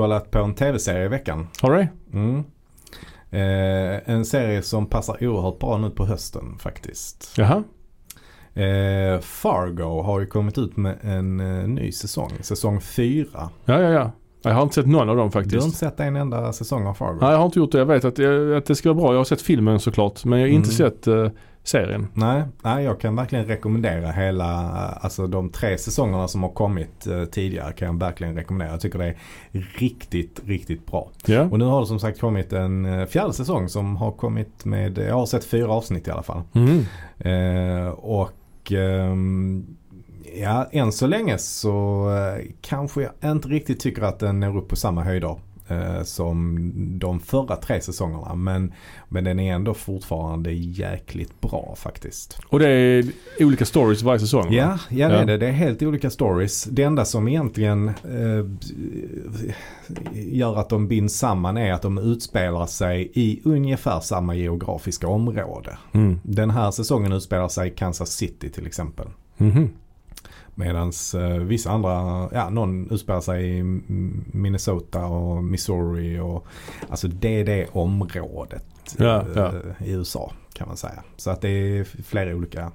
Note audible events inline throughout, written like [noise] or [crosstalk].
Kollat på en tv-serie i veckan. Har du? Mm. Eh, en serie som passar oerhört bra nu på hösten faktiskt. Jaha. Eh, Fargo har ju kommit ut med en eh, ny säsong. Säsong 4. Ja, ja, ja. Jag har inte sett någon av dem Du har faktiskt. inte sett en enda säsong av Fargo? Nej, jag har inte gjort det. Jag vet att, jag, att det ska vara bra. Jag har sett filmen såklart. Men jag har inte Mm. sett eh, serien. Nej, nej, jag kan verkligen rekommendera hela, alltså de tre säsongerna som har kommit eh, tidigare kan jag verkligen rekommendera. Jag tycker det är riktigt, riktigt bra. Ja. Och nu har det som sagt kommit en eh, fjärde säsong som har kommit med, jag har sett fyra avsnitt i alla fall. Mm. Eh, och ehm, ja, än så länge så eh, kanske jag inte riktigt tycker att den når upp på samma höjder eh, som de förra tre säsongerna. Men, men den är ändå fortfarande jäkligt bra faktiskt. Och det är olika stories varje säsong? va? Ja, ja det Ja. är det. Det är helt olika stories. Det enda som egentligen eh, gör att de binds samman är att de utspelar sig i ungefär samma geografiska område. Mm. Den här säsongen utspelar sig i Kansas City till exempel. Mhm. Medan eh, vissa andra, ja någon utspelar sig i Minnesota och Missouri och alltså det är det området Ja, ja. eh, i USA kan man säga. Så att det är flera olika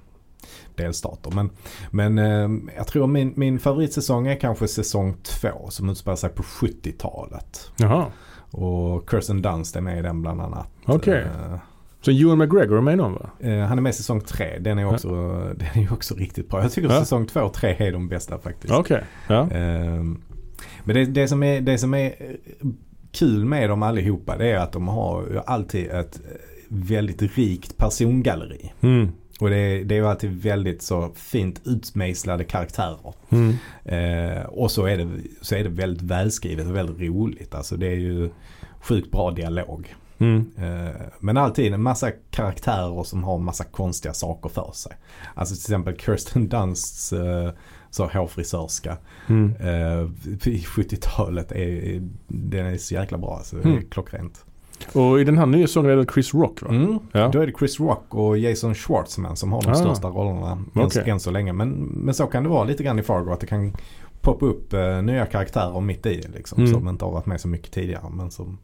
delstater. Men, men eh, jag tror min, min favoritsäsong är kanske säsong två som utspelar sig på 70-talet. Jaha. Och Kirsten Dunst är med i den bland annat. Okej. Eh, Så Ewan McGregor är med i någon va? Eh, han är med i säsong tre. Den är också, [laughs] den är också riktigt bra. Jag tycker Ja. säsong två och tre är de bästa faktiskt. Okej. Ja. Ehm, men det, det, som är, det som är eh, kul med dem allihopa det är att de har alltid ett eh, väldigt rikt persongalleri. Mm. Och det, är- det är ju alltid väldigt så fint utmejslade karaktärer. Mm. Eh, och så är, det, så är det väldigt välskrivet och väldigt roligt. Alltså det är ju sjukt bra dialog. Mm. Eh, Men alltid en massa karaktärer som har massa konstiga saker för sig. Alltså till exempel Kirsten Dunsts uh, så hårfrisörska Mm. uh, i 70-talet. Är, den är så jäkla bra. Alltså, det är Mm. klockrent. Och i den här nya sången är det Chris Rock va? Mm. Ja. Då är det Chris Rock och Jason Schwartzman som har de Ah. största rollerna än, Okej. än så länge. Men, men så kan det vara lite grann i Fargo. Att det kan poppa upp eh, nya karaktärer mitt i liksom, Mm. som inte har varit med så mycket tidigare. Men som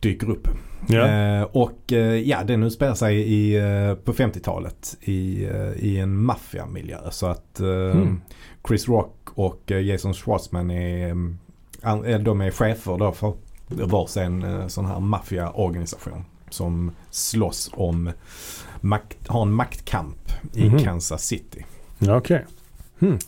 dyker upp. Ja. Eh, och eh, ja, den utspelar sig i, eh, på 50-talet i, eh, i en maffiamiljö. Så att Mm. Chris Rock och eh, Jason Schwartzman är, mm, an, de är chefer då för varsin eh, sån här maffiaorganisation. Som slåss om, makt, har en maktkamp i Mhm. Kansas City. Ja, Okej. Mm.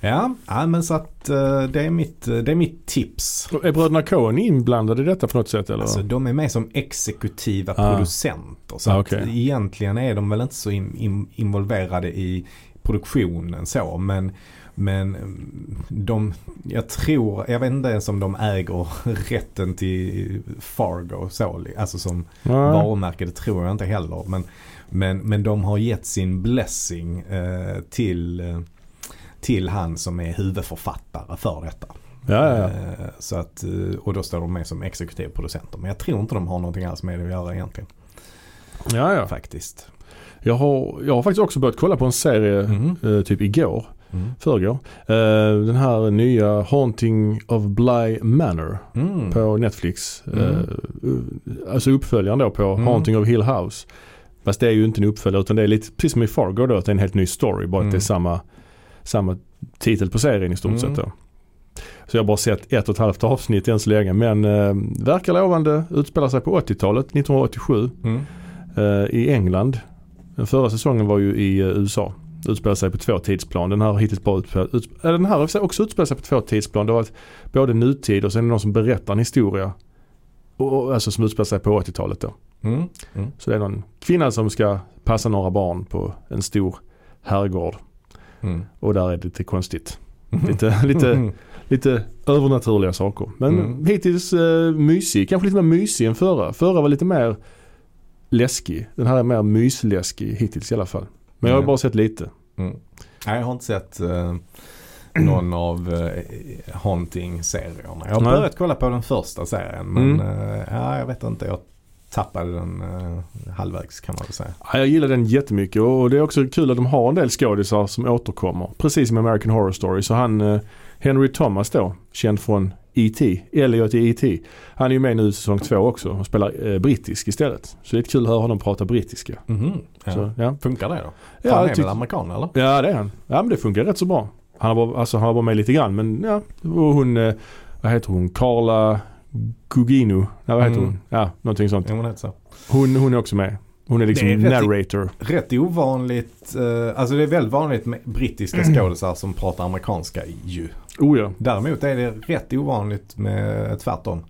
Ja, ja men så att eh, det, är mitt, eh, det är mitt tips. Är bröderna Coen inblandade i detta på något sätt eller? Alltså de är med som exekutiva Ah. producenter. Så Ah, att okej. egentligen är de väl inte så in, in, involverade i produktionen så. Men, men mm, de, jag tror, jag vet inte ens om de äger [laughs] rätten till Fargo så. Alltså som Nej. varumärke, det tror jag inte heller. Men, men, men de har gett sin blessing eh, till, eh, till han som är huvudförfattare för detta. Ja, ja. Eh, Så att, eh, och då står de med som exekutiv producenter. Men jag tror inte de har någonting alls med det att göra egentligen. ja, ja. Faktiskt. Jag, har, jag har faktiskt också börjat kolla på en serie Mhm. eh, typ igår, Mm. förrgår. Eh, den här nya Haunting of Bly Manor Mm. på Netflix. Mm. Eh, alltså uppföljaren då på Mm. Haunting of Hill House. Fast det är ju inte en uppföljare utan det är lite precis som i Fargo då att det är en helt ny story. Bara att Mm. det är samma, samma titel på serien i stort Mm. sett då. Så jag har bara sett ett och ett halvt avsnitt än så länge men eh, verkar lovande. Utspelar sig på 80-talet, 1987 Mm. eh, i England. Den förra säsongen var ju i eh, USA. Utspelar sig på två tidsplan. Den här har hittills bara utspelat, utsp- äh, den här har också utspelat sig på två tidsplan. Det har varit både nutid och sen är det någon som berättar en historia. Och, och, alltså som utspelar sig på 80-talet då. Mm. Mm. Så det är någon kvinna som ska passa några barn på en stor herrgård. Mm. Och där är det lite konstigt. Lite, [laughs] lite, lite övernaturliga saker. Men Mm. hittills eh, mysig. Kanske lite mer mysig än förra. Förra var lite mer läskig. Den här är mer mysläskig hittills i alla fall. Men jag har Mm. bara sett lite. Mm. Nej, jag har inte sett eh, [clears throat] någon av eh, Haunting-serierna. Jag har Nej. börjat kolla på den första serien. Men Mm. eh, ja, jag vet inte. Jag tappade den eh, halvvägs kan man väl säga. Ja, jag gillar den jättemycket och det är också kul att de har en del skådisar som återkommer. Precis som American Horror Story. Så han eh, Henry Thomas då, känd från E.T. Elliot i E.T. Han är ju med nu i säsong två också och spelar eh, brittisk istället. Så det är kul att höra honom prata brittiska. Mhm. Ja. Så, ja. Funkar det då? Ja, han är tyck- väl amerikan eller? ja det är han. Ja men det funkar rätt så bra. Han har bara, alltså, han med lite grann men ja. Och hon, eh, vad heter hon? Carla Gugino. Nej, vad heter Mm. hon? Ja, någonting sånt. Jo, men det är så. Hon, hon är också med. Hon är liksom Det är narrator. Rätt ovanligt, eh, alltså det är väldigt vanligt med brittiska skådisar som pratar amerikanska ju. Oh ja. Däremot är det rätt ovanligt med tvärtom.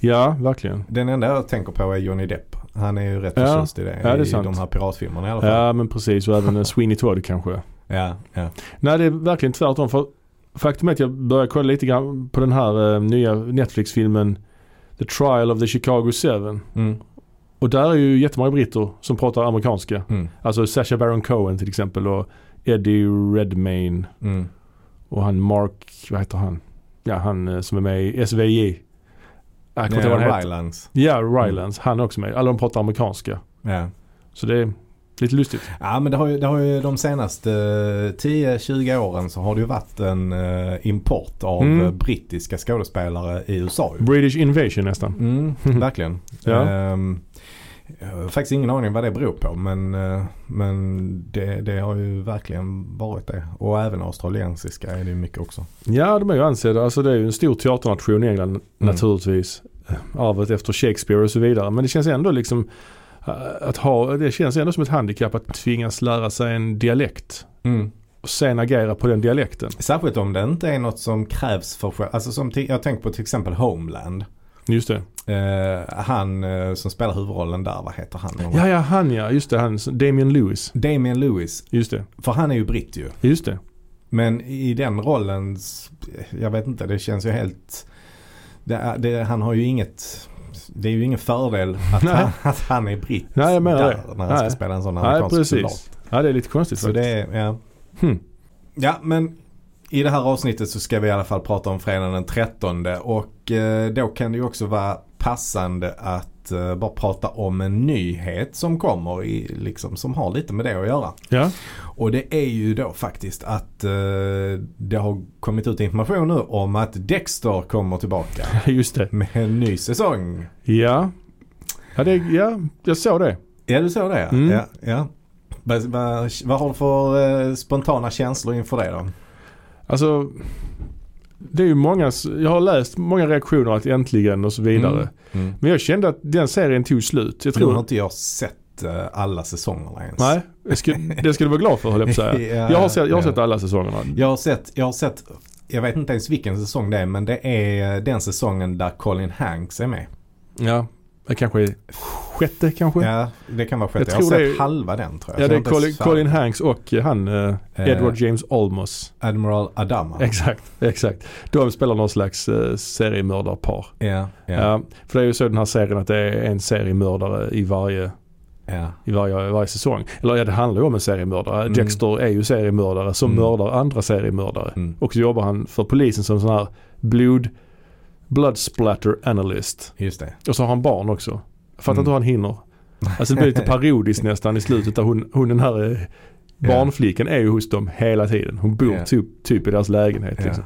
Ja, verkligen. Den enda jag tänker på är Johnny Depp. Han är ju rätt Ja. förtjust i det. Ja, det är I sant. de här piratfilmerna i alla fall. Ja men precis och även [laughs] Sweeney Todd kanske. Ja, ja. Nej det är verkligen tvärtom. För faktum är att jag började kolla lite grann på den här eh, nya Netflix-filmen The Trial of the Chicago 7. Mm, Och där är ju jättemånga britter som pratar amerikanska. mm, Alltså Sacha Baron Cohen till exempel och Eddie Redmayne mm. och han Mark, vad heter han? Ja han eh, som är med i SVJ. Jag kommer inte ihåg vad han heter. Rylance. Ja, Rylance. Han är också med. Alla de pratar amerikanska. Ja. Så det är lite lustigt. ja, men det har, ju, det har ju de senaste 10-20 åren så har det ju varit en eh, import av Mm. eh, brittiska skådespelare i USA. British Invasion nästan. Mm, [laughs] verkligen. Ja. Ehm, jag har faktiskt ingen aning vad det beror på men, eh, men det, det har ju verkligen varit det. Och även australiensiska är det ju mycket också. Ja, de är ju ansedda. Alltså det är ju en stor teaternation i England naturligtvis. Arvet efter Shakespeare och så vidare. Men det känns ändå liksom eh, att ha, det känns ändå som ett handikapp att tvingas lära sig en dialekt. Mm. Och sen agera på den dialekten. Särskilt om det inte är något som krävs för. Alltså som jag tänker på till exempel Homeland. Just det. Eh, han eh, som spelar huvudrollen där, vad heter han? Ja, ja, han ja. Just det. Han, Damien Lewis. Damian Lewis. Just det. För han är ju britt ju. Just det. Men i den rollen, jag vet inte, det känns ju helt... Det, det, han har ju inget... Det är ju ingen fördel att, Nej. han, [laughs] att han är britt Nej, jag menar där det. när han ska Nej. spela en sån Nej, amerikansk precis. soldat. Ja, det är lite konstigt Så faktiskt. det är, ja. Hmm. Ja, men i det här avsnittet så ska vi i alla fall prata om fredagen den 13 och eh, då kan det ju också vara passande att eh, bara prata om en nyhet som kommer i, liksom, som har lite med det att göra. Ja. Och det är ju då faktiskt att eh, det har kommit ut information nu om att Dexter kommer tillbaka [laughs] Just det. med en ny säsong. Ja. Ja, det, ja, jag såg det. Ja, du såg det. Mm. ja, ja. Vad, vad, vad har du för eh, spontana känslor inför det då? Alltså, det är ju många, jag har läst många reaktioner att äntligen och så vidare. Mm. Mm. Men jag kände att den serien tog slut. Jag Nu har tror... inte jag sett eh, alla säsongerna ens. Nej, jag skulle, [laughs] det ska du vara glad för höll jag på att säga. Ja, Jag har sett, jag har sett alla säsongerna. Jag har sett, jag har sett, jag vet inte ens vilken säsong det är men det är den säsongen där Colin Hanks är med. Ja, det kanske är sjätte kanske? Ja, Ja, det kan vara sjätte. Jag, Jag har sett det är- halva den tror jag. Så det är Colin. Colin Hanks och han eh, Eh, Edward James Olmos. Admiral Adama. Exakt, exakt. De spelar någon slags eh, seriemördarpar. Ja, ja, Ja. för det är ju så den här serien att det är en seriemördare i varje ja. i varje, varje säsong. Eller ja, det handlar ju om en seriemördare. Mm. Dexter är ju seriemördare som Mm. mördar andra seriemördare. Mm. Och så jobbar han för polisen som sån här blod, blood splatter analyst. Just det. Och så har han barn också. Fattar Mm. inte hur han hinner. Alltså det blir lite [laughs] parodiskt nästan i slutet där hon, hon den här eh, barnflickan är ju hos dem hela tiden. Hon bor Ja. typ, typ i deras lägenhet. Ja. Liksom.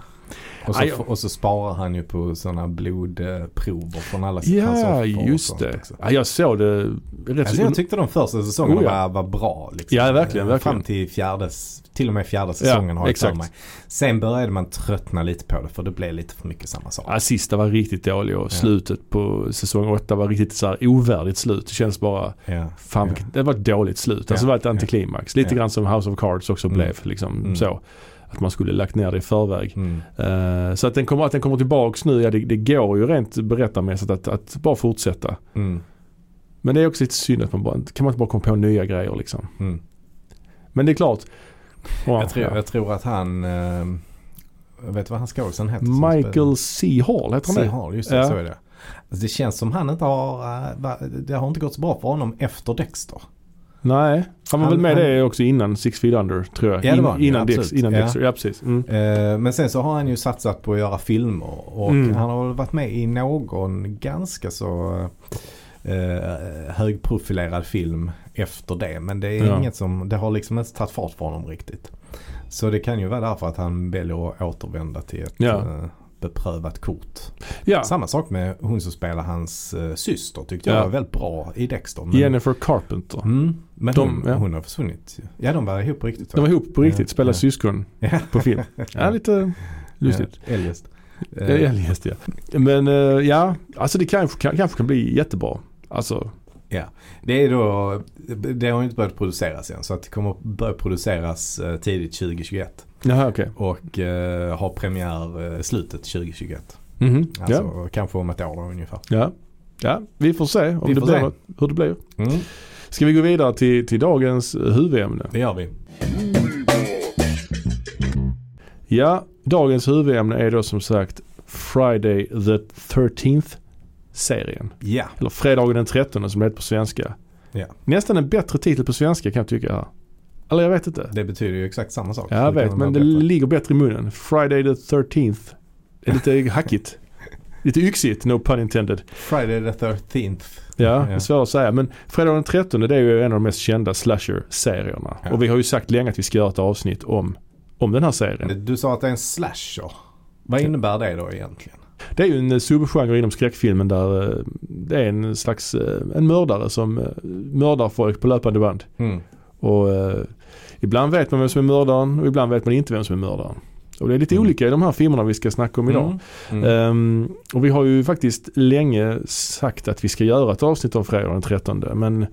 Och, så, och så sparar han ju på sådana blodprover från alla hans Ja, offer och just det. också. Ja, jag såg det rätt Alltså så... jag tyckte de första säsongerna Oh, ja. var, var bra. Liksom. Ja, verkligen, verkligen. Fram till fjärde, till och med fjärde säsongen har jag för exakt. mig. Sen började man tröttna lite på det för det blev lite för mycket samma sak. Ja, sista var riktigt dålig och Ja. slutet på säsong åtta var riktigt så här ovärdigt slut. Det känns bara, Ja. fan Ja. det var ett dåligt slut. Alltså Ja. det var ett antiklimax. Lite Ja. grann som House of Cards också Mm. blev liksom Mm. så. Att man skulle lagt ner det i förväg. Mm. Eh, så att den kommer, att den kommer tillbaks nu, ja det, det går ju rent berättarmässigt att, att bara fortsätta. Mm. Men det är också lite synd att man bara, kan man inte bara komma på nya grejer liksom. Mm. Men det är klart. Ja, Jag, tror, ja. jag tror att han, jag vet vad han skådisen heter? Michael C. Hall heter han C. Hall, just det, Ja. så är det. Alltså det känns som han inte har, eh, det har inte gått så bra för honom efter Dexter. Nej, han var Han- väl med han- det också innan Six Feet Under tror jag. Ja, det In- var han, innan, ja, Dex, innan Ja. Dexter, ja precis. Mm. Eh, Men sen så har han ju satsat på att göra filmer och Mm. han har väl varit med i någon ganska så eh, högprofilerad film efter det. Men det är Ja. inget som, det har liksom inte tagit fart för honom riktigt. Så det kan ju vara därför att han väljer att återvända till ett, Ja. eh, beprövat kort. Ja, Samma sak med hon som spelar hans uh, syster tyckte jag Ja. var väldigt bra i Dexter. Men, Jennifer Carpenter. mm, men De- hon, ja. hon har försvunnit. Ja de var ihop på riktigt. De var ihop på riktigt, Ja, spelade ja. syskon Ja. på film. [laughs] Ja, lite lustigt. Ja, eljest. Ja, Eh, eljest ja. Men eh, ja, alltså det kanske kan, kanske kan bli jättebra. Alltså, Det är då, det har ju inte börjat produceras än så att det kommer att börja produceras tidigt 2021 jaha okej. och eh, ha premiär eh, slutet 2021. Mhm, Alltså kanske om ett år ungefär. ja. ja. Ja, vi får se om Vi det får blir se. hur det blir. Mm, Ska vi gå vidare till, till dagens huvudämne? det gör vi. Ja, dagens huvudämne är då som sagt Friday the 13th serien. Ja, Eller Fredagen den 13 som det heter på svenska. Ja. Nästan en bättre titel på svenska kan jag tycka. Eller jag vet inte. det betyder ju exakt samma sak. Ja, jag Det vet men det ligger bättre i munnen. Friday the 13th. är lite [laughs] hackigt. Lite yxigt, no pun intended. Friday the 13th. Ja, det är svårt att säga. Men Fredag den 13 det är ju en av de mest kända slasher-serierna. Ja. Och vi har ju sagt länge att vi ska göra ett avsnitt om, om den här serien. Du sa att det är en slasher. Vad innebär det då egentligen? Det är ju en eh, subgenre inom skräckfilmen där eh, det är en slags eh, en mördare som mördar folk på löpande band. Mm. Och ibland vet man vem som är mördaren och ibland vet man inte vem som är mördaren. Och det är lite Mm. olika i de här filmerna vi ska snacka om idag. Mm. Mm. Ehm, och vi har ju faktiskt länge sagt att vi ska göra ett avsnitt om fredag den 13. Men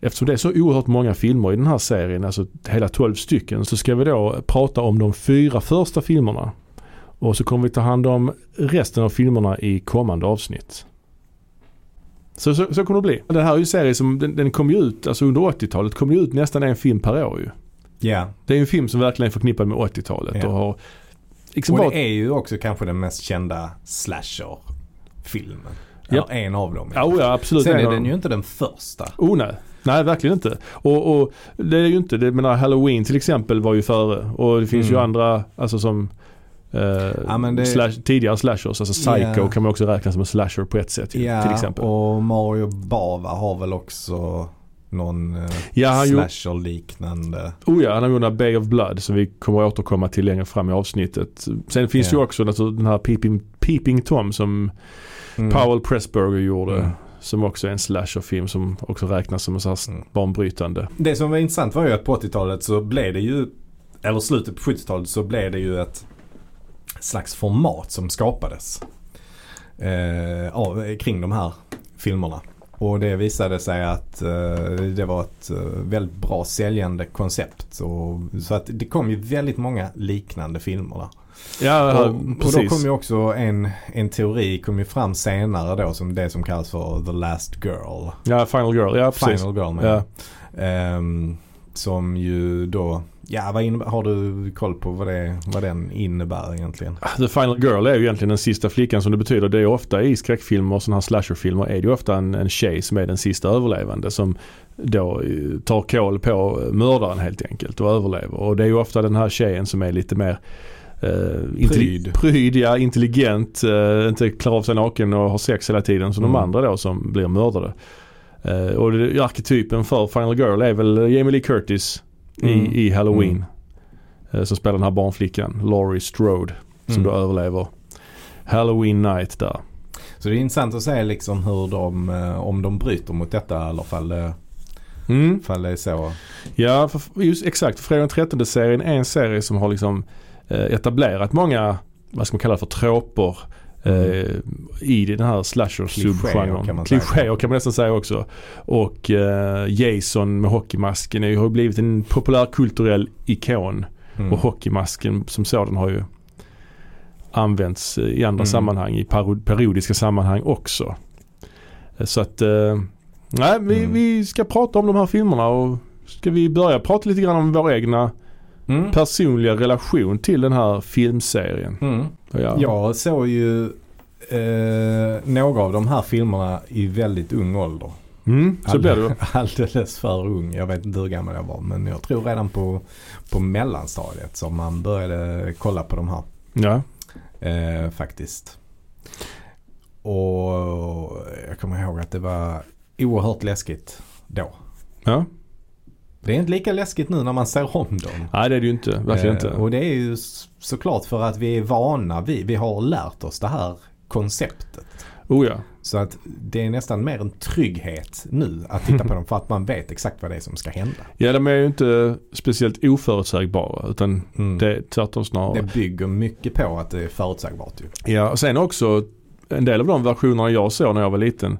eftersom det är så oerhört många filmer i den här serien, alltså hela 12 stycken, så ska vi då prata om de fyra första filmerna. Och så kommer vi ta hand om resten av filmerna i kommande avsnitt. Så, så, så kommer det bli. Det här är ju en serie som, den, den kom ju ut, alltså under 80-talet kom ju ut nästan en film per år ju. Ja, Det är ju en film som verkligen är förknippad med 80-talet Ja. och har liksom och bara det är ju också kanske den mest kända slasher-filmen. Eller en av dem. Ja, oh ja, absolut. Sen En är den dem. ju inte den första. Oh nej. Nej, verkligen inte. Och, och det är ju inte, det, menar Halloween till exempel var ju före. Och det finns ju Mm. andra, alltså som eh, Ja, det- slash, tidigare slashers. Alltså Psycho Ja. kan man också räkna som en slasher på ett sätt ju, Ja, till exempel. och Mario Bava har väl också någon eh, Ja, slasher-liknande. oh ja, han har gjort den här Bay of Blood som vi kommer att återkomma till längre fram i avsnittet. Sen finns Ja. ju också den här Peeping, Peeping Tom som Mm. Powell Pressburger gjorde. Mm. Som också är en slasherfilm som också räknas som en sån här Mm. banbrytande. Det som var intressant var ju att på 80-talet så blev det ju, eller slutet på 70-talet så blev det ju ett slags format som skapades eh, av, kring de här filmerna. Och det visade sig att eh, det var ett eh, väldigt bra säljande koncept. Och, så att det kom ju väldigt många liknande filmer där. Ja, och, och då kom ju också en, en teori kom ju fram senare då som det som kallas för The Last Girl. Ja, Final Girl. Ja, precis. Final Girl menar Ja. jag. Som ju då, ja vad innebär, har du koll på vad, det, vad den innebär egentligen? The Final Girl är ju egentligen den sista flickan som det betyder. Det är ofta i skräckfilmer och sådana här slasherfilmer är det ju ofta en, en tjej som är den sista överlevande som då eh, tar koll på mördaren helt enkelt och överlever. Och det är ju ofta den här tjejen som är lite mer eh, intelli- Pryd. pryd, ja, intelligent, eh, inte klarar av sig naken och har sex hela tiden som Mm. de andra då som blir mördade. Eh, och arketypen för Final Girl är väl Jamie Lee Curtis Mm. i, i Halloween. Eh, som spelar den här barnflickan, Laurie Strode, som Mm. då överlever Halloween night där. Så det är intressant att se liksom hur de, eh, om de bryter mot detta eller fall det, Mm. fall det är så. Ja, för, just exakt. Fredag den 13 serien är en serie som har liksom etablerat många, vad ska man kalla det för, tråper eh, i den här man säga. Klichéer kan man nästan säga också. Och eh, Jason med hockeymasken har ju blivit en populärkulturell ikon. Mm. Och hockeymasken som sådan har ju använts i andra Mm. sammanhang, i periodiska sammanhang också. Eh, Så att, nej vi, Mm. vi ska prata om de här filmerna och ska vi börja prata lite grann om vår egna Mm. personliga relation till den här filmserien. Mm. Ja. Jag såg ju eh, några av de här filmerna i väldigt ung ålder. Mm, så blir ju. [laughs] Alldeles för ung. Jag vet inte hur gammal jag var men jag tror redan på, på mellanstadiet som man började kolla på de här. Ja. Eh, faktiskt. Och jag kommer ihåg att det var oerhört läskigt då. ja. Det är inte lika läskigt nu när man ser om dem. Nej det är det ju inte, verkligen Eh, inte. Och det är ju såklart för att vi är vana vid, vi har lärt oss det här konceptet. Oh ja. Så att det är nästan mer en trygghet nu att titta på [laughs] dem för att man vet exakt vad det är som ska hända. Ja de är ju inte speciellt oförutsägbara utan Mm. det är tvärtom snarare. Det bygger mycket på att det är förutsägbart ju. Ja och sen också en del av de versionerna jag såg när jag var liten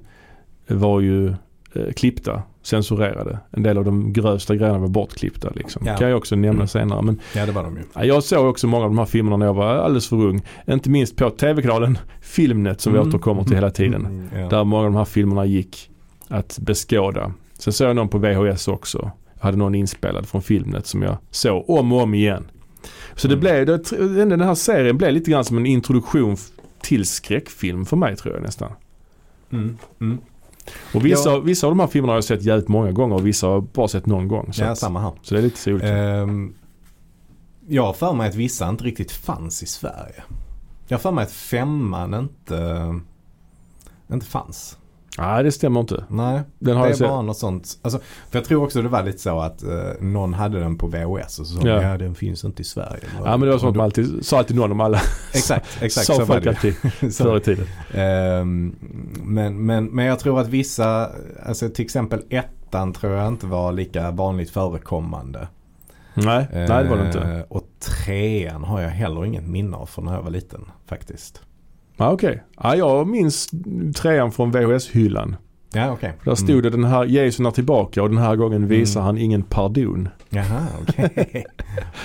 var ju eh, klippta, censurerade. En del av de grövsta grejerna var bortklippta liksom. Ja. kan jag också nämna Mm. senare. Men Ja det var de ju. ja, jag såg också många av de här filmerna när jag var alldeles för ung. Inte minst på tv-kanalen Filmnet som vi Mm. återkommer till hela tiden. Mm, ja. Där många av de här filmerna gick att beskåda. Sen såg jag någon på VHS också. Jag hade någon inspelad från Filmnet som jag såg om och om igen. Så det Mm. blev, det, den här serien blev lite grann som en introduktion till skräckfilm för mig tror jag nästan. Mm. Mm. Och vissa, Ja. vissa av de här filmerna har jag sett jävligt många gånger och vissa har jag bara sett någon gång. Så, Ja att, samma här. så det är lite så olika. Ehm, jag har för mig att vissa inte riktigt fanns i Sverige. Jag har för mig att femman inte, inte fanns. Nej det stämmer inte. Nej, Den har det är sett. bara något sånt. Alltså, för jag tror också det var lite så att eh, någon hade den på VHS och så sa Ja. ja. den finns inte i Sverige. Ja men det var så Och att då- man alltid, sa alltid någon om alla. Exakt, [laughs] exakt Sa så folk alltid [laughs] förr i tiden. Ehm, men, men, men jag tror att vissa, alltså till exempel ettan tror jag inte var lika vanligt förekommande. Nej, nej det var det inte. Eh, Och trean har jag heller inget minne av från när jag var liten faktiskt. Ja, Okej, ja, jag minns trean från VHS-hyllan. Ja okej. Där stod det den här Jason är tillbaka och den här gången visar Mm. han ingen pardon. Jaha okej. [laughs]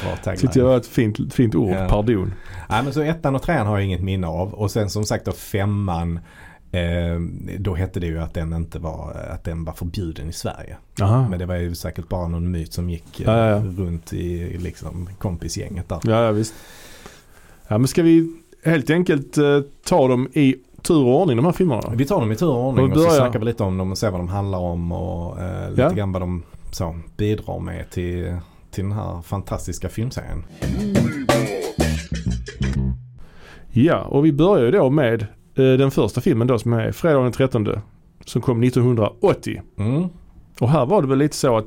Bra tagline. Tyckte jag var ett fint, fint ord, Ja. pardon. Nej men så ettan och trean har jag inget minne av. Och sen som sagt då femman. Eh, då hette det ju att den inte var, att den var förbjuden i Sverige. Aha. Men det var ju säkert bara någon myt som gick eh, Ja, ja, ja. runt i liksom kompisgänget där. Ja, ja visst. Ja men ska vi helt enkelt eh, ta dem i tur och ordning de här filmerna? Vi tar dem i tur och ordning Och och så börjar- snackar vi lite om dem och ser vad de handlar om och eh, lite Ja. grann vad de så, bidrar med till, till den här fantastiska filmserien. Ja, och vi börjar ju då med eh, den första filmen då som är fredagen den 13 som kom 1980. Mm. Och här var det väl lite så att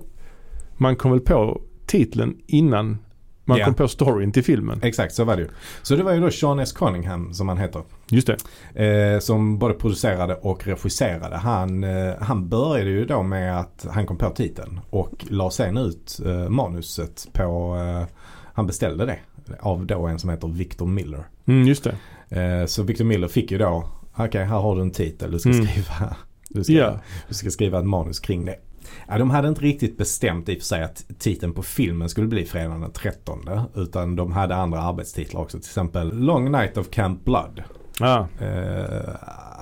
man kom väl på titeln innan man Ja. kom på storyn till filmen. Exakt, så var det ju. Så det var ju då Sean S. Cunningham som han heter. Just det. Eh, som både producerade och regisserade. Han, eh, han började ju då med att han kom på titeln och la sen ut eh, manuset på, eh, han beställde det av då en som heter Victor Miller. Mm, just det. Eh, så Victor Miller fick ju då, okej här har du en titel, du ska Mm. skriva du ska, Ja. du ska skriva ett manus kring det. Ja, de hade inte riktigt bestämt i och för sig att titeln på filmen skulle bli fredagen den 13. Utan de hade andra arbetstitlar också. Till exempel Long Night of Camp Blood. Ah, Eh,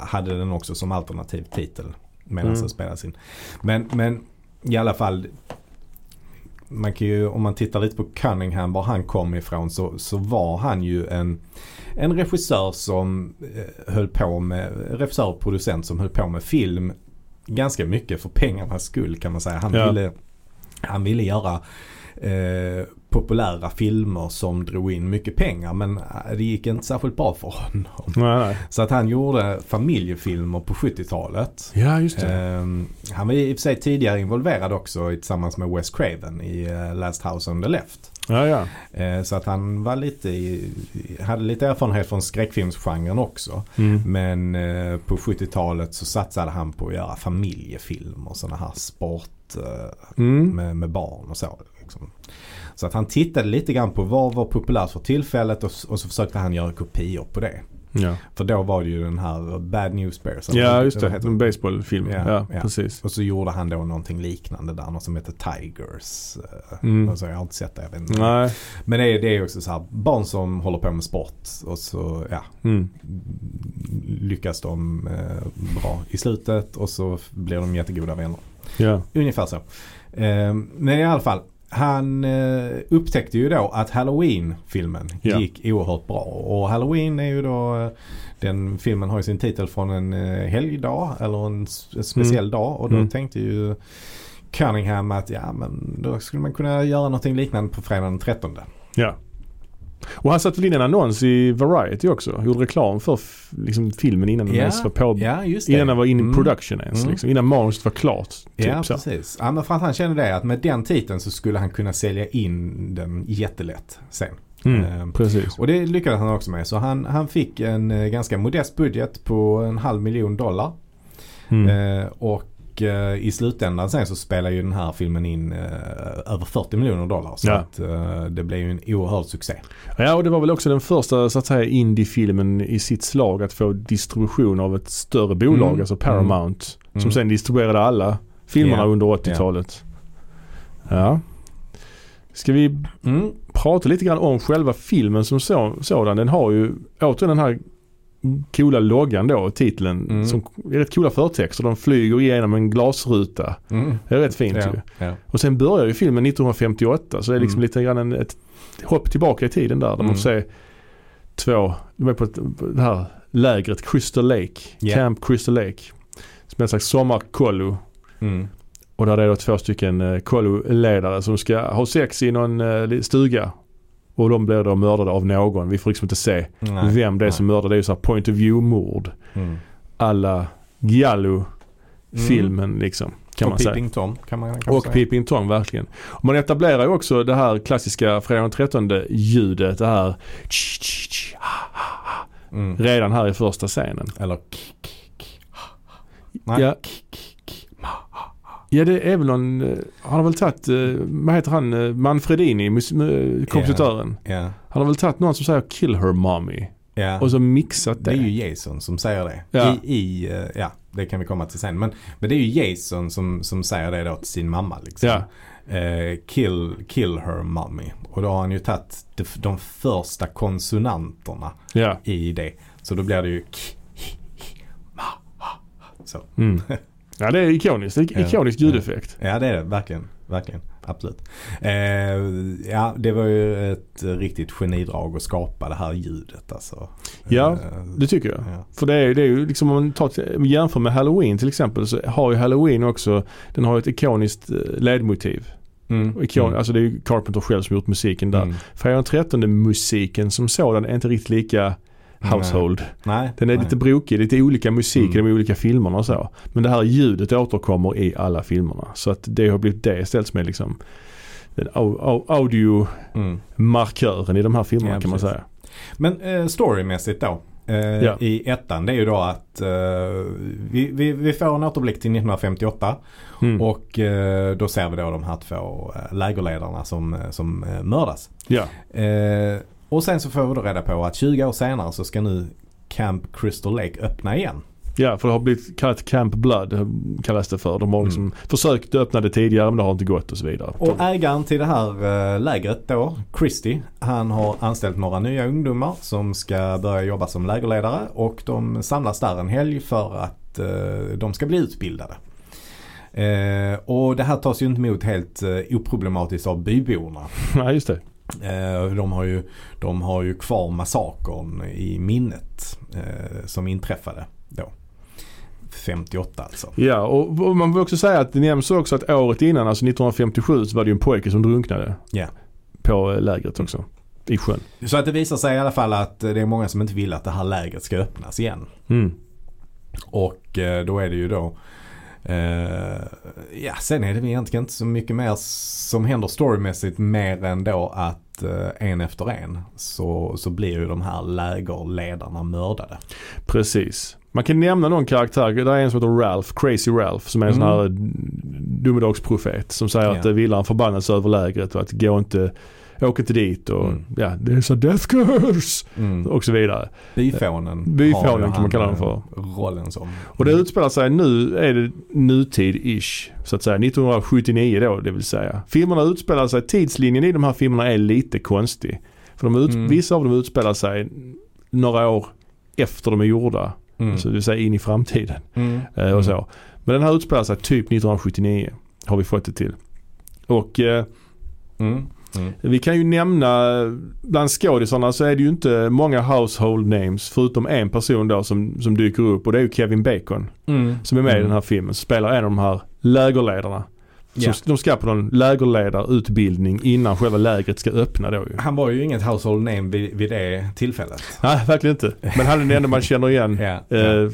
hade den också som alternativ titel medan Mm. den spelades in. Men, men i alla fall man kan ju, om man tittar lite på Cunningham, var han kom ifrån så, så var han ju en, en regissör som eh, höll på med, regissör och producent som höll på med film ganska mycket för pengarnas skull kan man säga. Han, Ja. ville, han ville göra eh, populära filmer som drog in mycket pengar men eh, det gick inte särskilt bra för honom. nej. Så att han gjorde familjefilmer på 70-talet. Ja, just det. Ehm, han var i och för sig tidigare involverad också tillsammans med Wes Craven i eh, Last House on the Left. Ja, ja. Eh, så att han var lite hade lite erfarenhet från skräckfilmsgenren också. Mm. Men eh, på 70-talet så satsade han på att göra familjefilmer och sådana här sport eh, Mm. med, med barn och så. Liksom. Så att han tittade lite grann på vad var populärt för tillfället och, och så försökte han göra kopior på det. Ja. För då var det ju den här Bad News Bears. ja, just det. heter En baseballfilm. Ja, Ja, ja. precis. Och så gjorde han då någonting liknande där. Något som heter Tigers. Eh, Mm. Alltså, jag har inte sett det. Jag vet inte. Nej. Men det är, det är också så här. Barn som håller på med sport. Och så ja, Mm. lyckas de eh, bra i slutet. Och så blir de jättegoda vänner. Ja. Ungefär så. Eh, men i alla fall. Han eh, upptäckte ju då att Halloween-filmen Ja. gick oerhört bra. Och Halloween är ju då, eh, den filmen har ju sin titel från en eh, helgdag eller en speciell dag. Och då Mm. tänkte ju Cunningham att ja men då skulle man kunna göra någonting liknande på fredagen den 13. Ja. Och han satte väl in en annons i Variety också. Gjorde reklam för liksom, filmen innan den Ja, ens var på. Ja. Innan den var in i Mm. production ens. Mm. Liksom, innan manuset var klart. Typ, Ja, så. precis. Ja, men för att han kände det att med den titeln så skulle han kunna sälja in den jättelätt sen. Mm, Ehm, precis. Och det lyckades han också med. Så han, han fick en eh, ganska modest budget på en halv miljon dollar. Mm. Eh, och eh, i slutändan sen så spelar ju den här filmen in eh, över 40 miljoner dollar. Så Ja. att eh, det blev ju en oerhörd succé. Ja och det var väl också den första så att säga indie-filmen i sitt slag att få distribution av ett större bolag, Mm. alltså Paramount. Som Mm. sen distribuerade alla filmerna Ja. under 80-talet. Ja. Ska vi Mm. prata lite grann om själva filmen som så, sådan. Den har ju återigen den här coola loggan då, titeln. Mm. Som är rätt coola förtexter. De flyger igenom en glasruta. Mm. Det är rätt fint Ja, ju. ja. Och sen börjar ju filmen 1958 så det är liksom Mm. lite grann en, ett hopp tillbaka i tiden där. Där man Mm. får se två, de är på, ett, det här lägret Crystal Lake. Ja. Camp Crystal Lake. Som är en slags sommarkollo. Mm. Och där är då två stycken eh, kolloledare som ska ha sex i någon eh, stuga. Och de blir då mördade av någon. Vi får liksom inte se Nej. vem det är Nej. som mördar. Det är ju så här point of view-mord. Mm. Alla Giallo-filmen liksom. Kan och man säga. Peeping Tom kan man, kan Och säga. Peeping Tom verkligen. Och man etablerar ju också det här klassiska fredag den 13 ljudet. Det här tsch, tsch, tsch, ha, ha, ha, Mm. redan här i första scenen. Eller k, k, k, ha, ha. Nej, Ja. k, k. Ja det är väl någon, eh, han har väl tagit, eh, vad heter han, eh, Manfredini, eh, kompositören. Ja. Han har väl tagit någon som säger kill her mommy. Ja. Och så mixat Det det. är ju Jason som säger det. Ja. I, i, eh, ja, det kan vi komma till sen. Men, men det är ju Jason som, som säger det då till sin mamma. Liksom. Ja. Eh, kill, kill her mommy. Och då har han ju tagit de, de första konsonanterna Ja. i det. Så då blir det ju k, hi, hi, ma, ha. Så. Mm. [laughs] Ja det är ikoniskt. Det är Ja. ikonisk ljudeffekt. Ja det är det verkligen. Verkligen. Absolut. Eh, ja det var ju ett riktigt genidrag att skapa det här ljudet alltså. Ja, Eh, Det tycker jag. ja. För det är, det är ju liksom om man tar, jämför med Halloween till exempel så har ju Halloween också, den har ett ikoniskt eh, ledmotiv. Mm. Ikon, Mm. Alltså det är ju Carpenter själv som gjort musiken där. Mm. Fredag den 13 musiken som sådan är inte riktigt lika household. Nej. Den är nej. lite brokig, lite olika musik i Mm. de olika filmerna och så. Men det här ljudet återkommer i alla filmerna. Så att det har blivit det istället som är liksom den au- au- audio-markören Mm. i de här filmerna Ja, kan man säga. Men eh, storymässigt då. Eh, Ja. I ettan det är ju då att eh, vi, vi, vi får en återblick till 1958 Mm. och eh, då ser vi då de här två eh, lägerledarna som, eh, som eh, mördas. Ja, och sen så får vi då reda på att 20 år senare så ska nu Camp Crystal Lake öppna igen. ja, för det har blivit kallat Camp Blood kallas det för. De har liksom försökt öppna det tidigare men det har inte gått och så vidare. Mm. Och ägaren till det här eh, lägret då, Christy, han har anställt några nya ungdomar som ska börja jobba som lägerledare och de samlas där en helg för att eh, de ska bli utbildade. Eh, och det här tas ju inte emot helt oproblematiskt av byborna. Nej, just det. Eh, de, har ju, de har ju kvar massakern i minnet eh, som inträffade då. 58 alltså. Ja, och man vill också säga att det nämns också att året innan, alltså 1957, så var det ju en pojke som drunknade. Ja. På eh, lägret också. I sjön. Så att det visar sig i alla fall att det är många som inte vill att det här lägret ska öppnas igen. Mm. Och då är det ju då Ja sen är det egentligen inte så mycket mer som händer storymässigt mer än då att eh, en efter en så, så blir ju de här lägerledarna mördade. Precis. Man kan nämna någon karaktär. Det är en som heter Ralph, Crazy Ralph, som är en Mm. sån här domedagsprofet. Som säger Ja. att det vilar en förbannelse över lägret och att gå inte, åk inte dit och Mm. ja, det är så death curse Mm. och så vidare. Byfånen. Byfånen har ju kan man kalla den eh, för. Rollen som. Och det utspelar sig nu, är det nutid-ish. Så att säga. 1979 då det vill säga. Filmerna utspelar sig, tidslinjen i de här filmerna är lite konstig. För de ut, Mm. vissa av dem utspelar sig några år efter de är gjorda. Mm. Så det vill säga in i framtiden. Mm. Eh, och så. Men den här utspelar sig typ 1979. Har vi fått det till. Och eh, Mm. Mm. vi kan ju nämna, bland skådisarna så är det ju inte många household names förutom en person då som, som dyker upp och det är ju Kevin Bacon. Mm. Som är med i Mm. den här filmen. Spelar en av de här lägerledarna. Ja. Så de ska på någon lägerledarutbildning innan själva lägret ska öppna då ju. Han var ju inget household name vid, vid det tillfället. Nej, verkligen inte. Men han är den enda man känner igen [laughs] Ja, ja. eh,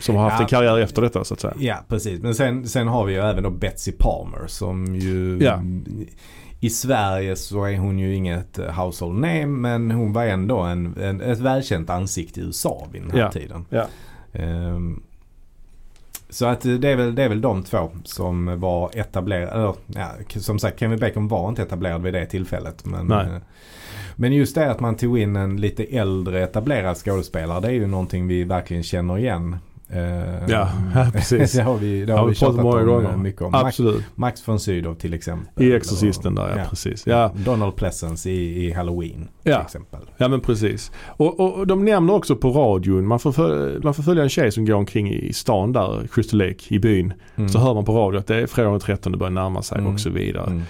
som har haft en karriär efter detta så att säga. Ja, precis. Men sen, sen har vi ju även då Betsy Palmer som ju. I Sverige så är hon ju inget eh, household name men hon var ändå en, en, ett välkänt ansikte i USA vid den här Ja. tiden. Ja. Ehm, så att det är, väl, det är väl de två som var etablerade. Ja, som sagt Kevin Bacon var inte etablerad vid det tillfället. Men, Nej. eh, men just det att man tog in en lite äldre etablerad skådespelare det är ju någonting vi verkligen känner igen. Ehm, Ja, [laughs] ja, precis. [laughs] det har vi, det Ja, har vi vi pratat många om gånger. eh, mycket om. Absolut. Max von Sydow till exempel. I Exorcisten där ja, Ja. precis. Ja, Donald Pleasence i, i Halloween till Ja. exempel. ja men precis. Och, och de nämner också på radion, man får, föl- man får följa en tjej som går omkring i stan där, Crystal Lake i byn. Mm. Så hör man på radio att det är fredag den 13 det börjar närma sig Mm. och så vidare. Mm.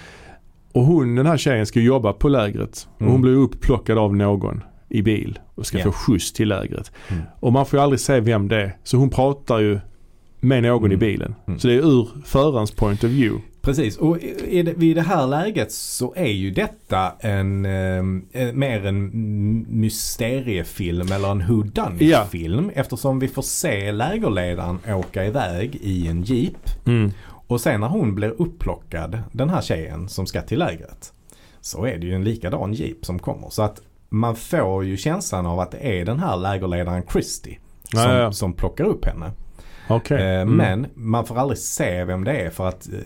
Och hon, den här tjejen ska jobba på lägret. Och Mm. hon blir upplockad av någon i bil och ska Ja. få skjuts till lägret. Mm. Och man får ju aldrig se vem det är. Så hon pratar ju med någon Mm. i bilen. Mm. Så det är ur förarens point of view. Precis och i, det- vid det här läget så är ju detta en ehm, eh, mer en mysteriefilm eller en who Ja. film eftersom vi får se lägerledaren åka iväg i en jeep Mm. och sen när hon blir upplockad, den här tjejen som ska till lägret, så är det ju en likadan jeep som kommer. Så att man får ju känslan av att det är den här lägerledaren Christie som, Ja, ja. som plockar upp henne. Okej. Eh, Mm. Men man får aldrig se vem det är för att eh,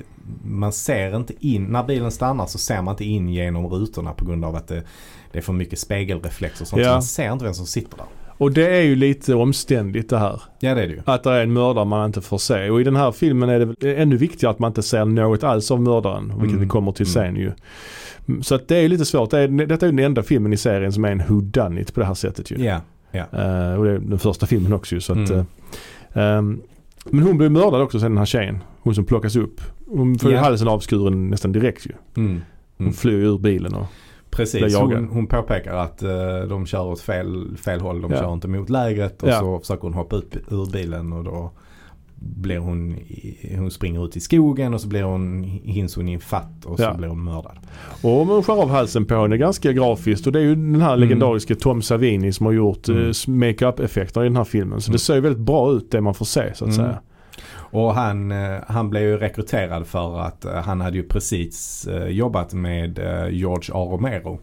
man ser inte in, när bilen stannar så ser man inte in genom rutorna på grund av att det, det är för mycket spegelreflex och sånt. Ja. Så man ser inte vem som sitter där. Och det är ju lite omständigt det här. Ja det är det ju. Att det är en mördare man inte får se. Och i den här filmen är det ännu viktigare att man inte ser något alls av mördaren. Vilket Mm. vi kommer till Mm. sen ju. Så att det är lite svårt. Det är, detta är den enda filmen i serien som är en who done it på det här sättet ju. Ja. Eh, och det är den första filmen också ju. Så att, Mm. ehm, men hon blir mördad också sen den här tjejen. Hon som plockas upp. Hon får Ja. halsen avskuren nästan direkt ju. Mm. Hon Mm. flyr ur bilen och Precis, hon, hon påpekar att eh, de kör åt fel, fel håll. De Ja. kör inte mot lägret och Ja. så försöker hon hoppa ut ur bilen och då blir hon, hon springer ut i skogen och så blir hon, hinns hon i fatt och så Ja. blir hon mördad. Och man skär av halsen på henne ganska grafiskt och det är ju den här Mm. legendariske Tom Savini som har gjort Mm. mm. makeup-effekter i den här filmen. Så Mm. det ser ju väldigt bra ut det man får se så att Mm. säga. Och han, eh, han blev ju rekryterad för att eh, han hade ju precis eh, jobbat med eh, George A. Romero.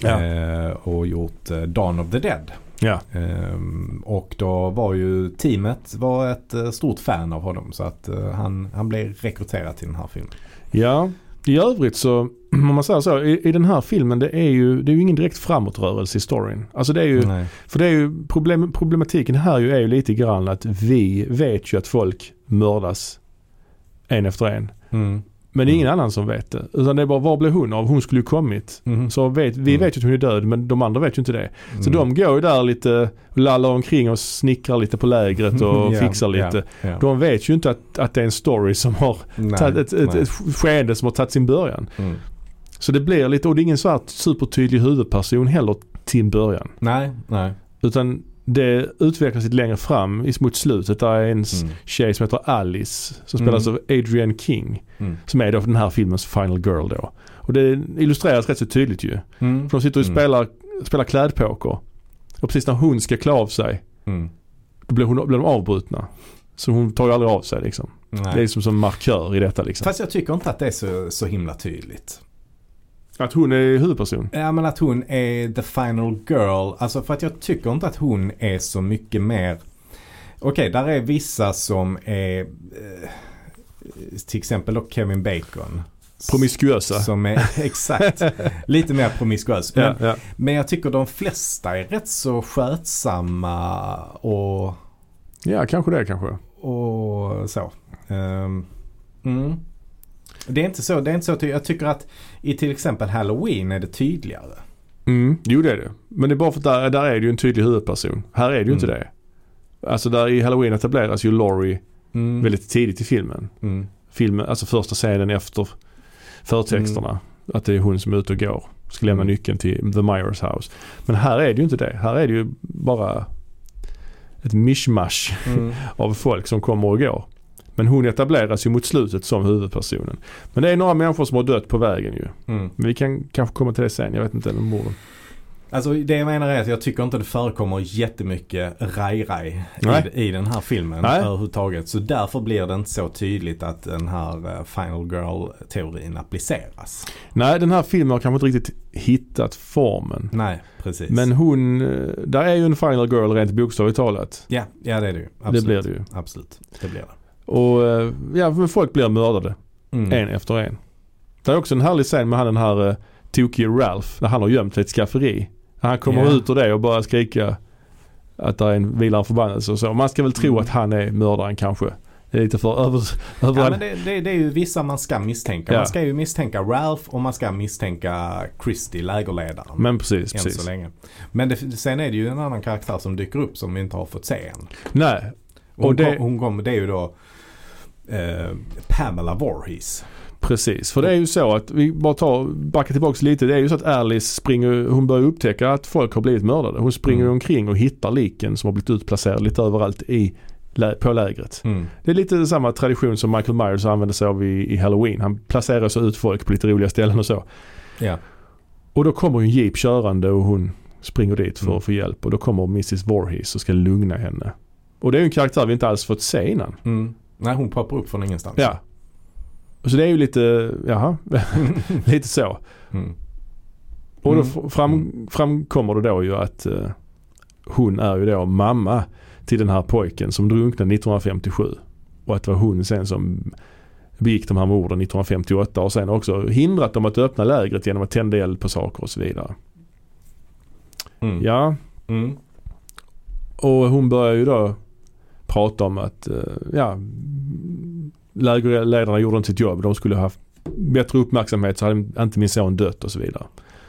Ja. Eh, och gjort eh, Dawn of the Dead. Ja. Ehm, och då var ju teamet var ett eh, stort fan av honom så att eh, han, han blev rekryterad till den här filmen. ja, i övrigt så [clears throat] om man säger så, i, i den här filmen det är ju, det är ju ingen direkt framåtrörelse i storyn. Alltså det är ju, Nej. för det är ju problem, problematiken här ju är ju lite grann att vi vet ju att folk mördas en efter en. Mm. Men det är ingen Mm. annan som vet det. Utan det är bara, var blev hon av? Hon skulle ju kommit. Mhm. Så vet, vi Mm. vet ju att hon är död men de andra vet ju inte det. Så Mm. de går ju där lite, lallar omkring och snickrar lite på lägret och [laughs] Ja, fixar lite. Ja, ja. De vet ju inte att, att det är en story som har Nej, tagit ett, ett, ett skeende som har tagit sin början. Mm. Så det blir lite, och det är ingen svart supertydlig huvudperson heller till en början. nej, nej. Utan det utvecklas lite längre fram i mot slutet. Där är en Mm. tjej som heter Alice som Mm. spelas av Adrian King. Mm. Som är då den här filmens final girl då. Och det illustreras rätt så tydligt ju. Mm. För de sitter och Mm. spelar, spelar klädpoker. Och precis när hon ska klä av sig Mm. då blir, hon, blir de avbrutna. Så hon tar ju aldrig av sig liksom. Nej. Det är liksom som markör i detta liksom. Fast jag tycker inte att det är så, så himla tydligt. Att hon är huvudperson. Ja men att hon är the final girl. Alltså för att jag tycker inte att hon är så mycket mer. Okej, där är vissa som är eh, till exempel då Kevin Bacon. Promiskuösa. Som är, [laughs] exakt, lite mer promiskuös. Men, Ja, ja. men jag tycker de flesta är rätt så skötsamma och, ja, kanske det kanske. och så. Ehm, mm. Det är inte så, det är inte så jag tycker att i till exempel Halloween är det tydligare. Mm, jo det är det. Men det är bara för att där, där är det ju en tydlig huvudperson. Här är det ju inte Mm. det. Alltså där i Halloween etableras ju Laurie Mm. väldigt tidigt i filmen. Mm. filmen, alltså första scenen efter förtexterna. Att det är hon som är ute och går. Ska lämna Mm. nyckeln till The Myers House. Men här är det ju inte det. Här är det ju bara ett mishmash Mm. [laughs] av folk som kommer och går. Men hon etableras ju mot slutet som huvudpersonen. Men det är några människor som har dött på vägen ju. Mm. Men vi kan kanske komma till det sen. Jag vet inte, med morden. Alltså det jag menar är att jag tycker inte det förekommer jättemycket raj-raj i, i den här filmen Nej. överhuvudtaget. Så därför blir det inte så tydligt att den här eh, Final Girl-teorin appliceras. Nej, den här filmen har kanske inte riktigt hittat formen. Nej, precis. Men hon, eh, där är ju en final girl rent bokstavligt talat. Ja, ja det är det ju. Absolut. Det blir det ju. Absolut, det blir det. Och eh, ja, folk blir mördade. Mm. En efter en. Det är också en härlig scen med han den här uh, tokige Ralph. När han har gömt sig i ett skafferi. När han kommer Ja. ut ur det och börjar skrika att det är en vilar en förbannelse och så. Man ska väl tro Mm. att han är mördaren kanske. Det är lite för över... över Ja men det, det, det är ju vissa man ska misstänka. Ja. Man ska ju misstänka Ralph och man ska misstänka Christy, lägerledaren. Men precis, än precis. så länge. Men det, sen är det ju en annan karaktär som dyker upp som vi inte har fått se än. Nej, Hon, Och det- kom, hon kommer, det är ju då eh, Pamela Voorhees. precis. För det är ju så att vi bara tar, backar tillbaks lite. Det är ju så att Alice springer, hon börjar upptäcka att folk har blivit mördade. Hon springer Mm. omkring och hittar liken som har blivit utplacerade lite överallt i, på lägret. Mm. Det är lite samma tradition som Michael Myers använder sig av i, i Halloween. Han placerar så ut folk på lite roliga ställen och så. Ja. Och då kommer en jeep körande och hon springer dit för Mm. att få hjälp. Och då kommer Mrs Voorhees och ska lugna henne. Och det är ju en karaktär vi inte alls fått se innan. Mm. Nej, hon poppar upp från ingenstans. Ja. Så det är ju lite, jaha, [laughs] lite så. Mm. Och då Mm. fram, framkommer det då ju att eh, hon är ju då mamma till den här pojken som drunknade 1957. Och att det var hon sen som begick de här morden 1958 och sen också hindrat dem att öppna lägret genom att tända eld på saker och så vidare. Mm. Ja, Mm. och hon börjar ju då prata om att eh, ja, lägerledarna gjorde inte sitt jobb. De skulle ha haft bättre uppmärksamhet så hade inte min son dött och så vidare.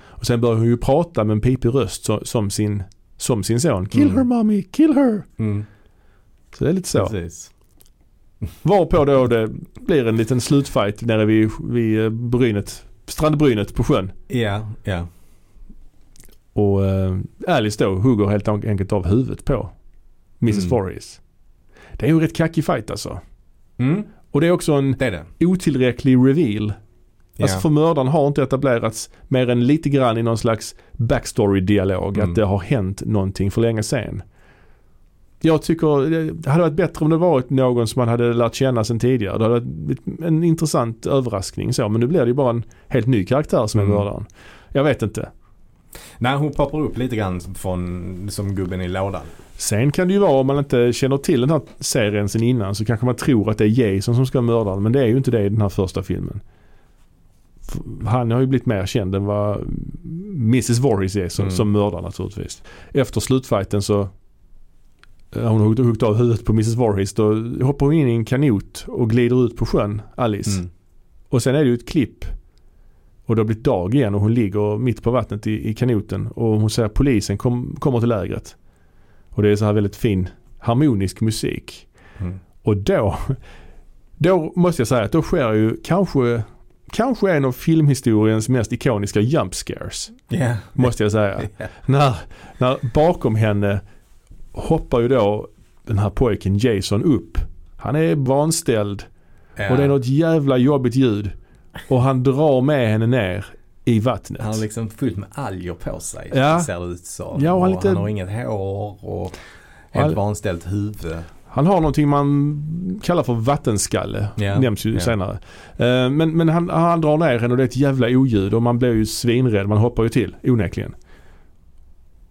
Och sen börjar hon ju prata med en pipig röst som, som, sin, som sin son. Kill Mm. her mommy, kill her. Mm. Så det är lite så. Precis. Varpå då det blir en liten slutfight nere vid, vid eh, brynet, strandbrynet på sjön. Ja, ja. Och eh, Alice då hugger helt enkelt av huvudet på Mrs Mm. Voorhees. Det är ju en rätt kackig fight alltså. Mm. Och det är också en Det är det. otillräcklig reveal. Alltså Ja. för mördaren har inte etablerats mer än lite grann i någon slags backstory-dialog. Mm. Att det har hänt någonting för länge sedan. Jag tycker det hade varit bättre om det varit någon som man hade lärt känna sedan tidigare. Det hade varit en intressant överraskning så. Men nu blir det ju bara en helt ny karaktär som är Mm. mördaren. Jag vet inte. Nej, hon poppar upp lite grann från, som gubben i lådan. Sen kan det ju vara om man inte känner till den här serien sen innan så kanske man tror att det är Jason som ska mörda. Men det är ju inte det i den här första filmen. Han har ju blivit mer känd än vad Mrs Voorhees är som, Mm. som mördare naturligtvis. Efter slutfighten så eh, hon har huggit av huvudet på Mrs Voorhees. Då hoppar hon in i en kanot och glider ut på sjön, Alice. Mm. Och sen är det ju ett klipp. Och det har blivit dag igen och hon ligger mitt på vattnet i, i kanoten. Och hon säger polisen kom, kommer till lägret. Och det är så här väldigt fin harmonisk musik. Mm. Och då, då måste jag säga att då sker ju kanske, kanske en av filmhistoriens mest ikoniska jump scares. Ja. Måste jag säga. [laughs] Ja. När, när bakom henne hoppar ju då den här pojken Jason upp. Han är vanställd Ja. och det är något jävla jobbigt ljud. Och han drar med henne ner i vattnet. Han har liksom fullt med alger på sig. Ja. Ser det ut som. Ja, och han och lite- han har inget hår och helt Han- vanställt huvud. Han har någonting man kallar för vattenskalle. Ja, Nämns ju ja. senare. Eh, Men, men han, han drar ner henne och det är ett jävla oljud och man blir ju svinrädd. Man hoppar ju till onekligen.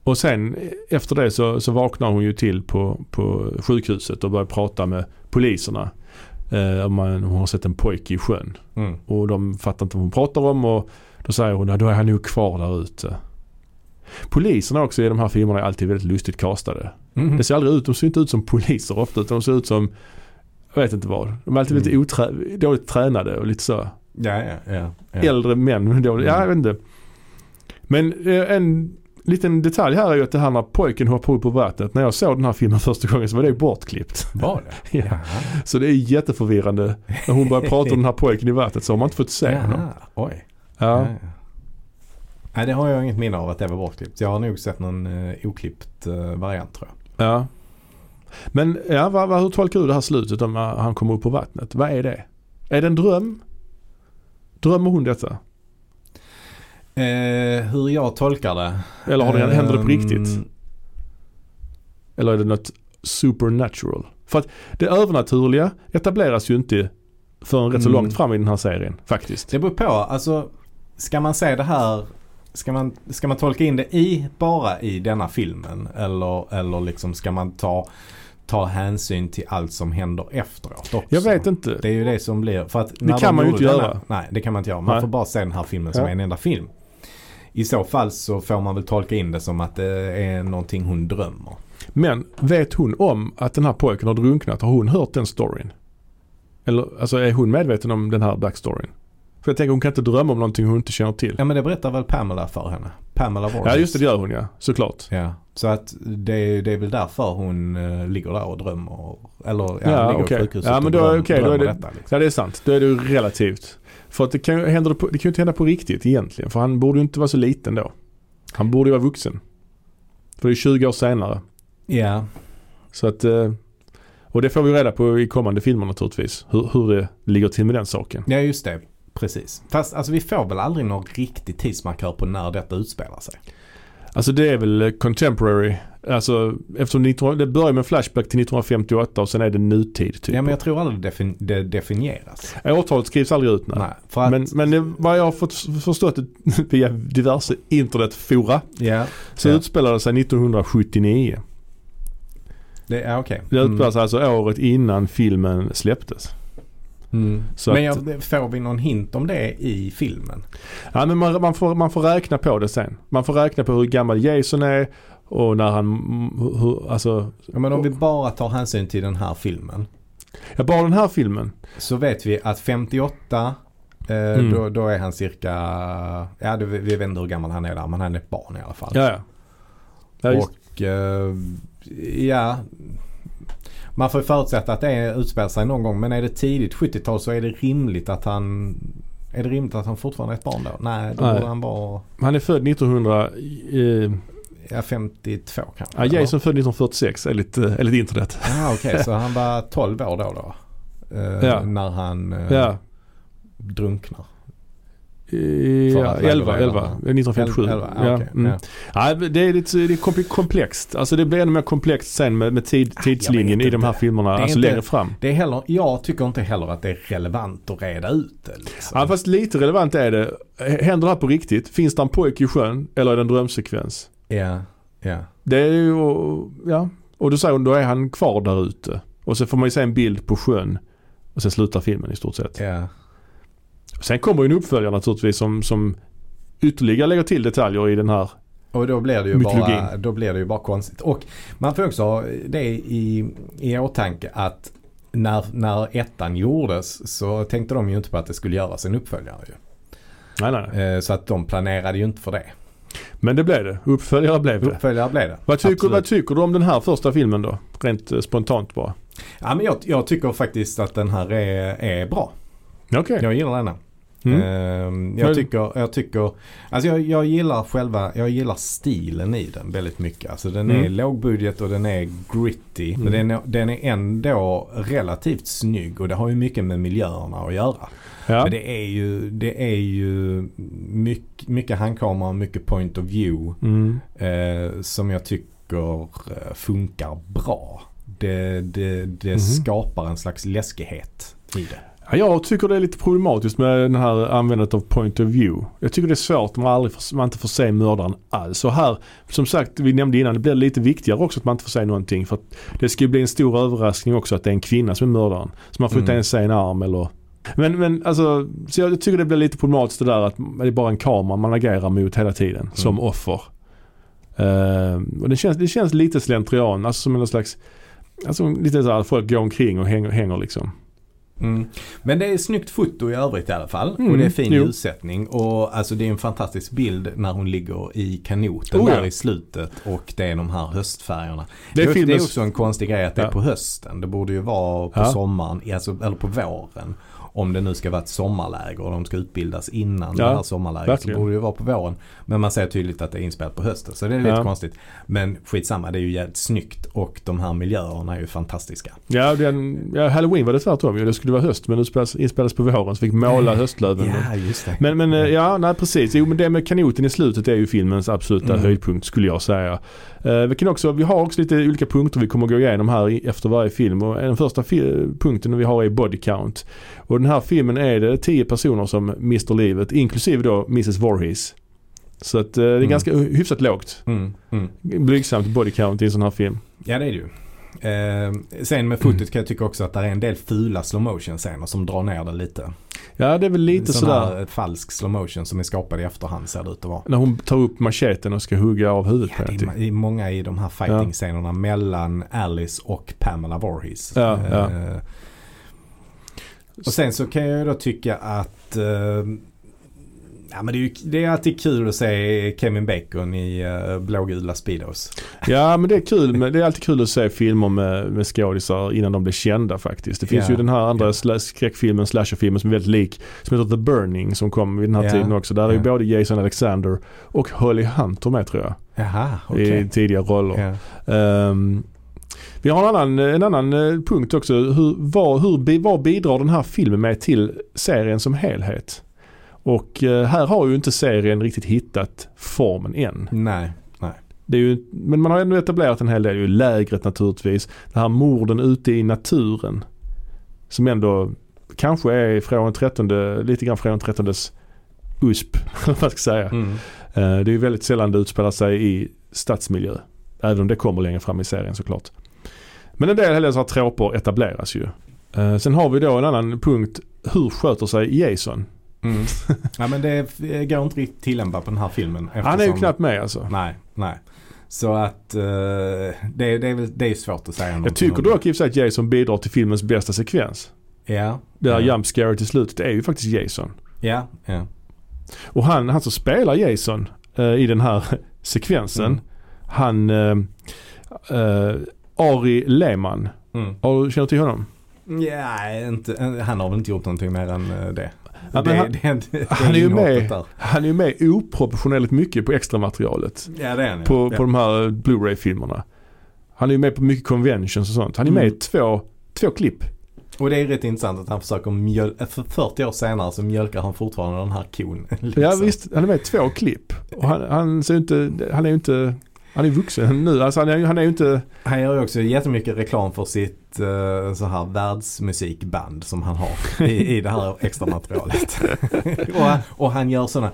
Och sen efter det så, så vaknar hon ju till på, på sjukhuset och börjar prata med poliserna. Eh, om man, hon har sett en pojke i sjön. Mm. Och de fattar inte vad hon pratar om och då säger hon att då är han nog kvar där ute. Poliserna också i de här filmerna är alltid väldigt lustigt castade. Mm. Det ser aldrig ut, de ser inte ut som poliser ofta utan de ser ut som, jag vet inte vad. De är alltid lite Mm. oträ, dåligt tränade och lite så. Ja, ja, ja. ja. Äldre män, dåligt, ja Mm. jag vet inte. Men eh, en liten detalj här är ju att det här när pojken hoppar upp på vattnet. När jag såg den här filmen första gången så var det bortklippt. Var det? [laughs] Ja. Så det är jätteförvirrande. När hon börjar prata om den här pojken i vattnet så har man inte fått se honom. Oj. Ja. Nej, det har jag inget minne av att det var bortklippt. Jag har nog sett någon eh, oklippt eh, variant tror jag. Ja. Men ja, vad, vad, hur tolkar du det här slutet om att han kommer upp på vattnet? Vad är det? Är det en dröm? Drömmer hon detta? Eh, hur jag tolkar det? Eller har det, händer det på Ehm, riktigt? Eller är det något supernatural? För att det övernaturliga etableras ju inte förrän rätt så Mm. långt fram i den här serien faktiskt. Det beror på. Alltså, ska man se det här Ska man, ska man tolka in det i, bara i denna filmen? Eller, eller liksom ska man ta, ta hänsyn till allt som händer efteråt också? Jag vet inte. Det är ju det som blir. För att Det kan de man ju inte denna, göra. Nej, det kan man inte göra. Man Nej. får bara se den här filmen som Ja. en enda film. I så fall så får man väl tolka in det som att det är någonting hon drömmer. Men vet hon om att den här pojken har drunknat? Har hon hört den storyn? Eller alltså är hon medveten om den här backstoryn? För jag tänker hon kan inte drömma om någonting hon inte känner till. Ja men det berättar väl Pamela för henne. Pamela Voorhees. Ja just det, det gör hon ja. Såklart. Ja, så att det, det är väl därför hon uh, ligger där och drömmer. Eller ja, Ja, ligger okej. på sjukhuset Ja, men och då- dröm, okej, då är det- detta. Liksom. Ja det är sant. Då är det ju relativt. För att det kan det, på, det kan ju inte hända på riktigt egentligen. För han borde ju inte vara så liten då. Han borde ju vara vuxen. För det är 20 år senare. Ja, Så att, eh, och det får vi reda på i kommande filmer naturligtvis. Hur, hur det ligger till med den saken. ja just det. Precis. Fast alltså vi får väl aldrig någon riktig tidsmarkör på när detta utspelar sig. Alltså det är väl eh, contemporary. Alltså eftersom 19, det börjar med Flashback till 1958 och sen är det nutid typ. Ja men jag tror aldrig det, defin- det definieras. Årtalet skrivs aldrig ut nej. Nej, för att, Men, men vad jag har fått förstått [laughs] via diverse internetfora ja, så Ja. utspelade det sig 1979. det är okej. Det utspelade sig alltså året innan filmen släpptes. Mm. Så Men att, jag, får vi någon hint om det i filmen? ja, men man, man, får, man får räkna på det sen. Man får räkna på hur gammal Jason är och när han, hur- alltså, Ja, men om vi bara tar hänsyn till den här filmen. ja bara den här filmen. Så vet vi att 58 eh, Mm. då, då är han cirka, ja det, vi vet inte hur gammal han är där men han är ett barn i alla fall. Ja, ja. ja Och eh, ja, man får ju förutsätta att det utspelar sig någon gång men är det tidigt 70-tal så är det rimligt att han är det rimligt att han fortfarande är ett barn då? Nej, då Nej. borde han vara han är född 1900, eh, ja, 52 kanske. ja, Jason född 1946 enligt, eh, enligt internet. Ja okej, så han var 12 år då då? Eh, Ja. När han eh, Ja. drunknar. Eh, För Ja, att 11, leverera 11, här. 1957. 11, ja, okej, mm. ja. Det är lite det är komple- komplext. Alltså det blir ännu mer komplext sen med, med tid, tidslinjen vet i de här filmerna, Det är alltså inte- längre fram. Det är heller, jag tycker inte heller att det är relevant att reda ut det. Liksom. Ja fast lite relevant är det. Händer det här på riktigt? Finns det en pojke i sjön eller är det en drömsekvens? ja, ja. Det är ju, ja. Och då säger hon, då är han kvar där ute. Och så får man ju se en bild på sjön. Och sen slutar filmen i stort sett. ja. Sen kommer ju en uppföljare naturligtvis som, som ytterligare lägger till detaljer i den här. Och då blir, det ju Mytologin. bara, då blir det ju bara konstigt. Och man får också ha det i, i åtanke att när, när ettan gjordes så tänkte de ju inte på att det skulle göras en uppföljare ju. Nej nej. Eh, Så att de planerade ju inte för det. Men det blev det. Uppföljare blev det. Uppföljare blev det. Vad tycker, Absolut. vad tycker du om den här första filmen då? Rent eh, spontant bara. Ja, men jag, jag tycker faktiskt att den här är, är bra. Okej. Jag gillar denna. Mm. Ehm, jag tycker, jag tycker, alltså jag, jag gillar själva, jag gillar stilen i den väldigt mycket. Alltså den är Mm. lågbudget och den är gritty. Mm. Men den är, den är ändå relativt snygg och det har ju mycket med miljöerna att göra. Ja. Men det är ju, det är ju mycket, mycket handkamera och mycket point of view Mm. eh, som jag tycker eh, funkar bra. Det, det, det Mhm. skapar en slags läskighet i det. Ja, jag tycker det är lite problematiskt med den här användandet av point of view. Jag tycker det är svårt om man, aldrig får, man inte får se mördaren alls. Och här, som sagt, vi nämnde innan, det blir lite viktigare också att man inte får se någonting. För att det ska ju bli en stor överraskning också att det är en kvinna som är mördaren. Så man får inte Mm. ens se en arm eller... Men, men alltså, så jag tycker det blir lite problematiskt det där att det är bara en kamera man agerar mot hela tiden som Mm. offer. Eh, och det känns, det känns lite slentrian, alltså som någon slags... Alltså lite så här folk går omkring och hänger, hänger liksom. Mm. Men det är snyggt foto i övrigt i alla fall. Mm, Och det är fin jo. ljussättning. Och alltså det är en fantastisk bild när hon ligger i kanoten Oh, ja. där i slutet. Och det är de här höstfärgerna. Det är det är också en konstig grej att det är Ja. på hösten. Det borde ju vara på Ja. sommaren, alltså, eller på våren. Om det nu ska vara ett sommarläger och de ska utbildas innan Ja, det här sommarlägret verkligen. så borde det vara på våren. Men man ser tydligt att det är inspelat på hösten så det är lite Ja. konstigt. Men skitsamma, det är ju jävligt snyggt och de här miljöerna är ju fantastiska. Ja, den, ja, Halloween var det tvärtom ju. Det skulle vara höst men det spelades- inspelades på våren så fick måla höstlöven. Ja, just det. Men, men eh, ja, nej precis. Jo men det med kanoten i slutet är ju filmens absoluta Mm. höjdpunkt skulle jag säga. Eh, vi, kan också, vi har också lite olika punkter vi kommer gå igenom här efter varje film. Och den första punkten vi har är body count. Och den här filmen är det 10 personer som mister livet inklusive då Mrs Voorhees. Så att eh, det är Mm. ganska hyfsat lågt. Mm, mm. Blygsamt body count i en sån här film. Ja det är det ju. Eh, sen med fotot kan jag tycka också att det är en del fula slow motion scener som drar ner det lite. Ja det är väl lite Sån sådär. här falsk slow motion som är skapad i efterhand ser det ut att vara. När hon tar upp macheten och ska hugga av huvudet Ja, det, är, det är många i de här fighting-scenerna mellan Alice och Pamela Voorhees. Ja, ja. Eh, och sen så kan jag då tycka att eh, Ja men det är, ju, det är alltid kul att se Kevin Bacon i uh, blågula Speedos. Ja men det är kul. Men det är alltid kul att se filmer med, med skådisar innan de blir kända faktiskt. Det finns Ja. ju den här andra sla- skräckfilmen, slasherfilmen som är väldigt lik. Som heter The Burning som kom vid den här Ja. tiden också. Där är ju både Jason Alexander och Holly Hunter med tror jag. Jaha, okej. I tidiga roller. Ehm, vi har en annan, en annan eh, punkt också. Hur, vad, hur, vad bidrar den här filmen med till serien som helhet? Och eh, här har ju inte serien riktigt hittat formen än. Nej. Det är ju, men man har ändå etablerat en hel del. Det är ju lägret naturligtvis. Det här morden ute i naturen. Som ändå kanske är från 13, lite grann från 13 USP. [laughs] vad ska säga. Mm. Eh, Det är ju väldigt sällan det utspelar sig i stadsmiljö. Även om det kommer längre fram i serien såklart. Men en del sådana troper etableras ju. Eh, Sen har vi då en annan punkt. Hur sköter sig Jason? Mm. [laughs] Ja men det går inte riktigt tillämpa på den här filmen. Han är ju eftersom- knappt med alltså. Nej, nej. Så att eh, det, det, är det är svårt att säga Jag någonting tycker om dock i och för sig att Jason bidrar till filmens bästa sekvens. Ja. Det där ja. jump scare till slutet är ju faktiskt Jason. Ja, ja. Och han, han som spelar Jason eh, i den här [laughs] sekvensen. Mm. Han eh, eh, Ari Lehmann. Mm. Har du känner till honom? Ja, inte, han har väl inte gjort någonting mer än det. Ja, det, han- det, det, han är ju med. Där. Han är ju med oproportionerligt mycket på extra materialet Ja, det är han på, ja. på de här Blu-ray-filmerna. Han är ju med på mycket conventions och sånt. Han är med Mm. i två, två klipp. Och det är rätt intressant att han försöker mjöl... För 40 år senare så mjölkar han fortfarande den här kon. [laughs] liksom. Ja visst, han är med i två klipp. Och han, han ser inte, han är ju inte, han är vuxen nu. Alltså han är, han är ju inte, Han gör ju också jättemycket reklam för sitt uh, så här världsmusikband som han har i, i det här extra materialet. [laughs] och, och han gör sådana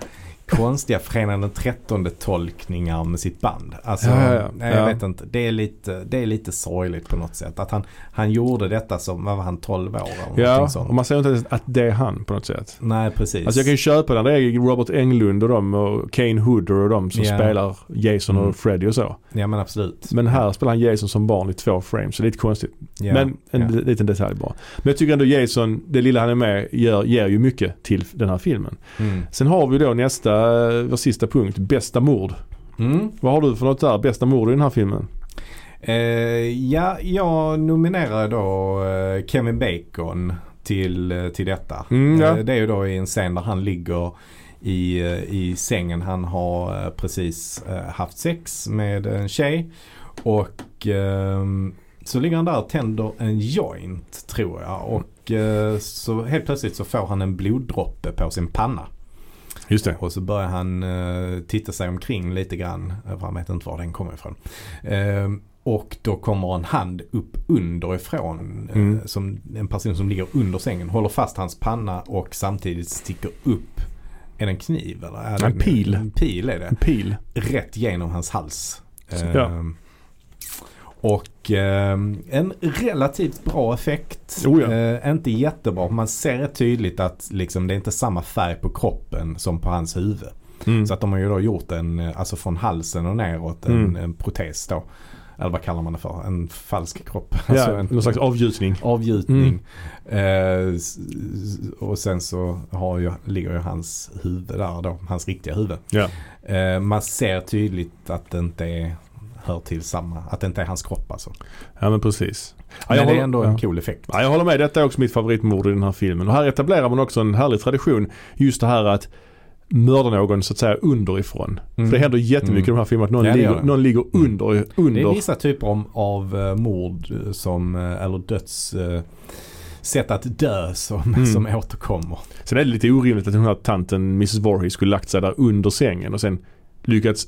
konstiga fredagen den 13 tolkningar med sitt band. Alltså, Ja, ja, nej, jag Ja. vet inte. Det är, lite, det är lite sorgligt på något sätt. Att han, han gjorde detta som, vad var han, 12 år eller ja, sånt. och man säger inte att det är han på något sätt. Nej, precis. Alltså jag kan ju köpa den. Det är Robert Englund och de och Kane Hooder och de som spelar Jason Mm. och Freddy och så. Ja, men absolut. Men här spelar han Jason som barn i två frames. Så det är lite konstigt. Men en liten detalj bara. Men jag tycker ändå Jason, det lilla han är med, gör, ger ju mycket till den här filmen. Mm. Sen har vi då nästa, vår sista punkt, bästa mord. Mm. Vad har du för något där, bästa mord i den här filmen? Eh, ja, jag nominerar då eh, Kevin Bacon till, eh, till detta. Mm, ja. eh, det är ju då i en scen där han ligger i, eh, i sängen. Han har eh, precis eh, haft sex med en tjej. Och ehm, så ligger han där och tänder en joint tror jag. Och eh, så helt plötsligt så får han en bloddroppe på sin panna. Just det. Och så börjar han eh, titta sig omkring lite grann. eh, För han vet inte var den kommer ifrån. Ehm, och då kommer en hand upp underifrån. eh, Mm. som en person som ligger under sängen. Håller fast hans panna och samtidigt sticker upp. Är det en kniv eller? Är det En pil. En pil är det. En pil. Rätt genom hans hals. Ja. Och ehm, en relativt bra effekt. Oh ja. Eh, inte jättebra. Man ser tydligt att liksom, det är inte samma färg på kroppen som på hans huvud. Mm. Så att de har ju då gjort en, eh, alltså från halsen och neråt, en, Mm. en protes då. Eller vad kallar man det för? En falsk kropp. Ja, Alltså en någon slags avgjutning. avgjutning. Eh, s- s- och sen så har ju, ligger ju hans huvud där då, hans riktiga huvud. Ja. Eh, man ser tydligt att det inte är hör till samma, att det inte är hans kropp alltså. Ja men precis. Ja, Men det är håller- ändå ja. en cool effekt. Ja, jag håller med. Detta är också mitt favoritmord i den här filmen. Och här etablerar man också en härlig tradition. Just det här att mörda någon så att säga underifrån. Mm. För det händer jättemycket i de här filmerna att någon, Ja, det gör ligger, det. någon ligger under. Det är under. vissa typer om, av eh, mord eh, som, eh, eller döds sätt att dö som, Mm. som återkommer. Sen är det lite orimligt att den här tanten Mrs Voorhees skulle lagt sig där under sängen och sen lyckats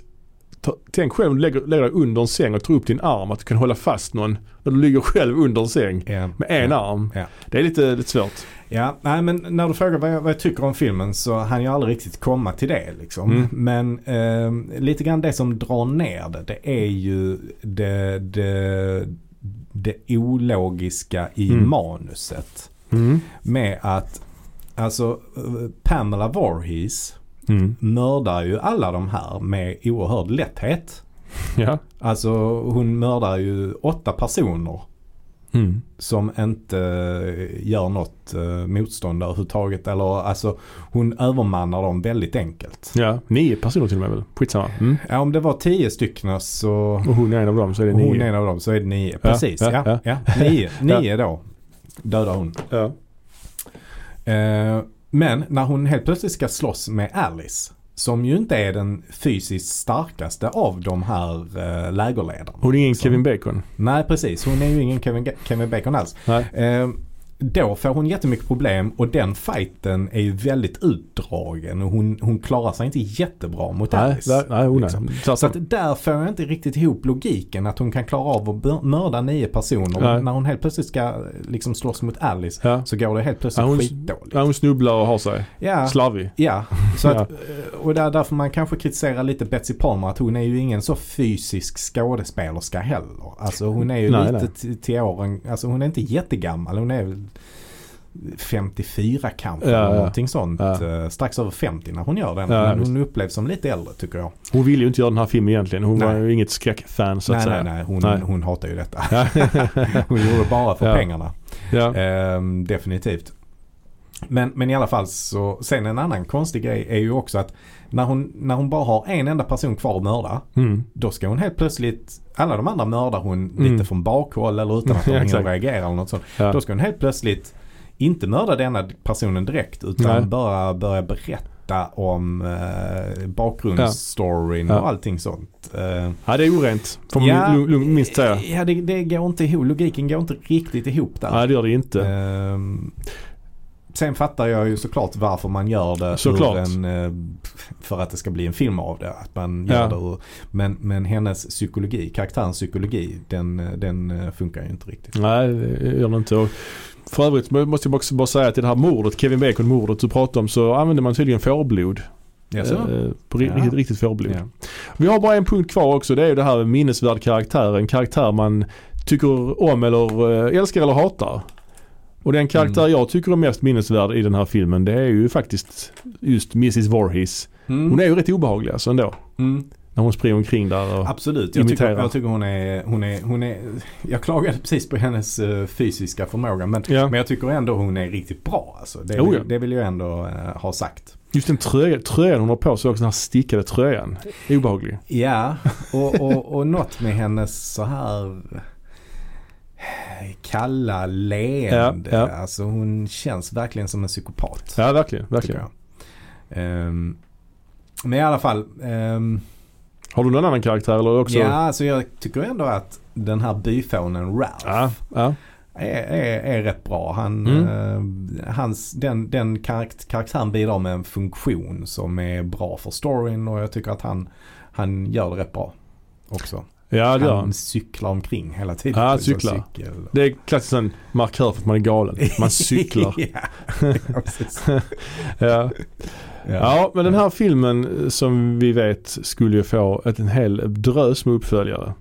ta, Tänk själv om du lägger, lägger dig under en säng och tar upp din arm att du kan hålla fast någon när du ligger själv under en säng Ja. med en ja. arm. Ja. Det är lite, lite svårt. Ja, nej men när du frågar vad jag, vad jag tycker om filmen så hann jag aldrig riktigt komma till det liksom. Mm. Men eh, lite grann det som drar ner det, det är ju det, det, det ologiska i Mm. manuset. Mm. Med att, alltså eh, Pamela Voorhees Mm. mördar ju alla de här med oerhörd lätthet. Ja. Alltså hon mördar ju åtta personer Mm. som inte eh, gör något eh, motstånd överhuvudtaget. Eller alltså hon övermannar dem väldigt enkelt. Ja, nio personer till och med väl? Skitsamma. Mm. Ja, om det var tio stycken så Och hon är en av dem så är det och hon nio. är en av dem så är det nio. Precis, ja, ja. ja. ja. Nio, [laughs] nio då dödar hon. Ja. Eh, men när hon helt plötsligt ska slåss med Alice. Som ju inte är den fysiskt starkaste av de här eh, lägerledarna. Hon är ingen Som- Kevin Bacon. Nej precis, hon är ju ingen Kevin, Kevin Bacon alls. Nej. Eh, då får hon jättemycket problem och den fighten är ju väldigt utdragen och hon, hon klarar sig inte jättebra mot Nej, Alice. där, nej, hon liksom. är. Så att där får jag inte riktigt ihop logiken att hon kan klara av att mörda nio personer. Nej. När hon helt plötsligt ska liksom slåss mot Alice Ja. så går det helt plötsligt Ja, hon- skitdåligt. Ja, hon snubblar och har sig. Ja, Slarvig. ja. Så att, eh, och där, därför man kanske kritiserar lite Betsy Palmer att hon är ju ingen så fysisk skådespelerska heller. Alltså hon är ju Nej, lite nej. till åren, alltså hon är inte jättegammal. Hon är 54 kanske Ja, ja. någonting sånt. Ja. Eh, Strax över 50 när hon gör den. Ja, Men hon upplevs som lite äldre tycker jag. Hon ville ju inte göra den här filmen egentligen. Hon var Nej. ju inget skräckfan så att nej, säga. nej, nej. Hon, Nej. hon hatar ju detta. [laughs] Hon gjorde det bara för pengarna. ja. Ehm, definitivt. Men, men i alla fall så, sen en annan konstig grej är ju också att när hon, när hon bara har en enda person kvar att mörda. Mm. Då ska hon helt plötsligt, alla de andra mördar hon Mm. lite från bakhåll eller utan att [laughs] de Ja, hinner reagera eller något sånt. Ja. Då ska hon helt plötsligt inte mörda denna personen direkt utan Nej. bara börja berätta om eh, bakgrundsstoryn Ja. och allting sånt. Eh, ja, det är orent. Får man Ja. minst säga. Ja, det, det går inte ihop. Logiken går inte riktigt ihop där. Nej, det gör det inte. Ehm, sen fattar jag ju såklart varför man gör det Såklart. en, eh, för att det ska bli en film av det. Att man gör Ja. det ur, men, men hennes psykologi, karaktärens psykologi, den, den eh, funkar ju inte riktigt. Nej, det gör det inte. Och för övrigt måste jag också bara säga att i det här mordet, Kevin Bacon-mordet du pratade om, så använder man tydligen fårblod. Jaså? Eh, på Ja. riktigt, riktigt fårblod. Ja. Vi har bara en punkt kvar också. Det är ju det här med minnesvärd karaktär. En karaktär man tycker om eller älskar eller hatar. Och den karaktär Mm. jag tycker är mest minnesvärd i den här filmen det är ju faktiskt just Mrs Voorhees. Mm. Hon är ju rätt obehaglig alltså ändå. Mm. När hon springer omkring där och... Absolut, jag tycker, Imitera. jag tycker hon, är, hon, är, hon är... Jag klagade precis på hennes eh, fysiska förmåga men, Ja. men jag tycker ändå hon är riktigt bra. Alltså. Det, Jo, vill, ja. det vill jag ändå eh, ha sagt. Just den tröja, tröjan hon har på sig också, den här stickade tröjan. Obehaglig. Ja, och, och, och något med hennes så här kalla leende. Ja, ja. Alltså hon känns verkligen som en psykopat. Ja verkligen, verkligen. Ehm, men i alla fall. ehm, Har du någon annan karaktär eller också? ja, alltså jag tycker ändå att den här byfånen Ralph Ja, ja. är, är, är rätt bra. Han, Mm. eh, hans, den, den karakt- karaktären bidrar med en funktion som är bra för storyn och jag tycker att han, han gör det rätt bra också. Ja det han cyklar omkring hela tiden. Ja, sån cyklar. Cykel. Det är klassiskt en markör för att man är galen. Man [laughs] cyklar. ja, [laughs] ja, ja. ja, men den här filmen som vi vet skulle ju få ett, en hel drös med uppföljare.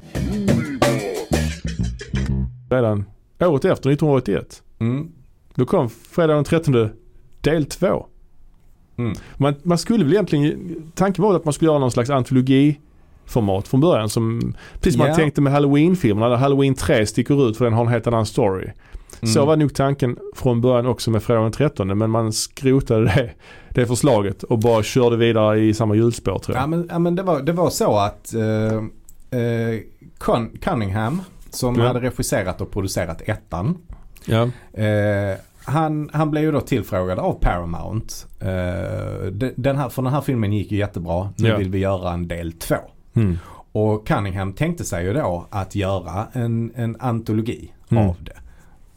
Redan året efter, 1981. Mm. Då kom fredag den 13 del 2. Mm. Man, man skulle väl egentligen, tanken var att man skulle göra någon slags antologiformat från början. Som, precis som man Ja. tänkte med Halloween-filmerna där Halloween 3 sticker ut för den har en helt annan story. Så Mm. var nog tanken från början också med fredag den 13 men man skrotade det, det förslaget och bara körde vidare i samma hjulspår tror jag. Ja men, ja, men det, var, det var så att eh, eh, Cunningham som Ja. hade regisserat och producerat ettan. Ja. Eh, han, han blev ju då tillfrågad av Paramount. Eh, de- den här, för den här filmen gick ju jättebra. Nu Ja. vill vi göra en del två. Mm. Och Cunningham tänkte sig ju då att göra en, en antologi Mm. av det.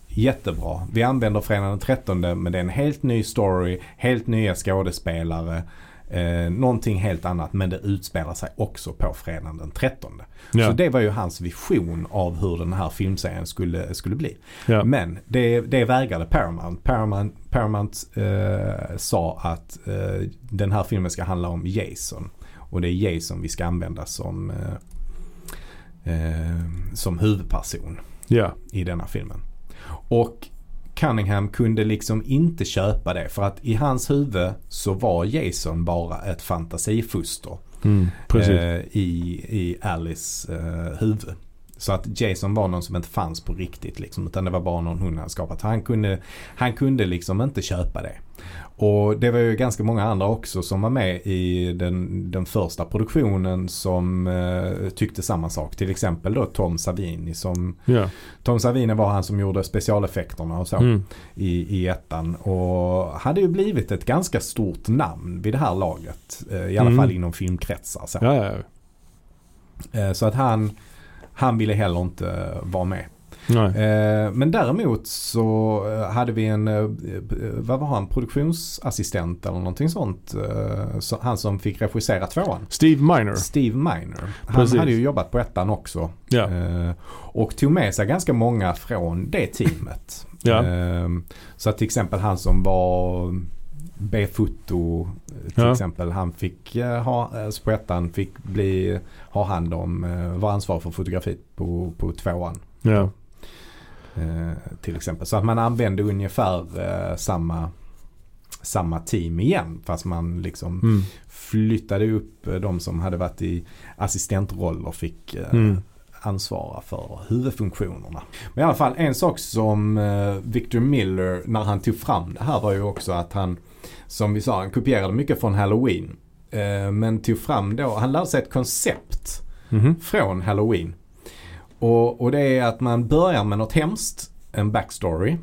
Jättebra. Vi använder fredagen den 13 men det är en helt ny story, helt nya skådespelare. Eh, någonting helt annat men det utspelar sig också på fredagen den 13. Ja. Så det var ju hans vision av hur den här filmserien skulle, skulle bli. ja. Men det, det vägrade Paramount. Paramount, Paramount eh, sa att eh, den här filmen ska handla om Jason. Och det är Jason vi ska använda som, eh, eh, som huvudperson ja. i denna filmen. Och Cunningham kunde liksom inte köpa det för att i hans huvud så var Jason bara ett fantasifuster Mm. Precis. eh, i, i Alice eh, huvud. Så att Jason var någon som inte fanns på riktigt liksom, utan det var bara någon hon hade skapat. Han kunde, han kunde liksom inte köpa det. Och det var ju ganska många andra också som var med i den, den första produktionen som eh, tyckte samma sak. Till exempel då Tom Savini som ja. Tom Savini var han som gjorde specialeffekterna och så Mm. i, i ettan. Och hade ju blivit ett ganska stort namn vid det här laget. Eh, I alla Mm. fall inom filmkretsar. Så, Ja, ja, ja. Eh, så att han, han ville heller inte vara med. Eh, Men däremot så eh, hade vi en, eh, vad var han, produktionsassistent eller någonting sånt. eh, så- Han som fick regissera tvåan. Steve Miner. Steve Miner. Han Precis. hade ju jobbat på ettan också. Ja. Eh, Och tog med sig ganska många från det teamet. [laughs] Ja. Eh, Så att till exempel han som var B-foto till Ja. exempel. Han fick eh, ha, eh, på ettan fick bli, ha hand om, eh, var ansvarig för fotografiet på, på tvåan. Ja. Eh, till exempel. Så att man använde ungefär eh, samma, samma team igen. Fast man liksom Mm. flyttade upp eh, de som hade varit i assistentroller fick Mm. ansvara för huvudfunktionerna. Men i alla fall en sak som Victor Miller när han tog fram det här var ju också att han som vi sa han kopierade mycket från Halloween. Men tog fram då, han lärde sig ett koncept Mhm. från Halloween. Och, och det är att man börjar med något hemskt, en backstory.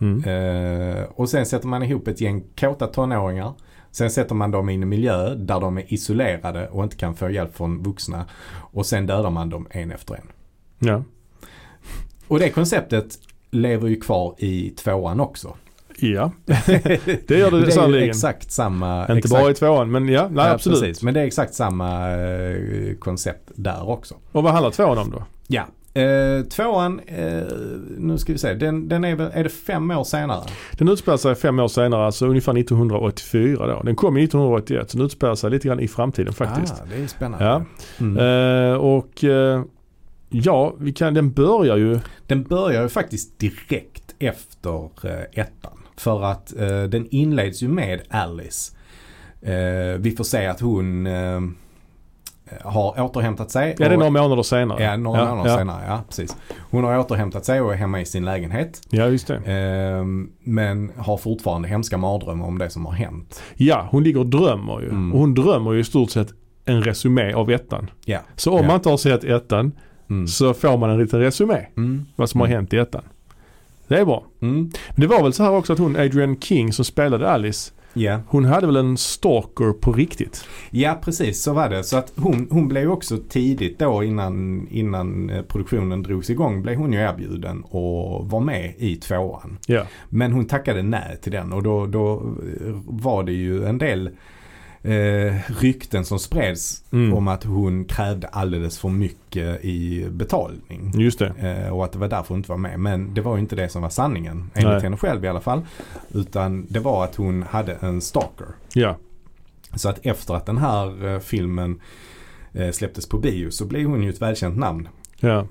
Mm. Eh, och sen sätter man ihop ett gäng kåta tonåringar. Sen sätter man dem i en miljö där de är isolerade och inte kan få hjälp från vuxna. Och sen dödar man dem en efter en. Ja. Och det konceptet lever ju kvar i tvåan också. Ja, det gör [laughs] det, det sannerligen. exakt samma... Inte exakt, bara i tvåan men ja, nej ja, absolut. Precis, men det är exakt samma eh, koncept där också. Och vad handlar tvåan om då? Ja. Eh, tvåan, eh, nu ska vi se, den, den är är det fem år senare? Den utspelar sig fem år senare, alltså ungefär 1984 då. Den kom 1981 så den utspelar sig lite grann i framtiden faktiskt. Ah, det är spännande. Ja. Mm. Eh, och eh, ja, vi kan, den börjar ju, Den börjar ju faktiskt direkt efter eh, ettan. För att eh, den inleds ju med Alice. Eh, vi får se att hon eh, har återhämtat sig. ja det är några månader senare. Ja, några ja, månader ja. senare. Ja, precis. Hon har återhämtat sig och är hemma i sin lägenhet. Ja, just det. Eh, men har fortfarande hemska mardrömmar om det som har hänt. Ja, hon ligger och drömmer ju. Mm. Och hon drömmer ju i stort sett en resumé av ettan. Ja. Så om Ja. man inte har sett ettan Mm. så får man en liten resumé. Mm. Vad som har Mm. hänt i ettan. Det är bra. Mm. Men det var väl så här också att hon, Adrian King som spelade Alice, Ja. hon hade väl en stalker på riktigt. Ja precis så var det. Så att hon, hon blev ju också tidigt då innan, innan eh, produktionen drogs igång blev hon ju erbjuden och var med i tvåan. Ja. Men hon tackade nej till den och då, då eh, var det ju en del eh, rykten som spreds Mm. om att hon krävde alldeles för mycket i betalning. Just det. Eh, och att det var därför hon inte var med. Men det var ju inte det som var sanningen. Enligt Nej. henne själv i alla fall. Utan det var att hon hade en stalker. Ja. Så att efter att den här eh, filmen eh, släpptes på bio så blev hon ju ett välkänt namn. Ja.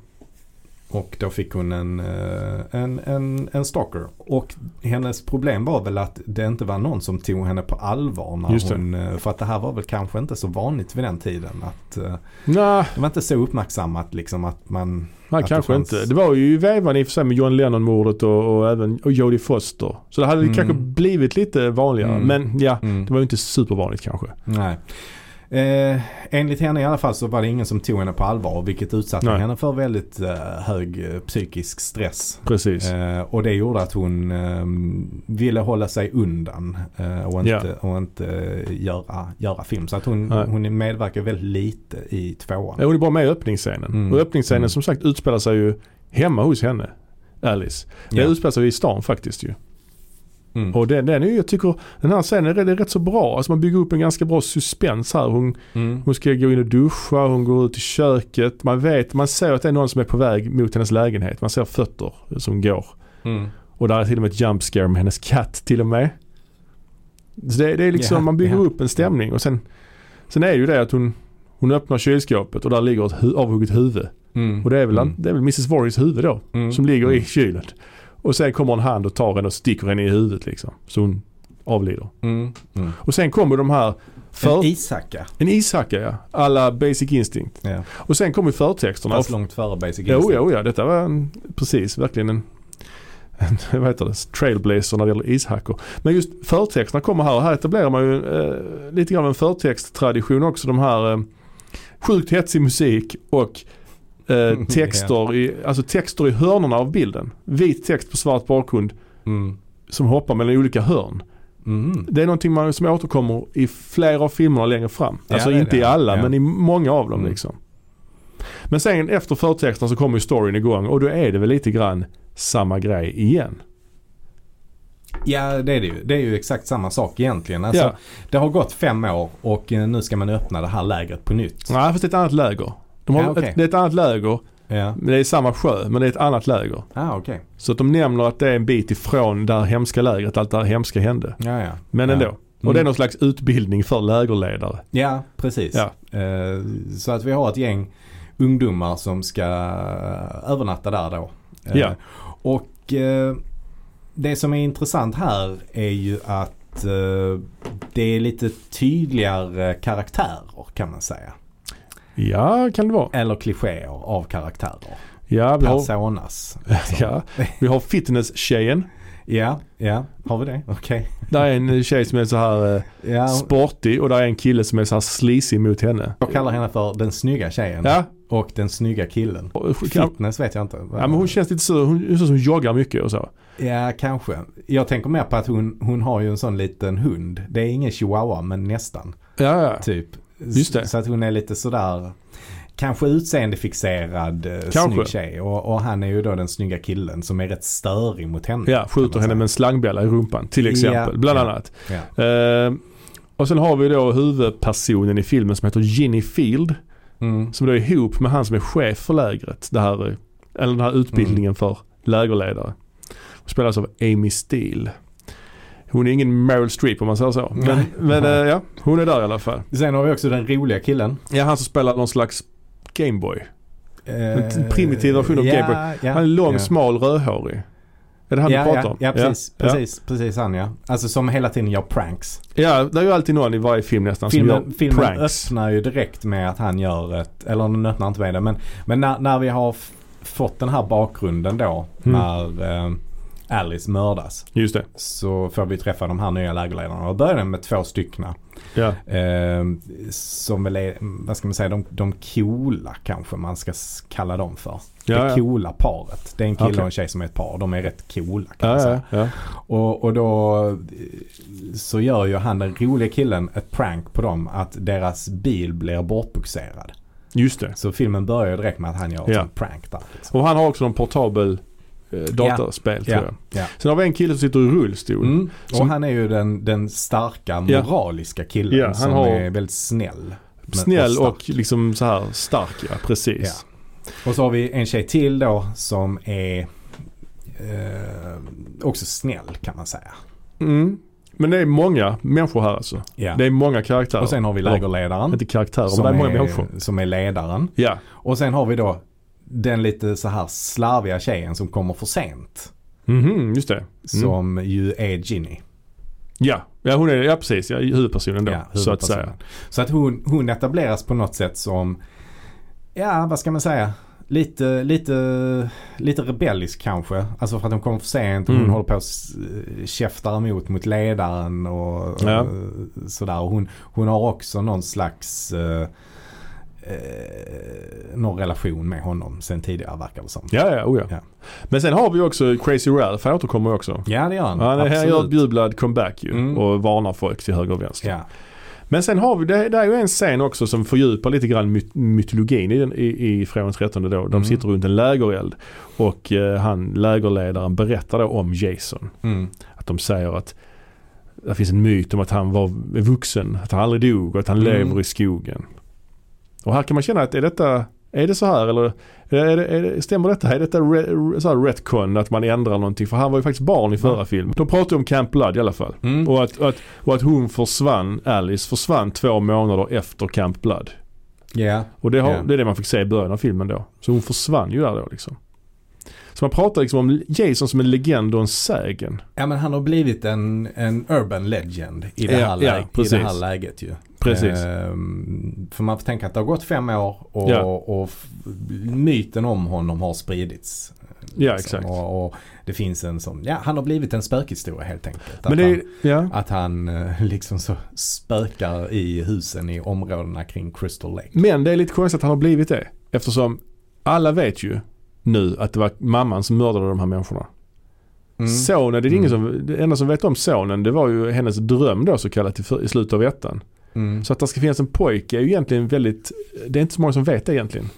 Och då fick hon en, eh, en, en, en stalker. Och hennes problem var väl att det inte var någon som tog henne på allvar. När hon, eh, för att det här var väl kanske inte så vanligt vid den tiden. Att, eh, Nej, det var inte så uppmärksammat liksom att man... nej Att kanske det fanns- inte. Det var ju i vevan i och för sig med John Lennon-mordet och, och även och Jodie Foster. Så det hade Mm. kanske blivit lite vanligare. Mm. Men ja, Mm, det var ju inte supervanligt kanske. nej. Eh, enligt henne i alla fall så var det ingen som tog henne på allvar vilket utsatte Nej. henne för väldigt eh, hög eh, psykisk stress. Precis. Eh, och det gjorde att hon eh, ville hålla sig undan eh, och inte, Ja. och inte eh, göra, göra film. Så att hon, Nej. hon medverkar väldigt lite i tvåan. Ja, Hon är bara med i öppningsscenen. Mm. Och öppningsscenen Mm. som sagt utspelar sig ju hemma hos henne. Alice. Det Ja. utspelar sig i stan faktiskt ju. Mm. Och den, den är jag tycker den här scenen är rätt, är rätt så bra. Alltså man bygger upp en ganska bra suspens här. Hon, Mm. hon ska gå in och duscha, hon går ut i köket. Man vet, man ser att det är någon som är på väg mot hennes lägenhet. Man ser fötter som går. Mm. Och där är till och med ett jump scare med hennes katt till och med. Så det, det är liksom, Ja, man bygger ja. upp en stämning och sen, sen är ju det att hon, hon öppnar kylskåpet och där ligger ett hu- avhugget huvud. Mm. Och det är väl, Mm. det är väl Mrs Voorhees huvud då. Mm. Som ligger i Mm. kylen. Och sen kommer en hand och tar henne och sticker henne i huvudet liksom. Så hon avlider. Mm. Mm. Och sen kommer de här för... En ishacka. En ishacka ja. Alla Basic Instinct. Ja. Och sen kommer förtexterna. Fast långt före Basic Jo, Instinct. jo, ja. Detta var en, precis verkligen en, en [laughs] vad heter det, trailblazer när det gäller ishackor. Men just förtexterna kommer här och här etablerar man ju eh, lite grann av en förtexttradition också. De här eh, sjukt hetsig musik och eh, [laughs] texter, i, alltså texter i hörnorna av bilden. Vit text på svart bakgrund Mm. som hoppar mellan olika hörn. Mm. Det är någonting man, som återkommer i flera av filmerna längre fram. Ja, alltså det inte i det. alla Ja. men i många av dem Mm. liksom. Men sen efter förtexterna så kommer ju storyn igång och då är det väl lite grann samma grej igen. Ja det är det ju. Det är ju exakt samma sak egentligen. Alltså, ja. Det har gått fem år och eh, nu ska man öppna det här lägret på nytt. Nej fast det är ett annat läger. De har Ja, okej. ett, det är ett annat läger, Ja. men det är samma sjö men det är ett annat läger. Ah, okej. Så att de nämner att det är en bit ifrån det här hemska lägret, allt det här hemska hände. Ja, ja. Men ändå. Och Mm. det är någon slags utbildning för lägerledare. Ja, precis. Ja. Eh, Så att vi har ett gäng ungdomar som ska övernatta där då. Eh, Ja. Och eh, det som är intressant här är ju att eh, det är lite tydligare karaktärer kan man säga. Ja, kan det vara. Eller klichéer av karaktärer. Ja, vi har, Personas. [laughs] ja, vi har fitness-tjejen. Ja, ja. Har vi det? Okej. Där är en tjej som är så här eh, Ja, sportig och där är en kille som är så här sleazy mot henne. jag kallar henne för den snygga tjejen. Ja, Och den snygga killen. Fitness vet jag inte. ja men hon känns lite så, hon är så som joggar mycket och så. Ja, kanske. Jag tänker mer på att hon, hon har ju en sån liten hund. Det är ingen chihuahua, men nästan. Ja, ja. Typ. Just det. Så att hon är lite sådär, kanske utseendefixerad eh, Kanske. snygg tjej. Och, och han är ju då den snygga killen som är rätt störig mot henne. Ja, skjuter henne med en slangbella i rumpan till exempel. Ja, bland ja. annat. Ja. Eh, och sen har vi då huvudpersonen i filmen som heter Ginny Field. Mm. Som då är ihop med han som är chef för lägret. Det här, eller den här utbildningen Mm. för lägerledare. Spelas av Amy Steele. Hon är ingen Meryl Streep om man säger så. Men, men eh, ja, hon är där i alla fall. Sen har vi också den roliga killen. Ja, han som spelar någon slags Gameboy. Eh, primitiv version av ja, Game Ja, Han är lång, ja. smal, rödhårig. Är det han ja, du pratar om? ja, precis. Precis, precis han ja. Alltså som hela tiden gör pranks. Ja, det är ju alltid någon i varje film nästan Filmen, som gör filmen pranks. öppnar ju direkt med att han gör ett, eller den öppnar inte med det, men, men när, när vi har fått den här bakgrunden då, Mm. när eh, Alice mördas, Just det. så får vi träffa de här nya lägerledarna. Och börjar med två styckna. Ja. Eh, som väl är, vad ska man säga, de, de coola kanske man ska kalla dem för. Ja, det ja. coola paret. Det är en kille Okej. och en tjej som är ett par. De är rätt coola kan man säga. Och, och då så gör ju han den roliga killen ett prank på dem att deras bil blir bortboxerad. Just det. Så filmen börjar direkt med att han gör Ja. sånt prank där. Liksom. Och han har också någon portabel eh, dataspel Ja, tror jag. ja. Sen har vi en kille som sitter i rullstol. Mm. Och Som- han är ju den, den starka moraliska killen Ja, han som har- är väldigt snäll. Snäll stark. och liksom så här stark ja, precis. Och så har vi en tjej till då som är eh, också snäll kan man säga. Mm. Men det är många människor här alltså. Ja. Det är många karaktärer. Och sen har vi lägerledaren. Inte karaktärer, men som, det är många är, människor. som är ledaren. Ja, Och sen har vi då den lite så här slarviga tjejen som kommer för sent. Mhm, just det. Mm. Som ju är Ginny. Ja. ja, hon är ja, precis. Ja, huvudpersonen då. Ja, så att säga. huvudpersonen. Så att hon, hon etableras på något sätt som, ja vad ska man säga, lite, lite, lite rebellisk kanske. Alltså för att de kommer för sent och Mm. hon håller på och käftar emot mot ledaren och, Ja. och sådär. Och Hon, hon har också någon slags eh, eh, någon relation med honom sen tidigare verkar det som. Ja, ja, oh ja. Ja. Men sen har vi också Crazy Ralph, han återkommer också. Ja det gör han. Han är- han gör ett Absolut. bjublad comeback ju Mm. och varnar folk till höger och vänster. Ja. Men sen har vi, det, det är ju en scen också som fördjupar lite grann myt, mytologin i, den- i, i Fredagen 13 då. De Mm. sitter runt en lägereld och eh, han, lägerledaren berättar då om Jason. Mm. Att de säger att det finns en myt om att han var vuxen, att han aldrig dog och att han Mm. lever i skogen. Och här kan man känna att är detta, är det så här eller är det, är det, stämmer detta? Är detta re, så här retcon att man ändrar någonting? För han var ju faktiskt barn i förra Ja. filmen. De pratar ju om Camp Blood i alla fall. Mm. Och att, att, och att hon försvann, Alice försvann två månader efter Camp Blood. Ja. Och det, har, Ja. det är det man fick se i början av filmen då. Så hon försvann ju där då liksom. Så man pratar liksom om Jason som en legend och en sägen. Ja men han har blivit en, en urban legend i det, Ja, här, ja, läge, i det här läget ju. Precis. Ehm, för man får tänka att det har gått fem år och, Ja. och myten om honom har spridits. Ja, Liksom. exakt. Och, och det finns en sån, ja han har blivit en spökhistoria helt enkelt. Att Men det han, ja. att han eh, [laughs] liksom så spökar i husen i områdena kring Crystal Lake. Men det är lite konstigt att han har blivit det. Eftersom alla vet ju nu att det var mamman som mördade de här människorna. Mm. Sonen, det är ingen som, det enda som vet om sonen det var ju hennes dröm då så kallat i, i slutet av ettan. Mm. Så att det ska finnas en pojke är ju egentligen väldigt, det är inte så många som vet det egentligen.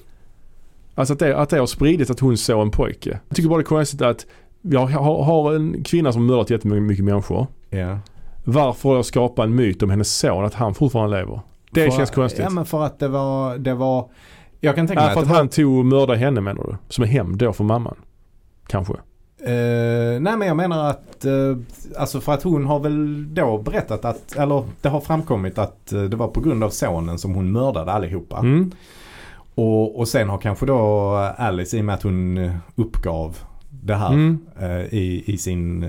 Alltså att det, att det har spridits att hon såg en pojke. Jag tycker bara det är konstigt att vi har, har, en kvinna som mördat jättemycket mycket människor. Ja. Varför då skapa en myt om hennes son att han fortfarande lever? Det För- känns konstigt. Ja men för att det var, det var jag kan tänka Ja, mig för att att det var han tog och mördade henne menar du? Som är hem då för mamman? Kanske? Eh, nej men jag menar att, eh, alltså för att hon har väl då berättat att, eller det har framkommit att eh, det var på grund av sonen som hon mördade allihopa. Mm. Och, och sen har kanske då Alice i och med att hon uppgav det här Mm. i, i sin,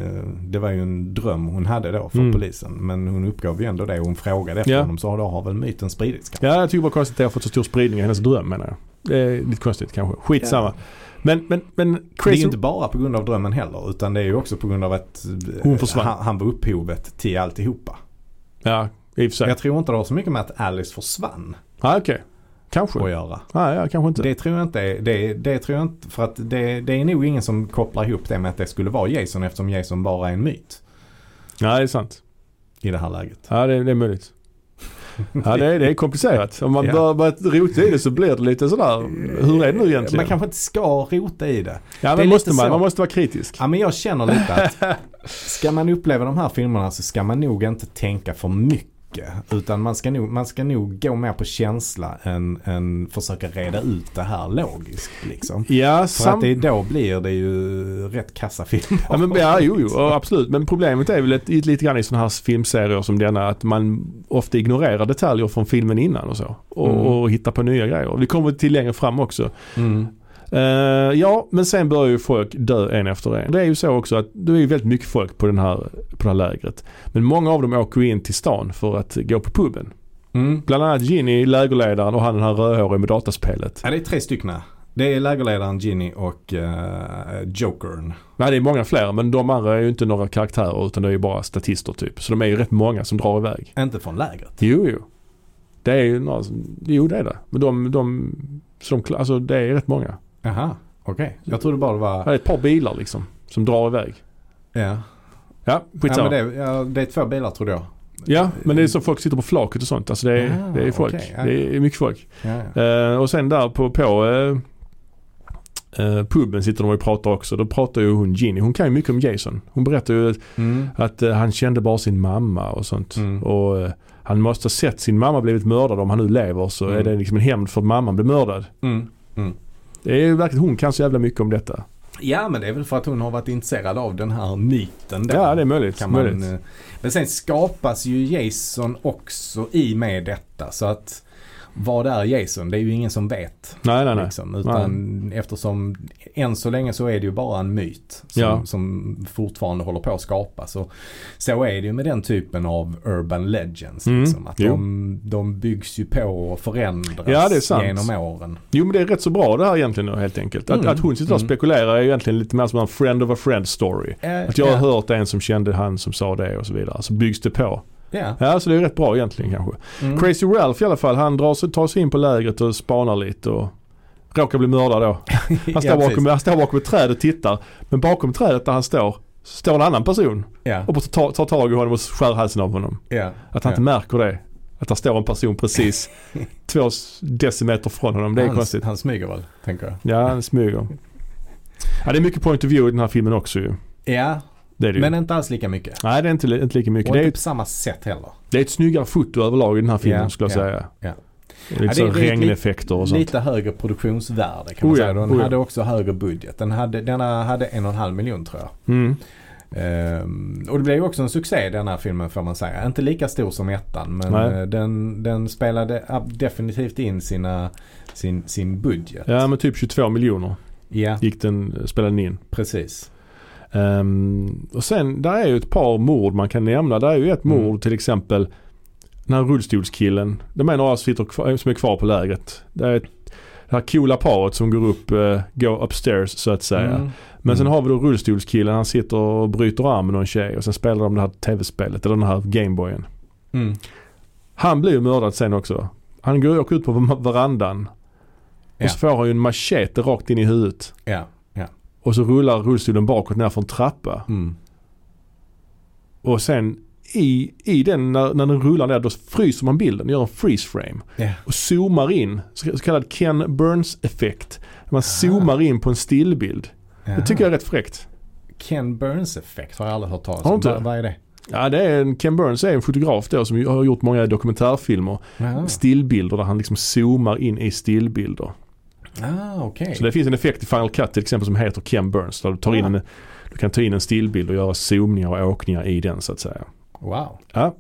det var ju en dröm hon hade då för Mm. polisen. Men hon uppgav ju ändå det och hon frågade efter Ja. honom så då har väl myten spridits kanske. Ja, jag tycker bara konstigt att det har fått så stor spridning i hennes dröm menar jag. Det är lite konstigt kanske. Skitsamma. Men, men, men Det är Crazy... ju inte bara på grund av drömmen heller utan det är ju också på grund av att eh, Hon försvann. han, han var upphovet till alltihopa. Ja, i och för sig. Jag tror inte det har så mycket med att Alice försvann Ja, okej. Kanske. att göra. Ja, ja, kanske inte. Det tror jag inte det, det tror jag inte, för att det, det är nog ingen som kopplar ihop det med att det skulle vara Jason eftersom Jason bara är en myt Ja, det är sant. i det här läget. Ja, det, det är möjligt. [laughs] Ja, det är, det är komplicerat. Om man Ja. börjar börjar rota i det så blir det lite sådär, hur är det nu egentligen? Man kanske inte ska rota i det. ja, det men måste lite man, så. man måste vara kritisk. Ja men jag känner lite att [laughs] ska man uppleva de här filmerna så ska man nog inte tänka för mycket. Utan man ska nog, man ska nog gå mer på känsla än, än försöka reda ut det här logiskt liksom. Ja, För att det, då blir det ju rätt kassa filmer. Ja, men, ja jo, jo, absolut. Men problemet är väl ett, lite grann i sådana här filmserier som denna att man ofta ignorerar detaljer från filmen innan och så. Och, Mm. och hittar på nya grejer. Vi kommer till längre fram också. Mm. Eh, ja, men sen börjar ju folk dö en efter en. Det är ju så också att det är ju väldigt mycket folk på, den här, på det här lägret. Men många av dem åker in till stan för att gå på puben. Mm. Bland annat Ginny, lägerledaren och han den här rödhåriga med dataspelet. Ja, det är tre stycken. Det är lägerledaren Ginny och uh, Jokern. Nej det är många fler men de andra är ju inte några karaktärer utan det är ju bara statister typ. Så de är ju rätt många som drar iväg. Inte från lägret. Jo, jo. Det är ju några som, jo det är det. Men de, de, de alltså det är rätt många. Jaha, okej. Jag trodde bara det Det var... är ett par bilar liksom som drar iväg. Ja. Ja, Ja, skitsamma. men det, ja, det är två bilar trodde jag. Ja, men det är så folk sitter på flaket och sånt. Alltså det är, Ah, det är folk. okej, ja. Det är mycket folk. Ja, ja. Eh, och sen där på, på eh, eh, puben sitter de och pratar också. Då pratar ju hon Ginny. Hon kan ju mycket om Jason. Hon berättar ju att, Mm. att han kände bara sin mamma och sånt. Mm. Och han måste ha sett sin mamma blivit mördad om han nu lever så Mm. är det liksom en hämnd för att mamman blev mördad. Det är verkligen hon kan så jävla mycket om detta. Ja men det är väl för att hon har varit intresserad av den här myten då. Ja det är möjligt. kan man, möjligt. eh, men sen skapas ju Jason också i med detta så att vad är Jason? Det är ju ingen som vet. Nej, nej, nej. Liksom, utan eftersom än så länge så är det ju bara en myt som, Ja. som fortfarande håller på att skapas. Och så är det ju med den typen av urban legends. Mm, Liksom, att de, de byggs ju på och förändras Ja, det genom åren. Jo men det är rätt så bra det här egentligen då, helt enkelt. Att, Mm, att hon sitter och mm. spekulerar är egentligen lite mer som en friend of a friend story. Eh, Att jag har ja, hört en som kände han som sa det och så vidare. Så byggs det på. Ja. Ja, så det är rätt bra egentligen kanske. Mm. Crazy Ralph i alla fall, han drar sig, tar sig in på lägret och spanar lite och råkar bli mördad då. [laughs] Han står, ja, bakom, han står bakom ett träd och tittar. Men bakom trädet där han står, står en annan person Ja, och tar, tar tag i honom och skär halsen av honom. ja, Att han inte märker det. Att där står en person precis [laughs] två decimeter från honom. Det är han, konstigt. Han smyger väl, tänker jag. Ja, han smyger. Ja, det är mycket point of view i den här filmen också ju. Ja, Det är det ju. men inte alls lika mycket. Nej, det är inte, inte lika mycket. Och Det är, inte på samma sätt heller. det är ett snyggare foto överlag i den här filmen Ja, skulle jag ja, säga. ja. Lite Ja, det- det regneffekter och sånt. Lite högre produktionsvärde kan man Oh ja, säga. Den oh ja. hade också högre budget. Den hade, denna hade en och en halv miljon tror jag. Mm. Ehm, och det blev ju också en succé den här filmen får man säga. Inte lika stor som ettan men Nej. eh, den, den spelade definitivt in sina, sin, sin budget. Ja, men typ 22 miljoner Ja, gick den, spelade den in. precis. Ehm, och sen, där är ju ett par mord man kan nämna. Där är ju ett Mm. mord till exempel. Den här rullstolskillen. De är några som, kvar, som är kvar på lägret. Det är det här coola paret som går upp, uh, går upstairs så att säga. Mm. Men sen Mm. har vi då rullstolskillen. Han sitter och bryter armen av en tjej och sen spelar de det här tv-spelet eller den här Gameboyen. Mm. Han blir ju mördad sen också. Han går åker ut på verandan. Ja. Och så får han ju en machete rakt in i huvudet. Ja. Och så rullar rullstolen bakåt ner för en trappa. Mm. Och sen i, i den, när, när den rullar ner, då fryser man bilden, gör en freeze frame. Ja. Och zoomar in, så, så kallad Ken Burns effekt. Man zoomar in på en stillbild. Det tycker jag är rätt fräckt. Ken Burns effekt har jag aldrig hört talas om. Vad, vad är det? Ja, det är en, Ken Burns är en fotograf då som har gjort många dokumentärfilmer. Ah, Stillbilder där han liksom zoomar in i stillbilder. Ah okej. Så det finns en effekt i Final Cut till exempel som heter Ken Burns. Där du, tar in Ah. en, du kan ta in en stillbild och göra zoomningar och åkningar i den så att säga. Wow, Ja,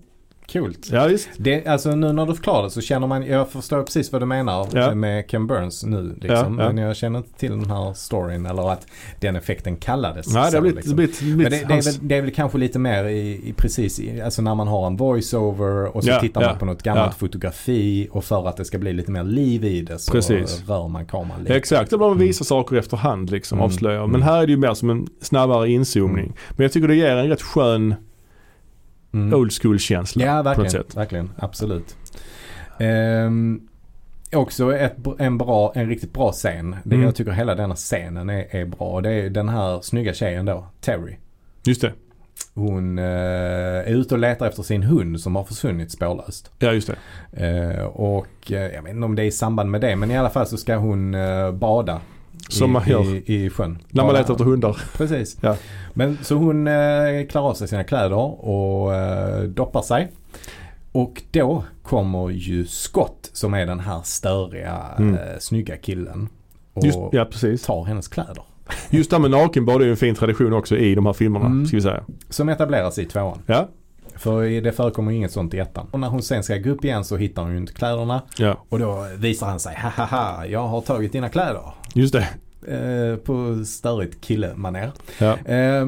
kul. ja visst. Det, alltså nu när du förklarar det så känner man, jag förstår precis vad du menar Ja. med Ken Burns nu liksom. Ja, ja. Men jag känner inte till den här storyn eller att den effekten kallades Nej, det har blivit, liksom. blivit, blivit Men det, det, är väl, det är väl kanske lite mer i, i precis, i, alltså när man har en voice-over och så tittar man på något gammalt fotografi och för att det ska bli lite mer liv i det så Precis. rör man kameran lite. Exakt, bara man visar saker efterhand liksom, Mm. avslöjar. Men Mm. här är det ju mer som en snabbare inzoomning. Mm. Men jag tycker det ger en rätt skön Mm. old school känsla Ja, verkligen. verkligen absolut. Ehm, också ett, en, bra, en riktigt bra scen. Det, Mm. Jag tycker hela denna scenen är, är bra. Det är den här snygga tjejen då, Terry. Just det. Hon eh, är ute och letar efter sin hund som har försvunnit spårlöst. Ja, just det. Eh, och eh, jag vet inte om det är i samband med det men i alla fall så ska hon eh, bada. Som i, man gör. I, i sjön. När man letar efter hundar. [laughs] Precis. Ja. Men så hon eh, klarar av sig sina kläder och eh, doppar sig. Och då kommer ju Scott som är den här störiga, Mm. eh, snygga killen. Och Just, ja, precis. tar hennes kläder. Just det här med nakenbad är ju en fin tradition också i de här filmerna, Mm. ska vi säga. Som etableras i tvåan. Ja, För det förekommer inget sånt i ettan. Och när hon sen ska gå upp igen så hittar hon ju inte kläderna. ja. Och då visar han sig, haha, jag har tagit dina kläder. Just det. Eh, på störigt killemanér. Ja. Eh,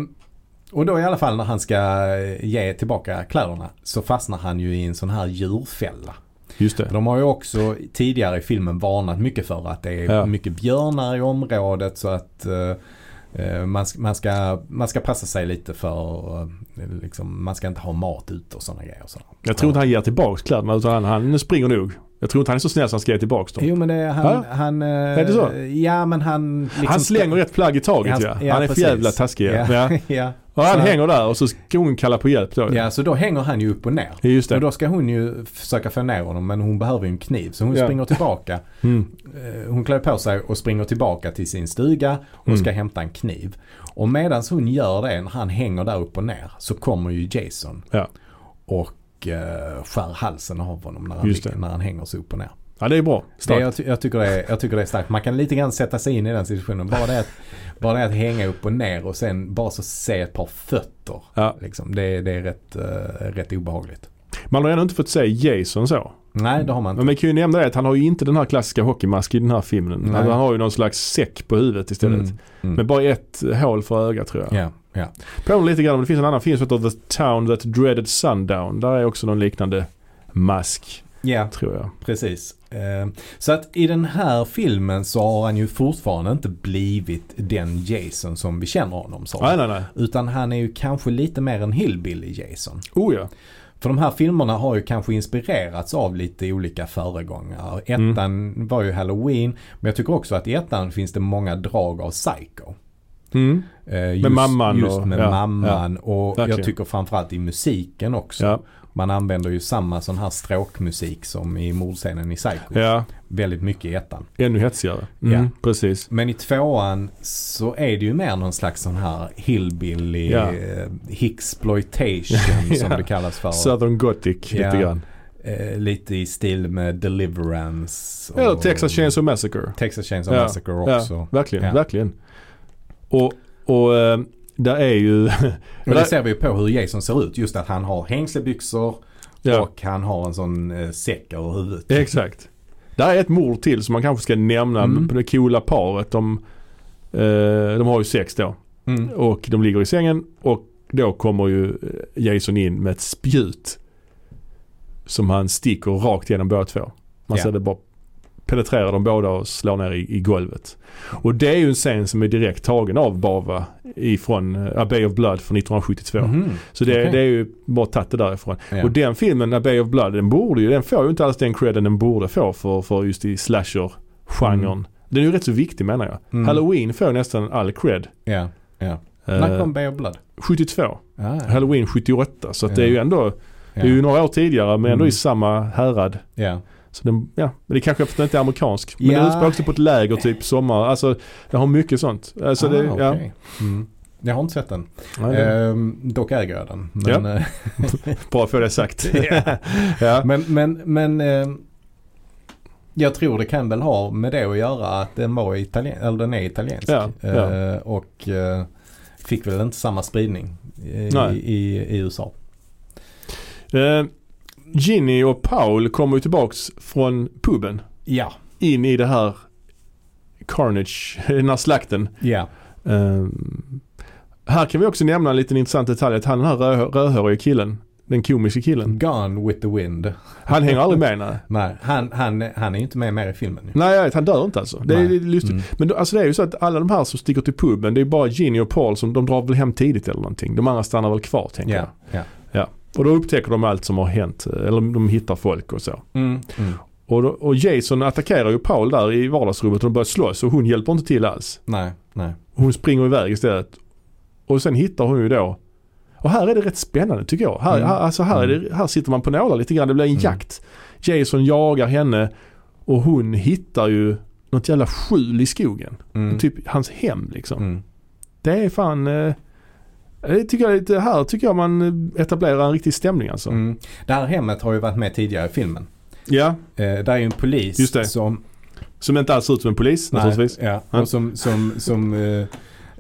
och då i alla fall när han ska eh, ge tillbaka kläderna så fastnar han ju i en sån här djurfälla. Just det. De har ju också tidigare i filmen varnat mycket för att det är Ja. mycket björnar i området så att eh, man, ska- man, ska, man ska passa sig lite för, eh, liksom, man ska inte ha mat ute och sådana grejer. Och sådär. Jag tror inte han ger tillbaks kläderna utan han, han springer nog. Jag tror inte han är så snäll så han ska ge tillbaks dem. Jo men det, han, han... Är det så? Ja men han... Liksom han slänger ett plagg i taget Han- ja. ja, Han är för precis. jävla taskig ja. Ja. [laughs] Och han Så- hänger där och så ska hon kalla på hjälp då. Ja, så då hänger han ju upp och ner. Just Och det. då ska hon ju försöka få ner honom men hon behöver ju en kniv. Så hon Ja. springer tillbaka. [laughs] Mm. Eh, Hon klär på sig och springer tillbaka till sin stuga och Mm. ska hämta en kniv. Och medan hon gör det, när han hänger där upp och ner, så kommer ju Jason. Ja. Och eh, skär halsen av honom när han, när han hänger så upp och ner. Ja det är bra. Det, Starkt. jag, ty- jag, tycker det är, jag tycker det är starkt. Man kan lite grann sätta sig in i den situationen. Bara det att, bara det att hänga upp och ner och sen bara så se ett par fötter. Ja. Liksom. Det, det är rätt, eh, rätt obehagligt. Man har ännu inte fått se Jason så. Nej det har man inte. Men man kan ju nämna det att han har ju inte den här klassiska hockeymasken i den här filmen. Alltså, han har ju någon slags säck på huvudet istället. Mm, mm. Med bara ett hål för ögat tror jag. Ja, ja. Påminner lite grann om det finns en annan film som heter The Town That Dreaded Sundown. Där är också någon liknande mask ja, tror jag. precis. Eh, Så att i den här filmen så har han ju fortfarande inte blivit den Jason som vi känner honom som. Nej nej nej. Utan han är ju kanske lite mer en hillbilly Jason. Oh ja. För de här filmerna har ju kanske inspirerats av lite olika föregångare. Ettan Mm. var ju Halloween. Men jag tycker också att i ettan finns det många drag av Psycho. Mm. Eh, Just, mamman Just och- med ja, mamman. Och Verkligen. jag tycker framförallt i musiken också. Ja. Man använder ju samma sån här stråkmusik som i mordscenen i Psycho. ja, Väldigt mycket i ettan. ännu hetsigare. Mm. Ja. Precis. Men i tvåan så är det ju mer någon slags sån här hillbilly Ja. eh, Hicksploitation [laughs] som det kallas för. Southern Gothic lite grann. Eh, lite i stil med Deliverance. Eller Texas Chainsaw Massacre. Texas Chainsaw Massacre också. Verkligen, verkligen. Och, och eh, där är ju... Och [laughs] det ser vi ju på hur Jason ser ut. Just att han har hängslebyxor ja, och han har en sån eh, säck över huvudet. exakt. Där är ett mord till som man kanske ska nämna. Mm. På det coola paret. De, eh, de har ju sex då. Mm. Och de ligger i sängen och då kommer ju eh, Jason in med ett spjut. Som han sticker rakt genom båda två. Man Ja. ser det bara penetrerar de båda och slår ner i, i golvet. Och det är ju en scen som är direkt tagen av Bava ifrån uh, A Bay of Blood från 1972. Mhm. Så det, Okej. det är ju bara tagit det därifrån. Ja. Och den filmen, A Bay of Blood, den borde ju, den får ju inte alls den credden den borde få för, för just i slasher-genren. Mm. Den är ju rätt så viktig menar jag. Mm. Halloween får nästan all cred. Ja, ja. Eh, När kom Bay of Blood? 72. Ah, Halloween 78. Så det Ja. är ju ändå, det är ju några år tidigare men ändå Mm. i samma härad. Ja. Så den, ja, men det är kanske för att den inte är amerikansk. Men Ja. den utspelar också på ett läger typ sommar. Alltså det har mycket sånt. Alltså, det, ah, ja. mm. Jag har inte sett den. Nej, Ehm, dock äger jag den. Men, eh, [laughs] Bra få det sagt. [laughs] Ja. [laughs] ja. men, men, men ehm, jag tror det kan väl ha med det att göra att den var italien eller den är italiensk. Ja, ja. Eh, och eh, fick väl inte samma spridning i, i, i USA. Eh, Ginny och Paul kommer ju tillbaks från puben Ja, in i det här Carnage, [laughs] den här slakten. ja. Eh, här kan vi också nämna en liten intressant detalj att han den här rö- rödhåriga killen, den komiska killen, Gone with the wind. han hänger aldrig med [laughs] nej. Nej, han, han, han är ju inte med mer i filmen. ju. Nej, jag han dör inte alltså. Det är lustigt. Mm. Men då, alltså det är ju så att alla de här som sticker till puben, det är bara Ginny och Paul som de drar väl hem tidigt eller någonting. De andra stannar väl kvar tänker Ja, ja. jag. Och då upptäcker de allt som har hänt. Eller de hittar folk och så. Mm. Mm. Och, då, och Jason attackerar ju Paul där i vardagsrummet och de börjar slåss och hon hjälper inte till alls. Nej, nej. Hon springer iväg istället. Och sen hittar hon ju då och här är det rätt spännande tycker jag. Här, Mm. alltså här, är det, här sitter man på nålar lite grann. Det blir en Mm. jakt. Jason jagar henne och hon hittar ju något jävla skjul i skogen. Mm. Typ hans hem liksom. Mm. Det är fan... Eh, det tycker jag, det här tycker jag man eh, etablerar en riktig stämning alltså. Mm. Det här hemmet har ju varit med tidigare i filmen. Ja, Eh, där är ju en polis som som inte alls ser ut som en polis naturligtvis. Ja, Ja. och som, som, som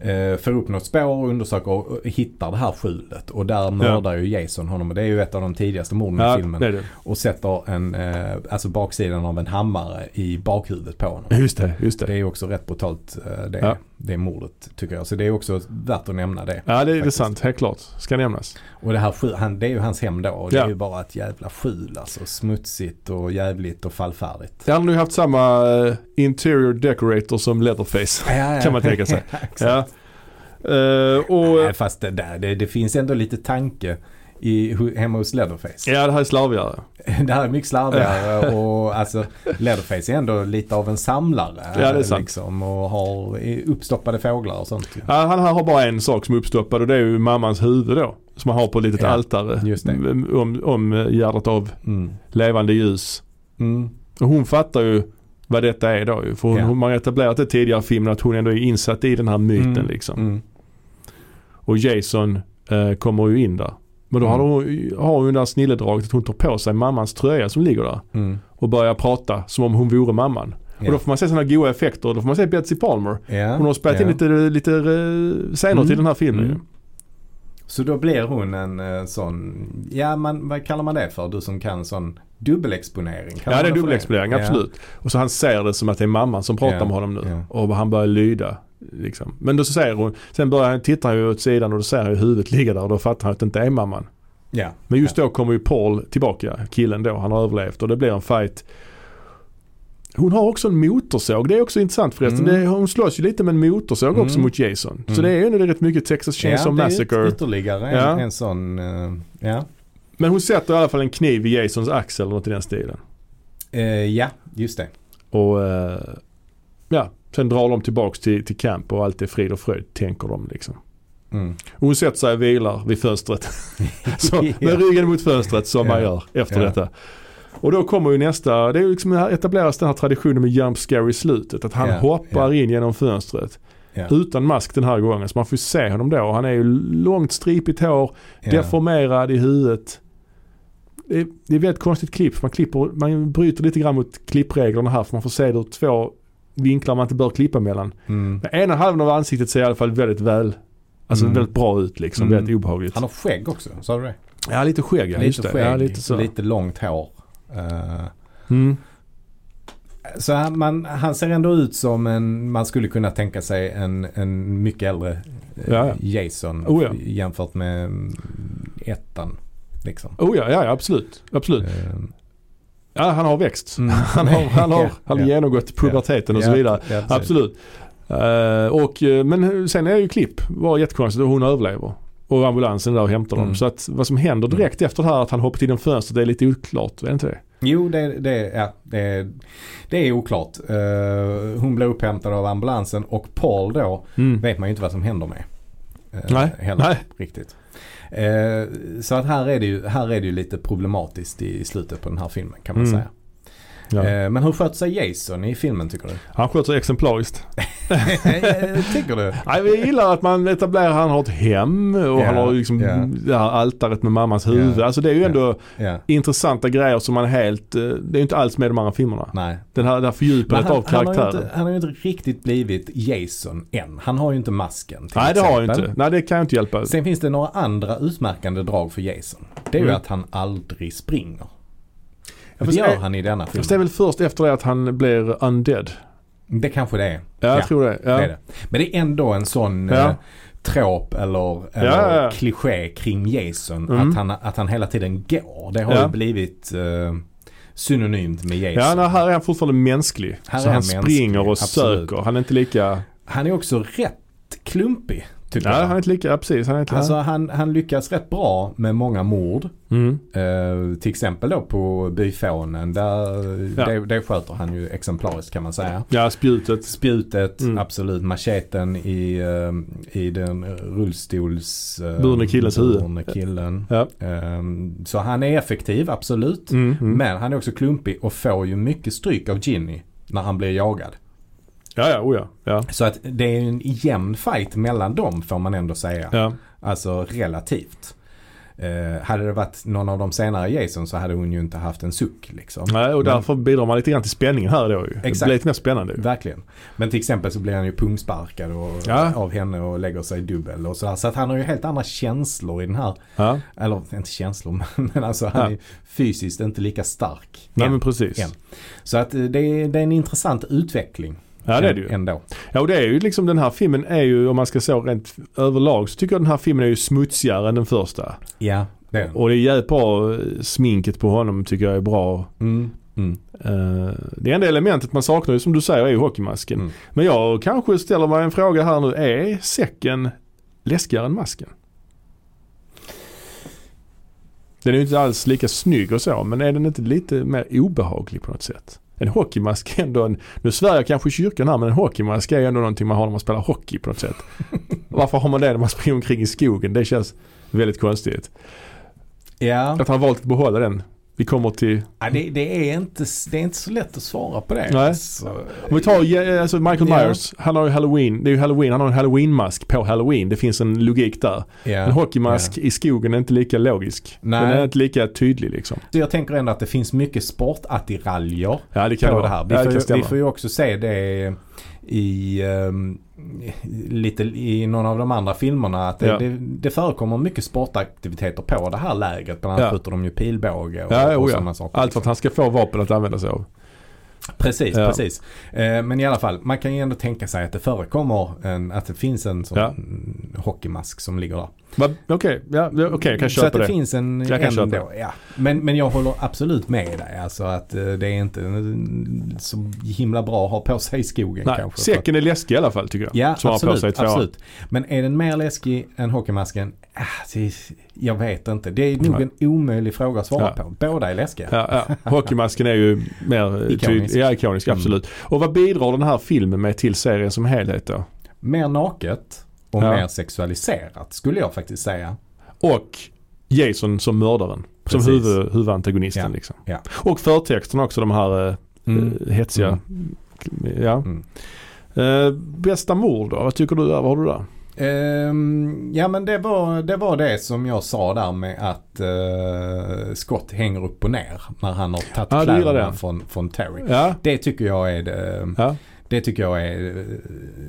eh, får upp något spår och undersöker och hittar det här skjulet. Och där mördar ju Jason honom. Och det är ju ett av de tidigaste morden i Ja, filmen. det det. Och sätter en, eh, alltså baksidan av en hammare i bakhuvudet på honom. Just det, just Det det. är ju också rätt brutalt eh, det, Ja. Det mordet tycker jag. Så det är också värt att nämna det. Ja, det är, sant. Helt klart. Ska nämnas. Och det här han, det är ju hans hem då. Och det Ja. är ju bara ett jävla skjul alltså. Smutsigt och jävligt och fallfärdigt. Jag hade nog haft samma eh, interior decorator som Leatherface. Ja, ja. Kan man tänka sig. [laughs] Ja. Eh, och, Nej, fast det, där, det, det finns ändå lite tanke i, hemma hos Leatherface. ja, det här är slarvigare. [laughs] Det här är mycket slarvigare och alltså Leatherface är ändå lite av en samlare. Ja, det är sant. Liksom, och har uppstoppade fåglar och sånt. Ja, han här har bara en sak som är uppstoppad och det är ju mammans huvud då. Som han har på ett litet Ja, altare. det. Om, om hjärtat av Mm. levande ljus. Mm. Och hon fattar ju vad detta är då ju. För hon, Ja. hon har etablerat det tidigare i filmen att hon ändå är insatt i den här myten Mm. liksom. Mm. Och Jason eh, kommer ju in där. Men då har Mm. hon, har hon det där snilledraget att hon tar på sig mammans tröja som ligger där. Mm. Och börjar prata som om hon vore mamman. Ja. Och då får man se sådana goa effekter. Då får man se Betsy Palmer. Ja, Hon har spelat ja. in lite, lite eh, scener Mm. till den här filmen Mm. Så då blir hon en eh, sån, ja man, vad kallar man det för? Du som kan sån dubbelexponering. Kan Ja det är dubbelexponering, Ja. absolut. Och så han ser det som att det är mamman som pratar med honom nu. Och han börjar lyda. Liksom. Men då så säger hon, sen börjar han, tittar han ju åt sidan och då ser han huvudet ligga där och då fattar han att det inte är mamman. Ja. Men just då kommer ju Paul tillbaka, killen då, han har överlevt och det blir en fight. Hon har också en motorsåg, det är också intressant förresten. Mm. Det, hon slåss ju lite med en motorsåg också Mm. mot Jason. Så Mm. det är ju ändå rätt mycket Texas Chainsaw ja, det är Massacre. yt- ytterligare en, Ja. en sån, eh, ja. Men hon sätter i alla fall en kniv i Jasons axel eller något i den stilen. Eh, ja, just det. Och eh, ja, sen drar de tillbaks till, till camp och allt är frid och fröjd tänker de liksom. Mm. Hon sätter sig och vilar vid fönstret. [laughs] så, med ryggen mot fönstret som man gör efter Ja. detta. Och då kommer ju nästa, det är liksom etableras den här traditionen med jump scare i slutet. Att han Ja. hoppar in genom fönstret. Ja. Utan mask den här gången. Så man får ju se honom då. Han är ju långt stripigt hår, Ja. deformerad i huvudet. Det är, det är väldigt konstigt klipp. Man, klipper, man bryter lite grann mot klippreglerna här för man får se det ur två vinklar man inte bör klippa mellan. Mm. Den ena halvan av ansiktet ser i alla fall väldigt väl, alltså Mm. väldigt bra ut liksom. Mm. Väldigt obehagligt. Han har skägg också, sa du det? Ja lite skägg ja, just lite det. skägg, Ja, lite så. lite långt hår. Eh, Mm. så han, man, han ser ändå ut som en, man skulle kunna tänka sig en, en mycket äldre eh, Ja, ja. Jason Oh, ja. jämfört med ettan. Liksom. Oh ja, ja, absolut. absolut. Eh, Ja, han har växt. Mm. [laughs] Han har, han har, han har genomgått puberteten och så vidare. Absolut. Eh, och, eh, men sen är ju klipp, var jättekonstigt och hon överlever. Och ambulansen där och hämtar dem. Mm. Så att vad som händer direkt efter det här att han hoppat in i fönstret det är lite oklart. Är det inte det? Jo, det, det, ja, det, det är oklart. Eh, hon blir upphämtad av ambulansen och Paul då Mm. vet man ju inte vad som händer med. Eh, Nej, heller, nej. Riktigt. Eh, så att här är, det ju, här är det ju lite problematiskt i slutet på den här filmen kan man Mm. säga. Ja. Eh, men hur sköter sig Jason i filmen tycker du? Han sköter sig exemplariskt. [laughs] tycker du? Nej, jag gillar att man etablerar att han har ett hem och Ja, han har liksom ja. det här altaret med mammas huvud. Ja, Alltså det är ju ändå Ja, intressanta grejer som man helt, eh, det är ju inte alls med i de andra filmerna. nej. Den här, det här fördjupandet av han, han, har ju karaktären. inte, han har ju inte riktigt blivit Jason än. Han har ju inte masken till Nej det har jag exempel. inte. Nej det kan jag inte hjälpa. Sen finns det några andra utmärkande drag för Jason. Det är ju Mm. att han aldrig springer. Det gör han i denna Fast det är väl först efter det att han blir undead. Det kanske det är. Ja, jag Ja, tror det. Ja. Det är det. Men det är ändå en sån Ja. eh, trop eller, eller Ja, ja, kliché kring Jason. Mm. Att, han, att han hela tiden går. Det har ju blivit eh, synonymt med Jason. Ja, nej, här är han fortfarande mänsklig. Här så han, han springer mänsklig, och absolut. söker. Han är inte lika... Han är också rätt klumpig. Tycker Ja, jag. han är inte lika... Ja, precis. Han är inte... Alltså han, han lyckas rätt bra med många mord. mm. Eh, till exempel då på byfånen. Där, Ja. det, det sköter han ju exemplariskt kan man säga. Ja, spjutet. Spjutet, Mm. absolut. Macheten i, eh, i den rullstols... eh, Burne killens huvud. killen. Ja. Eh, så han är effektiv, absolut. Mm, mm. Men han är också klumpig och får ju mycket stryk av Ginny när han blir jagad. Ja, ja, oh ja. Ja. Så att det är en jämn fight mellan dem får man ändå säga. ja. Alltså relativt. Eh, hade det varit någon av de senare Jason så hade hon ju inte haft en suck liksom. Nej, och Men- därför bidrar man lite grann till spänningen här då ju. Det Exakt. blir lite mer spännande ju. Verkligen. Men till exempel så blir han ju pungsparkad och, Ja. av henne och lägger sig dubbel och sådär. Så att han har ju helt andra känslor i den här. Ja, Eller inte känslor [laughs] men alltså han Ja. är fysiskt inte lika stark. nej än. men precis. än. Så att eh, det är, det är en intressant utveckling. Ja, det är det ju. Ändå. Ja, och det är ju liksom den här filmen är ju, om man ska så rent överlag, så tycker jag den här filmen är ju smutsigare än den första. Ja, det är den. Och det är jävligt bra, sminket på honom tycker jag är bra. Mm. Mm. Eh, det enda elementet man saknar ju som du säger är ju hockeymasken. Mm. Men jag kanske ställer mig en fråga här nu. Är säcken läskigare än masken? Den är ju inte alls lika snygg och så men är den inte lite mer obehaglig på något sätt? En hockeymask är ändå en, nu svär jag kanske i kyrkan här men en hockeymask är ändå någonting man har när man spelar hockey på något sätt. [laughs] Varför har man det när man springer omkring i skogen? Det känns väldigt konstigt. Ja, Att han valt att behålla den. Vi kommer till, ja det, det, är inte, det är inte så lätt att svara på det. Nej. Så, om vi tar alltså Michael Ja. Myers, han har ju halloween, det är ju halloween, han har en halloween-mask på halloween. Det finns en logik där. ja, En hockeymask i skogen är inte lika logisk. Nej. Den är inte lika tydlig liksom. Så jag tänker ändå att det finns mycket sportattiraljer Ja det kan på det det här. Vi, ja, det får, vi får ju också se det i, ehm, lite i någon av de andra filmerna att det, Ja. det, det förekommer mycket sportaktiviteter på det här lägret. Bland annat Ja. skjuter de ju pilbåge och, Ja, och oh sådana saker. Allt för att han ska få vapen att använda sig av. Precis, Ja. precis. Eh, men i alla fall, man kan ju ändå tänka sig att det förekommer en, att det finns en sån Ja. mm, hockeymask som ligger där. Okej, ja, ja, okej, jag kan Så att köpa det, det. finns en Jag kan ändå, köpa ja. men, men jag håller absolut med dig. Alltså att eh, det är inte mm, så himla bra att ha på sig i skogen Nej, kanske. säcken är läskig i alla fall tycker jag. Ja, absolut, absolut. Men är den mer läskig än hockeymasken? Ah, jag vet inte. Det är nog en omöjlig fråga att svara Ja. på. Båda är läskiga. Ja, ja. Hockeymasken är ju mer Ikonisk. tydlig. Ja, ikonisk, Mm. absolut. Och vad bidrar den här filmen med till serien som helhet då? Mer naket och mer sexualiserat skulle jag faktiskt säga. Och Jason som mördaren. Precis. Som huvud, huvudantagonisten liksom. Och förtexterna också, de här eh, Mm. eh, hetsiga. Ja. Mm. Eh, bästa mord då? Vad tycker du där? Vad har du där? Ehm, ja men det var, det var det som jag sa där med att uh, Scott hänger upp och ner när han har tagit Ja, kläderna från, från Terry. Ja. Det tycker jag är det, ja. det, tycker jag är eh,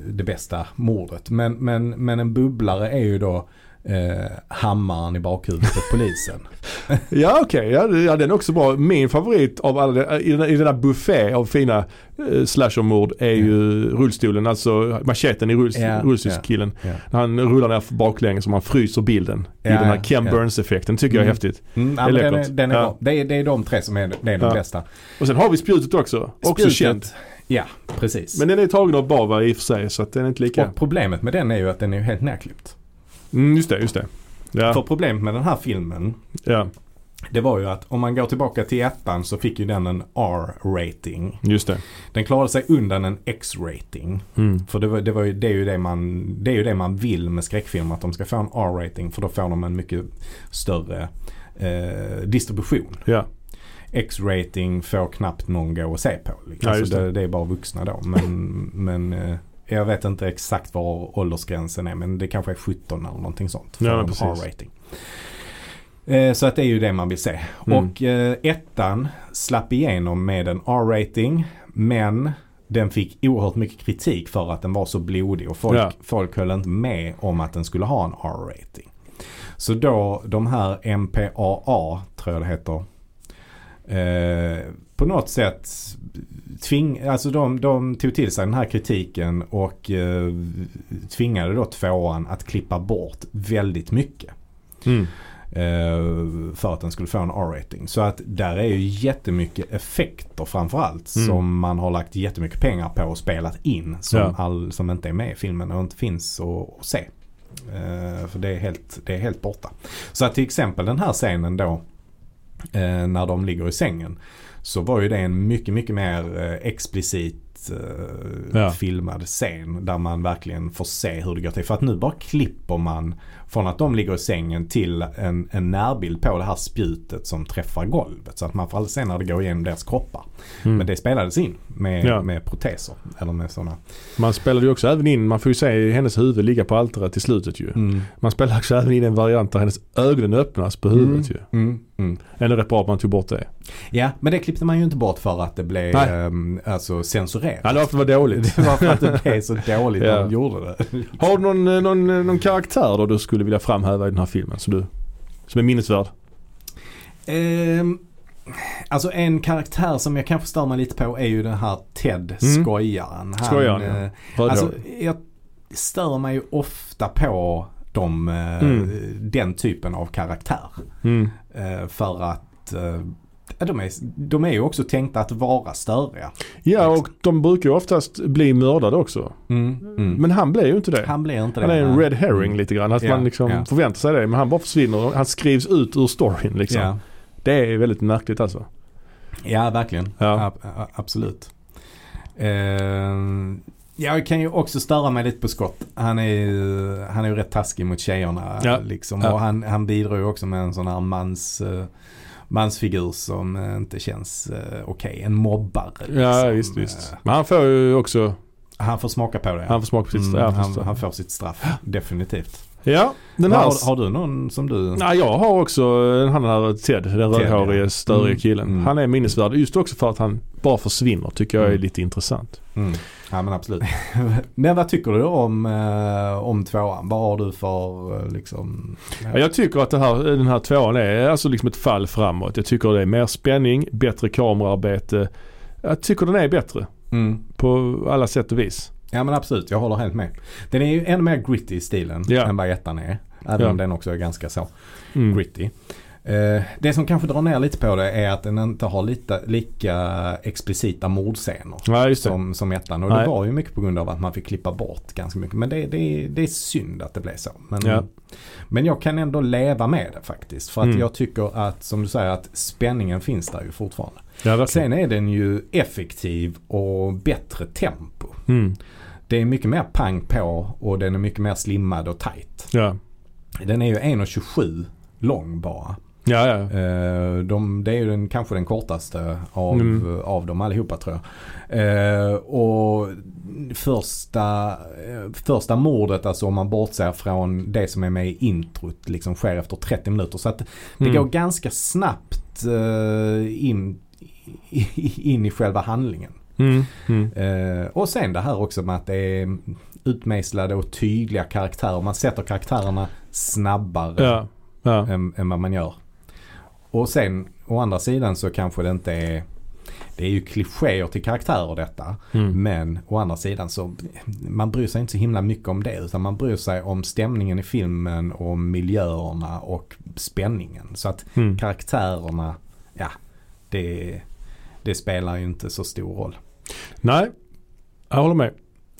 det bästa mordet. Men, men, men en bubblare är ju då eh, hammaren i bakhuvudet på polisen. [laughs] Ja okej, det- ja den är också bra. Min favorit av alla, i den, i den där buffé av fina eh, slashermord är ju rullstolen, alltså macheten i rull, Ja, rullstolskillen. Ja. När han rullar ner baklänges och man fryser bilden i den här Ken. Burns-effekten tycker jag är Mm. häftigt. Mm, Det är den, är, den är Ja. Det, är, det är de tre som är, det är de Ja. bästa. Och sen har vi spjutet också, också Spjutet, känt. Ja, precis. Men den är tagen av Bava i och för sig så att den är inte lika. Och problemet med den är ju att den är helt nerklippt. Mm, just det, just det. För Ja, problemet med den här filmen ja, Det var ju att om man går tillbaka till ettan så fick ju den en R-rating. just det. Den klarade sig undan en X-rating. Mm. För det, var, det, var ju, det, är ju det, man, det är ju det man vill med skräckfilmer. Att de ska få en R-rating. För då får de en mycket större eh, distribution. Ja, X-rating får knappt någon gå och se på. Liksom. Ja, alltså det. det, det är bara vuxna då. Men, men eh, jag vet inte exakt var åldersgränsen är. Men det kanske är 17 eller någonting sånt. För Ja, en. R-rating. Eh, Så att det är ju det man vill se. Mm. Och eh, ettan slapp igenom med en R-rating. Men den fick oerhört mycket kritik för att den var så blodig. Och folk, Ja. folk höll inte med om att den skulle ha en R-rating. Så då de här MPAA, tror jag det heter. Eh, på något sätt tving, alltså de, de tog till sig den här kritiken och eh, tvingade då tvåan att klippa bort väldigt mycket. mm. Eh, för att den skulle få en R-rating. Så att där är ju jättemycket effekter framförallt. Mm. Som man har lagt jättemycket pengar på och spelat in. Som, Ja. all, som inte är med i filmen och inte finns att, se. Eh, för det är, helt, det är helt borta. Så att till exempel den här scenen då. Eh, när de ligger i sängen. Så var ju det en mycket, mycket mer eh, explicit eh, Ja. filmad scen. Där man verkligen får se hur det går till. För att nu bara klipper man från att de ligger i sängen till en, en närbild på det här spjutet som träffar golvet. Så att man får aldrig se när det går igenom deras kroppar. Mm. Men det spelades in med, Ja. med proteser. Eller med sådana. Man spelade ju också även in, man får ju se hennes huvud ligga på altaret i slutet ju. Mm. Man spelade också även in en variant där hennes ögon öppnas på huvudet ju. Mm. Ändå rätt bra att man tog bort det. Ja, men det klippte man ju inte bort för att det blev ehm, alltså censurerat. Ja, det var för att det var dåligt. [laughs] Det var för att det blev så [laughs] dåligt när Ja. de gjorde det. Har du någon, eh, någon, eh, någon karaktär då du skulle vilja framhäva i den här filmen som, du, som är minnesvärd? Ehm, alltså en karaktär som jag kanske stör mig lite på är ju den här Ted Mm. skojaren. Han, Skojaren, ja. eh. Alltså jag stör mig ju ofta på de, Mm. den typen av karaktär. mm. Eh, för att eh, de, är, de är ju också tänkta att vara störiga. Ja och de brukar ju oftast bli mördade också. Mm. Mm. Men han blir ju inte det. han blir inte Han det. är en red herring Mm. lite grann. Att Ja, man liksom ja. förväntar sig det. Men han bara försvinner. Han skrivs ut ur storyn liksom. Ja. Det är väldigt märkligt alltså. ja, verkligen. Ja. A- absolut. Eh, jag kan ju också störa mig lite på Scott. Han är ju, han är ju rätt taskig mot tjejerna. Ja. Liksom. Ja. Och han, han bidrar ju också med en sån här mans, eh, mansfigur som eh, inte känns eh, okej. En mobbare. Ja liksom. visst visst. Eh, Men han får ju också, han får smaka på det. han får smaka på sitt Mm, straff. han, han får sitt straff. Definitivt. Ja, den här... har, har du någon som du... Nej, jag har också eh, han här Ted, den rödhårige ja. störiga Mm, killen. mm. Han är minnesvärd just också för att han bara försvinner tycker jag är Mm. lite intressant. Mm. Ja men absolut. [laughs] men vad tycker du om, eh, om tvåan? Vad har du för eh, liksom? Ja, jag tycker att det här, den här tvåan är alltså liksom ett fall framåt. Jag tycker det är mer spänning, bättre kamerarbete. Jag tycker den är bättre Mm. på alla sätt och vis. Ja men absolut, jag håller helt med. Den är ju ännu mer gritty i stilen Ja. än vad ettan är. Även Ja. om den också är ganska så Mm. gritty. Eh, det som kanske drar ner lite på det är att den inte har lite, lika explicita mordscener. Ja. Som, som ettan. Och Nej. det var ju mycket på grund av att man fick klippa bort ganska mycket. Men det, det, det är synd att det blev så. Men, Ja. men jag kan ändå leva med det faktiskt. För att Mm. jag tycker att, som du säger, att spänningen finns där ju fortfarande. Ja. Sen är den ju effektiv och bättre tempo. Mm. Det är mycket mer pang på och den är mycket mer slimmad och tight. Ja. Den är ju 1,27 lång bara. Ja, ja. Eh, de, det är ju den, kanske den kortaste av, Mm. av dem allihopa tror jag. Eh, och första, eh, första mordet, alltså om man bortser från det som är med i introt, liksom sker efter 30 minuter. Så att det Mm. går ganska snabbt eh, in, [laughs] in i själva handlingen. Mm. Mm. Eh, och sen det här också med att det är utmejslade och tydliga karaktärer. Man sätter karaktärerna snabbare Ja. Ja. än, än vad man gör. Och sen å andra sidan så kanske det inte är det är ju klichéer till karaktärer detta. Mm. Men å andra sidan så man bryr sig inte så himla mycket om det. Utan man bryr sig om stämningen i filmen, om miljöerna och spänningen. Så att Mm. karaktärerna, ja det, det spelar ju inte så stor roll. Nej, jag håller med.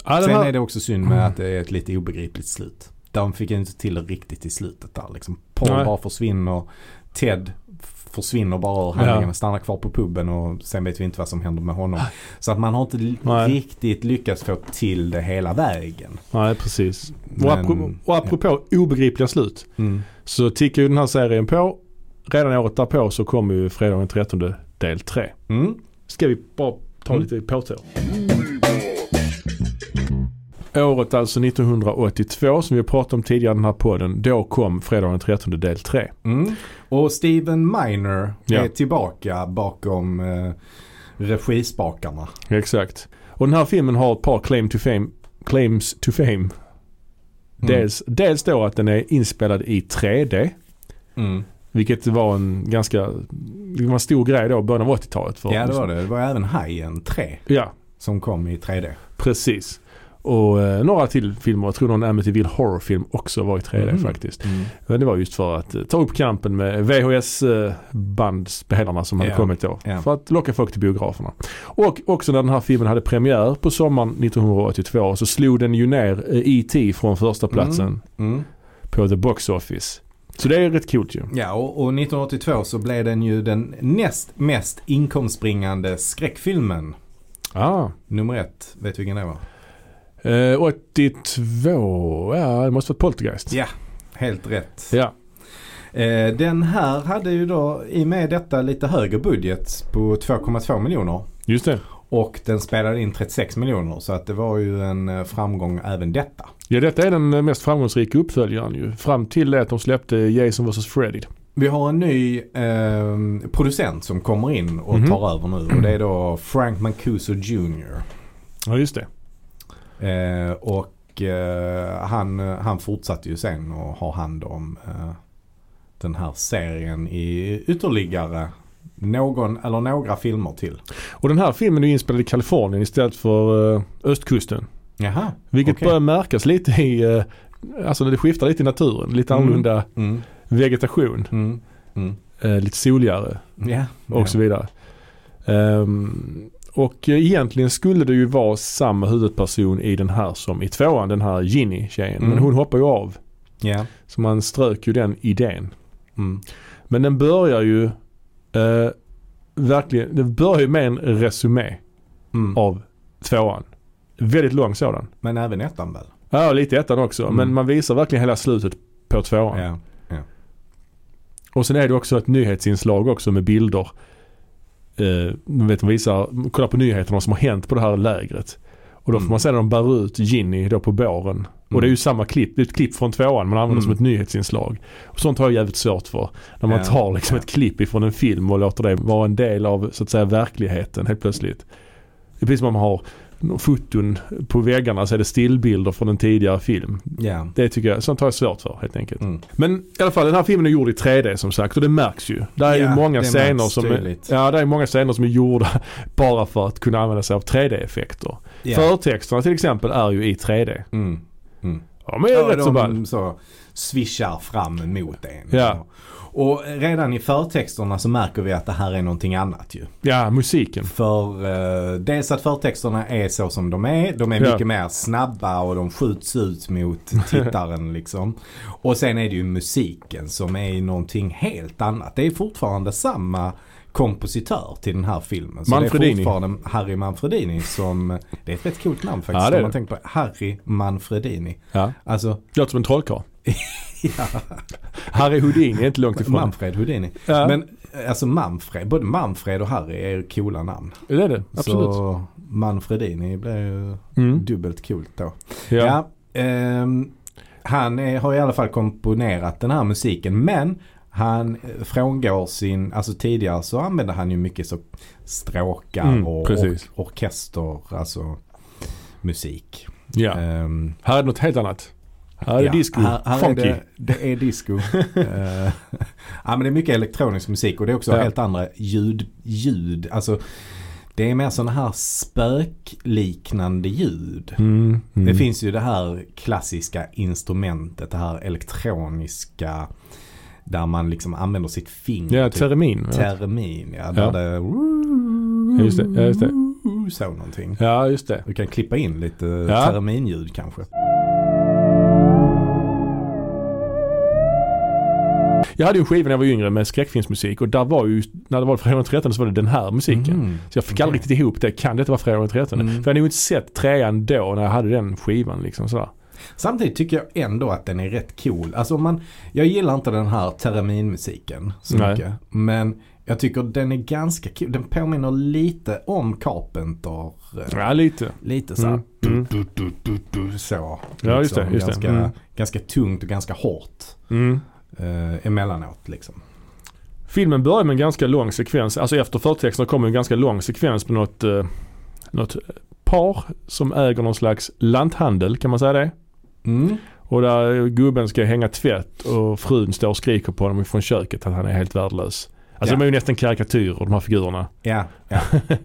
Ja, Sen här... är det också synd med [clears throat] att det är ett lite obegripligt slut. De fick inte till det riktigt i slutet där liksom. Paul Nej. bara försvinner. Ted försvinner bara ur handlingen. Ja. Stannar kvar på puben och sen vet vi inte vad som händer med honom. Så att man har inte Nej. riktigt lyckats få till det hela vägen. Nej, precis. Och, Men- apropå, och apropå obegripliga slut. Mm. Så tickar ju den här serien på. Redan året därpå så kommer ju fredagen den 13 del 3. Mm. Ska vi bara ta Mm. lite påtår? Året alltså 1982 som vi pratade om tidigare i den här podden. Då kom fredagen den 13 del 3. Mm. Och Steven Miner Ja. är tillbaka bakom eh, regispakarna. Exakt. Och den här filmen har ett par claim to fame, claims to fame. Mm. Dels, dels då att den är inspelad i 3D. Mm. Vilket var en ganska det var en stor grej då i början av 80-talet. för- Ja det var det. Det var även Hajen 3 Ja, som kom i 3D. precis. Och eh, några till filmer, jag tror någon Amityville Horror-film också var i 3D Mhm. faktiskt. Mm. Men det var just för att eh, ta upp kampen med VHS-bandspelarna som hade Ja, kommit då. ja. För att locka folk till biograferna. Och också när den här filmen hade premiär på sommaren 1982 så slog den ju ner eh, E.T. från första platsen Mm. på The Box Office. Så det är rätt coolt ju. Ja, och, och 1982 så blev den ju den näst mest inkomstbringande skräckfilmen. Ah. Nummer ett. Vet du vilken det var? Eh, 82, ja det måste varit Poltergeist. Ja, helt rätt. Ja. Eh, den här hade ju då i och med detta lite högre budget på 2,2 miljoner. Just det. Och den spelade in 36 miljoner så att det var ju en eh, framgång även detta. Ja detta är den mest framgångsrika uppföljaren ju. Fram till det att de släppte Jason vs Freddy. Vi har en ny eh, producent som kommer in och Mhm. tar över nu och det är då Frank Mancuso Jr. Ja just det. Eh, och eh, han, han fortsatte ju sen och har hand om eh, den här serien i ytterligare någon eller några filmer till. Och den här filmen är inspelad i Kalifornien istället för eh, östkusten. Jaha. Vilket okej. börjar märkas lite i, eh, alltså det skiftar lite i naturen. Lite Mm. annorlunda Mm, vegetation. mm, mm. Eh, lite soligare Ja. och så vidare. Ehm, och egentligen skulle det ju vara samma huvudperson i den här som i tvåan. Den här Ginny-tjejen. Men Mm. hon hoppar ju av. Ja. Så man strök ju den idén. Mm. Men den börjar ju eh, verkligen, den börjar ju med en resumé Mm. av tvåan. Väldigt lång sådan. Men även ettan väl? Ja, lite ettan också. Mm. Men man visar verkligen hela slutet på tvåan. Ja. Och sen är det också ett nyhetsinslag också med bilder. Eh, man vet, man visar, kolla på nyheterna som har hänt på det här lägret. Och då får Mm. man se när de bär ut Ginny då på båren. Och det är ju samma klipp, det är ett klipp från tvåan man använder Mm. som ett nyhetsinslag. Och sånt har jag jävligt svårt för. När man Ja, tar liksom ett klipp ifrån en film och låter det vara en del av så att säga verkligheten helt plötsligt. Det är precis som om man har foton på väggarna så är det stillbilder från en tidigare film. Ja. Det tycker jag, sånt har jag svårt för helt enkelt. Mm. Men i alla fall den här filmen är gjord i 3D som sagt och det märks ju. Där är ju Ja, många scener som är, ja, det är många scener som är gjorda [laughs] bara för att kunna använda sig av 3D-effekter. Ja. Förtexterna till exempel är ju i 3D. Mm. Mm. Ja men Ja, rätt så ball. de så swishar fram mot en. Ja. Och redan i förtexterna så märker vi att det här är någonting annat ju. Ja, musiken. För eh, dels att förtexterna är så som de är. De är Ja. mycket mer snabba och de skjuts ut mot [laughs] tittaren liksom. Och sen är det ju musiken som är någonting helt annat. Det är fortfarande samma kompositör till den här filmen. Så det är Manfredini. fortfarande Harry Manfredini som, det är ett rätt coolt namn faktiskt. Ja, det är om man det. tänker på Harry Manfredini. Ja. Alltså, Låter som en trollkarl. Ja, Harry Houdini är inte långt ifrån. Manfred Houdini. Ja, Men alltså Manfred, både Manfred och Harry är coola namn. det är det. Absolut. Så Manfredini blir ju Mm. dubbelt coolt då. Ja. Ja, ehm, han är, har i alla fall komponerat den här musiken men han eh, frångår sin, alltså tidigare så använde han ju mycket så stråkar Mm, och or, orkester, alltså musik. ja. Ehm, Här är det något helt annat. Är det ja, disco. Här, här är det, det är disco. [laughs] Eh, [laughs] ja men det är mycket elektronisk musik och det är också Ja. helt andra ljud, ljud. Alltså det är mer sådana här spökliknande ljud. Mm. Mm. Det finns ju det här klassiska instrumentet, det här elektroniska där man liksom använder sitt finger. Ja, typ. termin. Termin, ja. Där Ja. det Ja, just det, ja, just det. så någonting. Ja, just det. Du kan klippa in lite Ja. terminljud kanske. Jag hade ju en skiva när jag var yngre med skräckfilmsmusik och där var ju, när det var Fredagen 13 så var det den här musiken. Mm. Så jag fick aldrig riktigt ihop det. Kan detta vara Fredagen 13? Mm. För jag hade nog inte sett trean då när jag hade den skivan liksom sådär. Samtidigt tycker jag ändå att den är rätt cool. Alltså man, jag gillar inte den här terminmusiken så Nej. mycket. Men jag tycker den är ganska cool. Den påminner lite om Carpenter. eh, Ja, lite. Lite så här, Mm, mm. Du, du, du, så. Ja, just det, just det. ganska, Mm. ganska tungt och ganska hårt Mm. Eh, emellanåt liksom. Filmen börjar med en ganska lång sekvens. Alltså efter förtexterna kommer en ganska lång sekvens med något, eh, något par som äger någon slags lanthandel, kan man säga det? Mm. Och där gubben ska hänga tvätt och frun står och skriker på honom från köket att han är helt värdelös. Alltså Ja. de är ju nästan karikatyrer de här figurerna. Ja, ja. [laughs]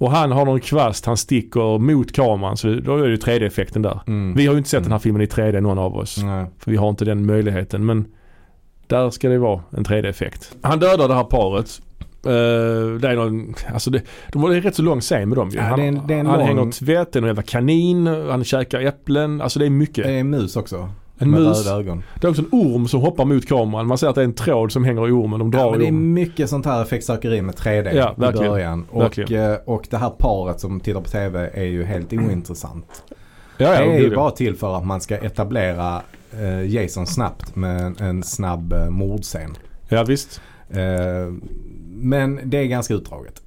Och han har någon kvast, han sticker mot kameran så då är det ju 3D-effekten där. Mm. Vi har ju inte sett den här filmen i 3D någon av oss. Nej. För vi har inte den möjligheten. Men där ska det vara en 3D-effekt. Han dödar det här paret. Eh, det är någon, alltså det, de har en rätt så lång scen med dem ju. Ja, Han, det är det är en han lång- hänger tvätt, det är någon jävla kanin, han käkar äpplen. Alltså det är mycket. Det är en mus också. En med mus. röda ögon. Det är också en orm som hoppar mot kameran. Man ser att det är en tråd som hänger i ormen. De drar Ja, men det är mycket sånt här effektsökeri med 3D Ja, i verkligen. början. Och, Verkligen. eh, och det här paret som tittar på TV är ju helt ointressant. Ja, ja, det är ju bara till för att man ska etablera Jason snabbt med en, en snabb eh, mordscen. ja visst. Eh, men det är ganska utdraget.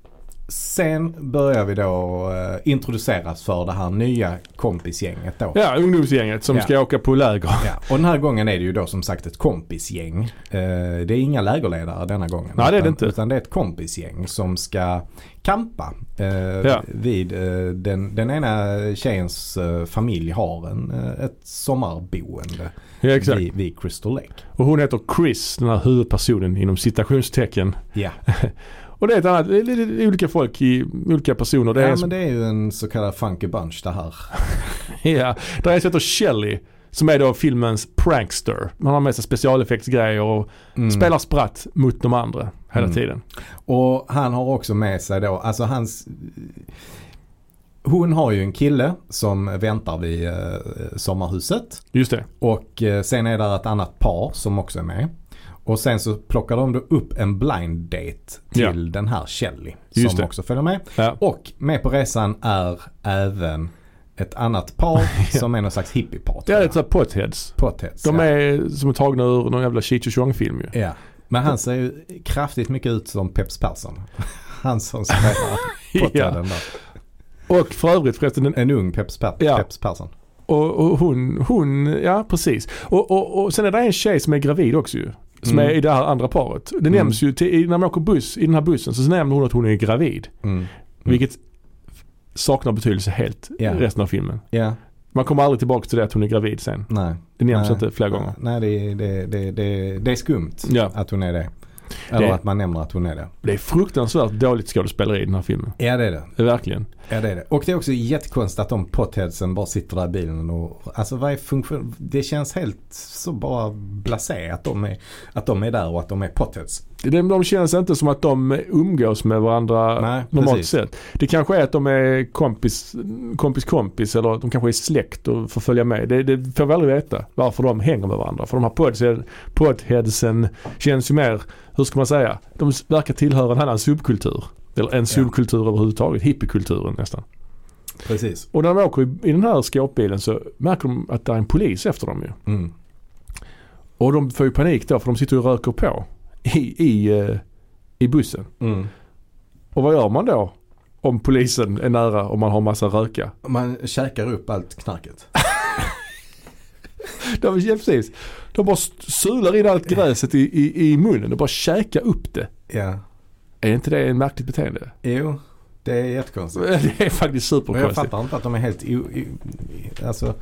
Sen börjar vi då eh, introduceras för det här nya kompisgänget då. Ja, ungdomsgänget som Ja. ska åka på läger. Ja, och den här gången är det ju då som sagt ett kompisgäng. Eh, det är inga lägerledare denna gången. Nej, det är det inte. Utan det är ett kompisgäng som ska kampa eh, Ja. vid den, den ena tjejens familj har en, ett sommarboende Ja, exakt. vid, vid Crystal Lake. Och hon heter Chris, den här huvudpersonen inom citationstecken. Ja, [laughs] Och det är ett annat, det är lite olika folk i olika personer. Det är ja som, men det är ju en så kallad funky bunch det här. [laughs] ja, det är heter Shelley. Som är då filmens prankster. Man har med sig specialeffektsgrejer och Mm. spelar spratt mot de andra hela Mm. tiden. Och han har också med sig då, alltså hans hon har ju en kille som väntar vid eh, sommarhuset. Just det. Och eh, sen är det ett annat par som också är med. Och sen så plockar de då upp en blind date till den här Shelley. Just som det. också följer med. Ja. Och med på resan är även ett annat par [laughs] som är någon slags hippiepar. Är lite såhär potheads. Potheads. De ja. är som är tagna ur någon jävla Cheech och Chong-film ju. Ja. Men han ser ju kraftigt mycket ut som Peps Persson. [laughs] Han som spelar [laughs] potheaden där. Och för övrigt förresten, den, En ung Peps, per, Ja. Peps Persson. och, och hon, hon, ja precis. Och, och, och sen är det en tjej som är gravid också ju. Som Mm. är i det här andra paret. Det Mm. nämns ju till, när man åker buss, i den här bussen så nämner hon att hon är gravid. Mm. Vilket saknar betydelse helt Ja. resten av filmen. Ja, Man kommer aldrig tillbaka till det att hon är gravid sen. nej. Det nämns Nej. inte flera gånger. Nej, det, det, det, det, det är skumt Ja. att hon är det. Eller Det- att man nämner att hon är det. Det är fruktansvärt dåligt skådespeleri i den här filmen. Ja, det är det. Verkligen. Ja, det är det. Och det är också jättekonstigt att de potheadsen bara sitter där i bilen och alltså vad är funktion? Det känns helt så bara blasé att de är, att de är där och att de är potheads. De, de känns inte som att de umgås med varandra Nej, normalt precis. sett. Det kanske är att de är kompis, kompis kompis eller de kanske är släkt och får följa med. Det, det får vi aldrig veta varför de hänger med varandra. För de här podhead, podheadsen känns ju mer, hur ska man säga, de verkar tillhöra en annan subkultur. Eller en subkultur överhuvudtaget, hippiekulturen nästan. Precis. Och när de åker i, i den här skåpbilen så märker de att det är en polis efter dem ju. Mm. Och de får ju panik då för de sitter och röker på i, i, eh, i bussen. Mm. Och vad gör man då? Om polisen är nära och man har massa röka. Man käkar upp allt knarket. [laughs] De, ja, precis. De bara sular in allt gräset i, i, i munnen och bara käkar upp det. Ja. Är inte det ett märkligt beteende? Jo, det är jättekonstigt. [laughs] Det är faktiskt Men jag superkonstigt. fattar inte att de är helt o, o, alltså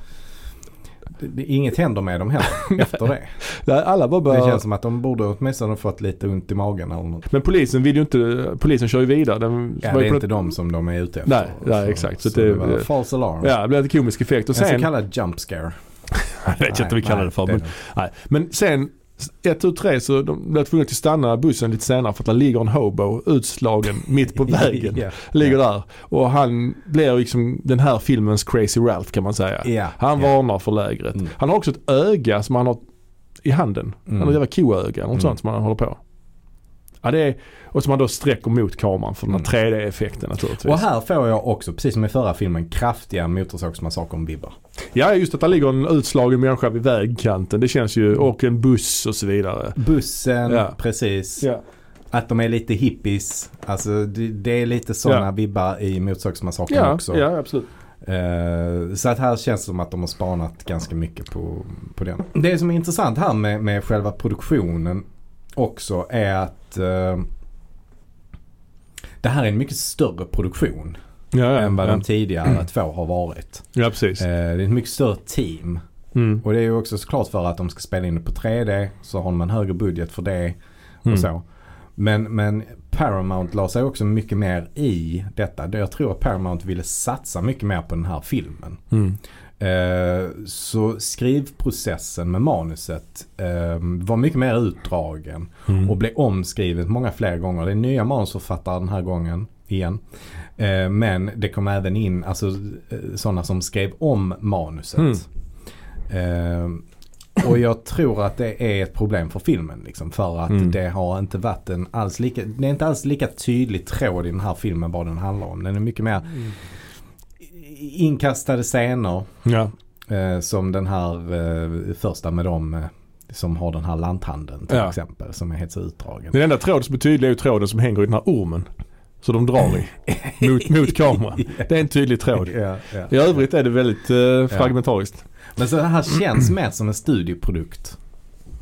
det, det, inget händer med dem heller [laughs] efter det. Nej, Alla bara Det börjar... känns som att de borde åtminstone fått lite ont i magen eller något. Men polisen vill ju inte, polisen kör ju vidare. Den, Ja, det är inte något- de som de är ute efter. Nej, nej, exakt. Så Så, det- det, false alarm. Ja, det blev lite komisk effekt. Och en så sen, kallad jump scare. [laughs] jag vet inte vad vi kallar det för. Men, nej. men sen, ett, tu, tre så de blev tvungna att stanna bussen lite senare för att det ligger en hobo utslagen [laughs] mitt på vägen. ja. Ligger där. Och han blir liksom den här filmens Crazy Ralph kan man säga. Ja. Han ja. varnar för lägret. Mm. Han har också ett öga som han har i handen. Mm. Eller det var koöga eller något Mm. sånt som han håller på. Ja, det är, och som han då sträcker mot kameran för den här 3D-effekten naturligtvis. Och här får jag också, precis som i förra filmen, kraftiga Motorsågsmassakern-vibbar. Ja, just att det ligger en utslagen människa vid vägkanten. Det känns ju, och en buss och så vidare. Bussen, Ja. precis. Ja. Att de är lite hippies. Alltså det, det är lite sådana Ja. vibbar i Motorsågsmassakern Ja, också. ja, absolut. Eh, så att här känns det som att de har spanat ganska mycket på, på den. Det som är intressant här med, med själva produktionen också är att eh, det här är en mycket större produktion Ja, ja, än vad ja. de tidigare två har varit. ja precis. Eh, det är ett mycket större team. Mm. Och det är ju också såklart för att de ska spela in det på 3D så har en högre budget för det och Mm. så. Men, men Paramount la sig också mycket mer i detta. Jag tror att Paramount ville satsa mycket mer på den här filmen. Mm. Eh, så skrivprocessen med manuset eh, var mycket mer utdragen Mm. och blev omskrivet många fler gånger. Det är nya manusförfattare den här gången igen. Eh, men det kom även in alltså, sådana som skrev om manuset. Mm. Och jag tror att det är ett problem för filmen. Liksom, för att Mm. det har inte varit en alls lika, det är inte alls lika tydlig tråd i den här filmen vad den handlar om. Den är mycket mer inkastade scener. Ja. Eh, som den här eh, första med dem eh, som har den här lanthandeln till Ja. exempel. Som är helt så utdragen. Den enda tråden som är tydlig är ju tråden som hänger i den här ormen. Så de drar i. Mot, mot kameran. [laughs] Det är en tydlig tråd. Ja, ja. I övrigt är det väldigt eh, fragmentariskt. Men så det här känns mer som en studieprodukt.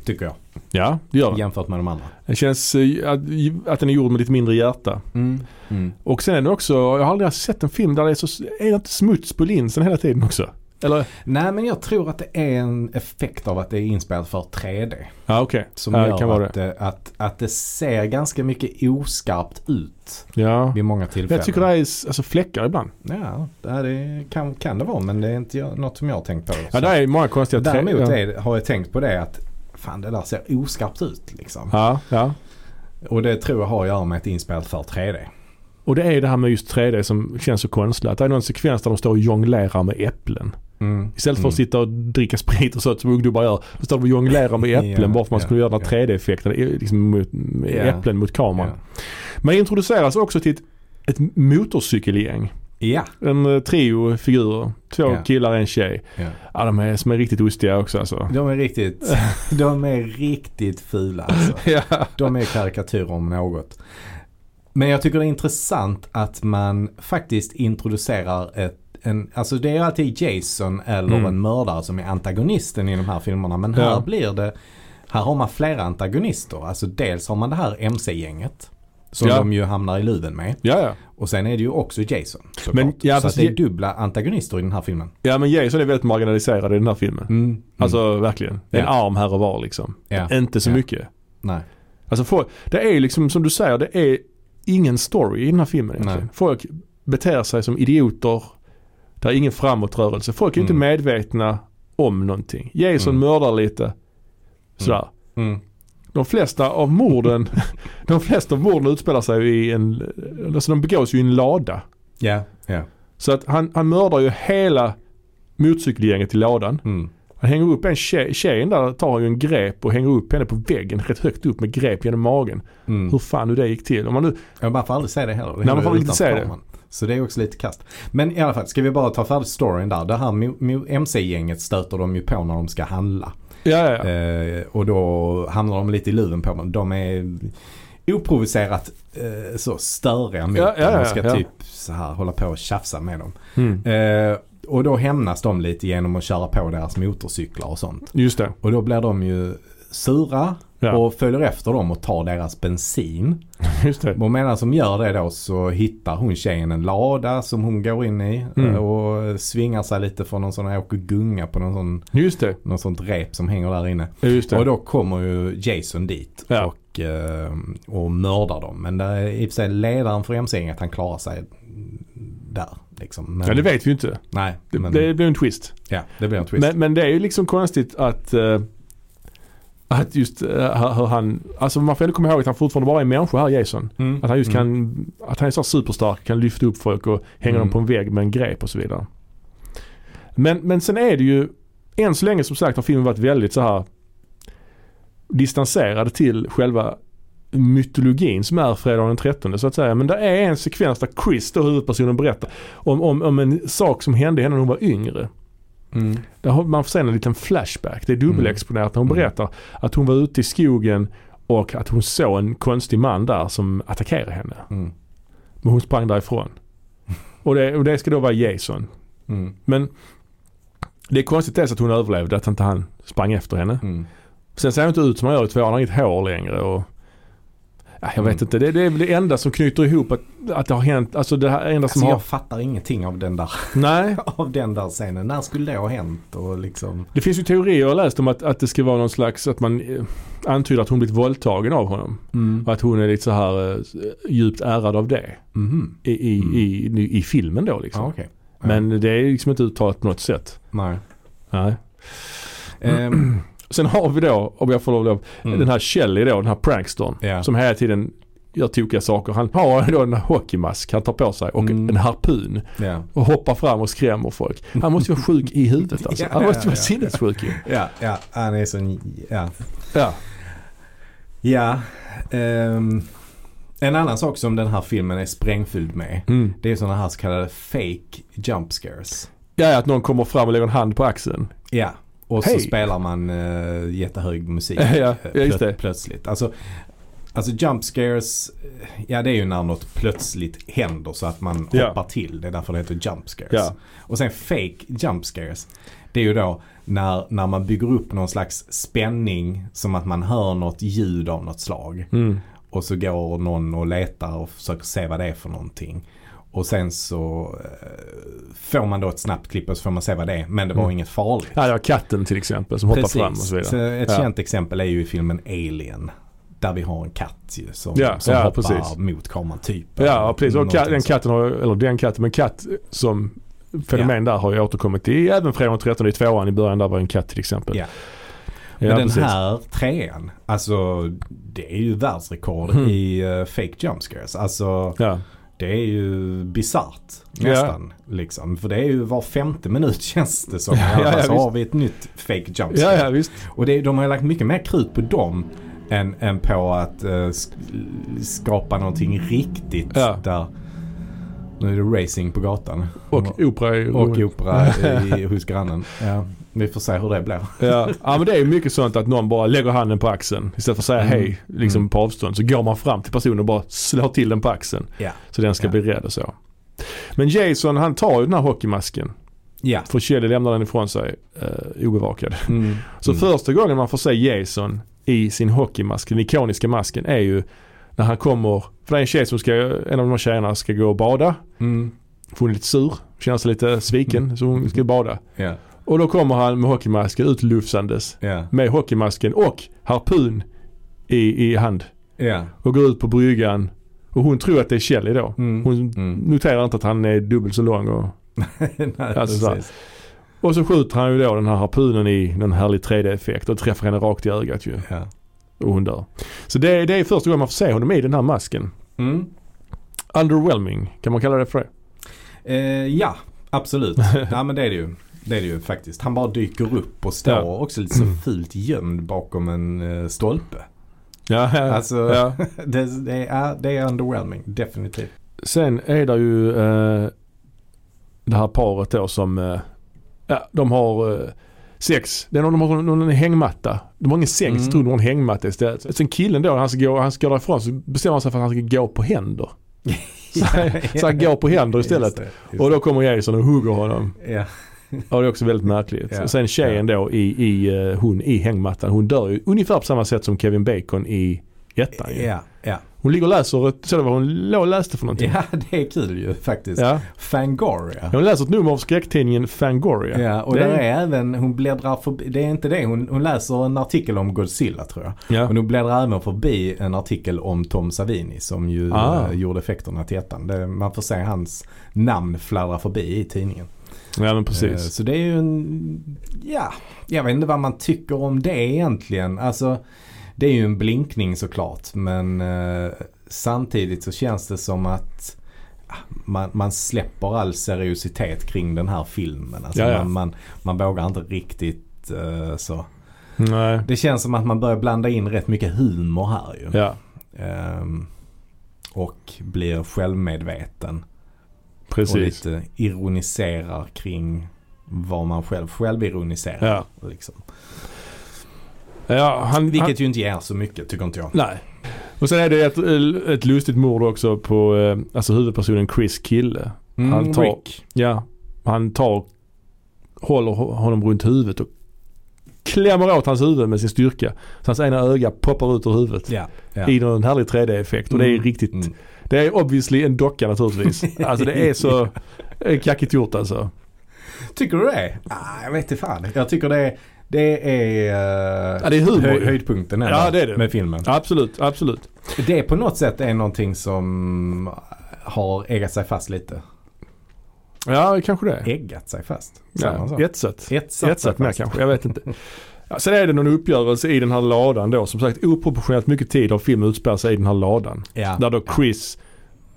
Tycker jag. Ja, det gör det. Jämfört med de andra. Det känns eh, att, att den är gjord med lite mindre hjärta. Mm. Mm. Och sen är det också, jag har aldrig sett en film där det är så, är det inte smuts på linsen hela tiden också? Eller? Nej men jag tror att det är en effekt av att det är inspelat för 3D. Ja okej. Som Ja, det gör att, det. Att, att det ser ganska mycket oskarpt ut Ja. vid många tillfällen. jag tycker det är alltså fläckar ibland. Ja, det kan, kan det vara men det är inte jag- något som jag har tänkt på. Ja det är många konstiga Däremot är, har jag tänkt på det att fan det där ser oskarpt ut liksom. Ja, ja. Och det tror jag har att göra med ett inspelat för 3D. Och det är det här med just 3D som känns så konstlat. Det är någon sekvens där de står och jonglerar med äpplen. Mm. Istället för Mm. att sitta och dricka sprit och sånt som ungdomar gör. Så står de och jonglerar med [laughs] äpplen Ja, bara för att man skulle göra den här ja. 3D-effekten. Liksom mot, äpplen mot kameran. Man introduceras också till ett, ett motorcykelgäng. Ja. En uh, trio figurer. Två Ja. killar en tjej. ja. Ja de är som är riktigt ostiga också alltså. De är riktigt, [laughs] de är riktigt fula alltså. [laughs] ja. De är karikatyrer om något. Men jag tycker det är intressant att man faktiskt introducerar ett en, alltså det är alltid Jason eller Mm. en mördare som är antagonisten i de här filmerna. Men här Ja. blir det, här har man flera antagonister. Alltså dels har man det här MC-gänget. Som Ja. de ju hamnar i luven med. Ja, ja. Och sen är det ju också Jason. Men, ja, Så det är dubbla antagonister i den här filmen. ja men Jason är väldigt marginaliserad i den här filmen. Mm. Alltså verkligen. En arm här och var liksom. Inte så mycket. Nej. Alltså folk, det är liksom som du säger, det är ingen story i den här filmen egentligen. Nej. Folk beter sig som idioter. Det är ingen framåtrörelse. Folk är inte Mm. medvetna om någonting. Jason Mm. mördar lite. Sådär. Mm. De flesta av morden, [laughs] de flesta av morden utspelar sig i en, alltså de begås ju i en lada. Ja. Ja. Så att han, han mördar ju hela motorcykelgänget i ladan. Mm. Han hänger upp en tjej, tjejen där tar han ju en grep och hänger upp henne på väggen rätt högt upp med grep genom magen. Mm. Hur fan nu det gick till. Om man nu, Ja, man får aldrig se det heller. Det Nej, man får inte utanför se det. Så det är också lite kast. Men i alla fall, ska vi bara ta färdigt storyn där. Det här MC-gänget stöter de ju på när de ska handla. Ja, ja, ja. Eh, och då hamnar de lite i luven på dem. De är oprovocerat eh, så störiga mot Ja, ja, ja, ska ja. typ så här hålla på och tjafsa med dem. Mm. Eh, och då hämnas de lite genom att köra på deras motorcyklar och sånt. Just det. Och då blir de ju sura Ja. och följer efter dem och tar deras bensin. [laughs] Just det. Och medan de gör det då så hittar hon tjejen en lada som hon går in i Mm. eh, och svingar sig lite från någon sån här åker gunga på någon sån, Just det. någon sånt rep som hänger där inne. Just det. Och då kommer ju Jason dit Ja. och, eh, och mördar dem. Men det är i och för sig ledaren för MC-gänget han klarar sig där. Liksom. Men, ja, det vet vi ju inte. Nej, Det, men, det blir en twist. ja, det blir en twist. Men, men det är ju liksom konstigt att eh, att just uh, hur han, alltså man får ändå komma ihåg att han fortfarande bara är människa här Jason. Mm. Att han just Mm. kan, att han är så superstark, kan lyfta upp folk och hänga Mm. dem på en vägg med en grep och så vidare. Men, men sen är det ju, än så länge som sagt har filmen varit väldigt så här distanserad till själva mytologin som är fredag den 13 så att säga. Men det är en sekvens där Chris, då huvudpersonen, berättar om, om, om en sak som hände henne när hon var yngre. Mm. Där har man får se en liten flashback. Det är dubbelexponerat när hon Mm. berättar att hon var ute i skogen och att hon såg en konstig man där som attackerade henne. Mm. Men hon sprang därifrån. [laughs] Och det, och det ska då vara Jason. Mm. Men det är konstigt dels att hon överlevde, att inte han sprang efter henne. Mm. Sen ser hon inte ut som han gör i tvåan, han har inget hår längre och jag vet Mm. inte, det, det är väl det enda som knyter ihop att, att det har hänt, alltså det här enda som Alltså har... jag fattar ingenting av den där, Nej, [laughs] av den där scenen. När skulle det ha hänt? Och liksom... det finns ju teorier jag har läst om att, att det ska vara någon slags, att man eh, antyder att hon blivit våldtagen av honom. Mm. Och att hon är lite så här eh, djupt ärrad av det. Mhm. I, i, Mm. i, i, filmen då liksom. Ja, okej. Ja. Men det är liksom inte uttalat på något sätt. Nej. Nej. Ehm, Sen har vi då, om jag får lov, lov mm. den här Shelley då, den här prankstern. Ja. Som hela tiden gör tokiga saker. Han har då en hockeymask han tar på sig och Mm. en harpun. Ja. Och hoppar fram och skrämmer folk. Han måste vara sjuk i huvudet alltså. Han måste vara sinnessjuk ju. Ja, ja, han är sån, ja. Ja. Ja. ehm, en annan sak som den här filmen är sprängfylld med. Mm. Det är sådana här så kallade fake jump scares. Ja, att någon kommer fram och lägger en hand på axeln. Ja. Och så spelar man uh, jättehög musik [laughs] Ja, just plö- plötsligt. Alltså, alltså jump scares, eh, ja det är ju när något plötsligt händer så att man Ja. hoppar till. Det är därför det heter jump scares. Ja. Och sen fake jump scares. Det är ju då när, när man bygger upp någon slags spänning som att man hör något ljud av något slag. Mm. Och så går någon och letar och försöker se vad det är för någonting. Och sen så eh, får man då ett snabbt klipp och så får man se vad det är. Men det var Mm. inget farligt. Ja, ja, katten till exempel som hoppar fram och så vidare. Så ett Ja. känt exempel är ju i filmen Alien. Där vi har en katt ju som, Ja, som ja, hoppar mot mot kameran typ. Ja, precis. Och ka- Någonting den katten har, eller den katten, men katt som fenomen där har ju återkommit i även Fredag den 13 i tvåan i början där var en katt till exempel. Ja. Ja, Men den precis. här trean, alltså det är ju världsrekord Mm. i uh, fake jump scares. Alltså Ja. Det är ju bisarrt Ja. nästan. Liksom. För det är ju var femte minut [laughs] känns det som. Ja, ja, så har vi ett nytt fake jump ja, ja visst. Och det, de har ju lagt mycket mer krut på dem än, än på att sk- skapa någonting riktigt Ja. där. Nu är det racing på gatan. Och opera och opera i, hos grannen. [laughs] Ja. Vi får se hur det blir. Ja. [laughs] ja men det är ju mycket sånt att någon bara lägger handen på axeln. Istället för att säga Mm. hej liksom Mm. på avstånd. Så går man fram till personen och bara slår till den på axeln. Ja. Så den ska Ja. bli rädd och så. Men Jason han tar ju den här hockeymasken. Ja. För Shelley lämnar den ifrån sig eh, obevakad. Mm. [laughs] Så Mm. första gången man får se Jason i sin hockeymask, den ikoniska masken, är ju när han kommer, för det är en tjej som ska, en av de här tjejerna ska gå och bada. Mm. För hon är lite sur, känner sig lite sviken så hon ska bada. Ja. Och då kommer han med hockeymasken utlufsandes Ja. med hockeymasken och harpun i, i hand. Ja. Och går ut på bryggan. Och hon tror att det är Shelley då. Mm. Hon Mm. noterar inte att han är dubbelt så lång. Och, [laughs] Nej, Alltså och så skjuter han ju då den här harpunen i någon härlig 3D-effekt och träffar henne rakt i ögat ju. Ja. Och hon dör. Så det, det är första gången man får se honom i den här masken. Mm. Underwhelming, kan man kalla det för det? Eh, ja, absolut. [laughs] ja men det är det ju. Det är det ju faktiskt. Han bara dyker upp och står Ja. också lite så fult gömd bakom en eh, stolpe. Ja, ja, Alltså, ja. [laughs] det, det, är, det är underwhelming, definitivt. Sen är det ju eh, det här paret då som, eh, ja de har eh, sex. Det är någon, de har någon, hängmatta. De har ingen säng Mm. de har en hängmatta istället. Sen killen då, han ska gå, han ska gå därifrån så bestämmer han sig för att han ska gå på händer. [laughs] Så, så han går på händer istället. Just det, just Och då kommer Jason och hugger honom. Ja. Det är också väldigt märkligt. Ja. Sen tjejen då i, i eh, hon i hängmattan. Hon dör ju ungefär på samma sätt som Kevin Bacon i ettan ju. Ja, ja. Hon ligger och läser, ett- såg du vad hon låg och läste för någonting? ja, det är kul ju faktiskt. Ja. Fangoria. Hon läser ett nummer av skräcktidningen Fangoria. Ja, och Det där är- är även, hon bläddrar förbi, det är inte det, hon, hon läser en artikel om Godzilla tror jag. Ja. Men hon bläddrar även förbi en artikel om Tom Savini som ju Ah. eh, gjorde effekterna till ettan. Det, man får se hans namn fladdra förbi i tidningen. Ja men Eh, precis. Så det är ju en, ja, jag vet inte vad man tycker om det egentligen. Alltså, det är ju en blinkning såklart men eh, samtidigt så känns det som att ah, man, man släpper all seriositet kring den här filmen. Alltså Ja, ja. Man, man, man vågar inte riktigt eh, så. Nej. Det känns som att man börjar blanda in rätt mycket humor här ju. Ja, Ehm, och blir självmedveten. Och precis. lite ironiserar kring vad man själv självironiserar. Ja. Liksom. Ja, han, han, Vilket ju inte ger så mycket tycker inte jag. nej. Och sen är det ett, ett lustigt mord också på eh, alltså huvudpersonen Chris kille. Mm, Han tar- Rick. Ja, han tar, håller ho- honom runt huvudet och klämmer åt hans huvud med sin styrka. Så hans ena öga poppar ut ur huvudet. Ja. ja. I någon härlig 3D-effekt och det är Mm, riktigt, mm. Det är obviously en docka naturligtvis. [laughs] Alltså det är så eh, kackigt gjort alltså. Tycker du det? Ah, jag vet inte fan. Jag tycker det är, det är, eh, Ja, det är humor. höj, höjdpunkten Ja, det är det. med filmen. Absolut, absolut. Det är på något sätt är någonting som har ägat sig fast lite. Ja, kanske det. Äggat sig fast. Ja, etsat. Etsat Etsat sig mer kanske, jag vet inte. [laughs] Ja, sen är det någon uppgörelse i den här ladan då. Som sagt oproportionerligt mycket tid har filmen utspelat sig i den här ladan. Ja. Där då Chris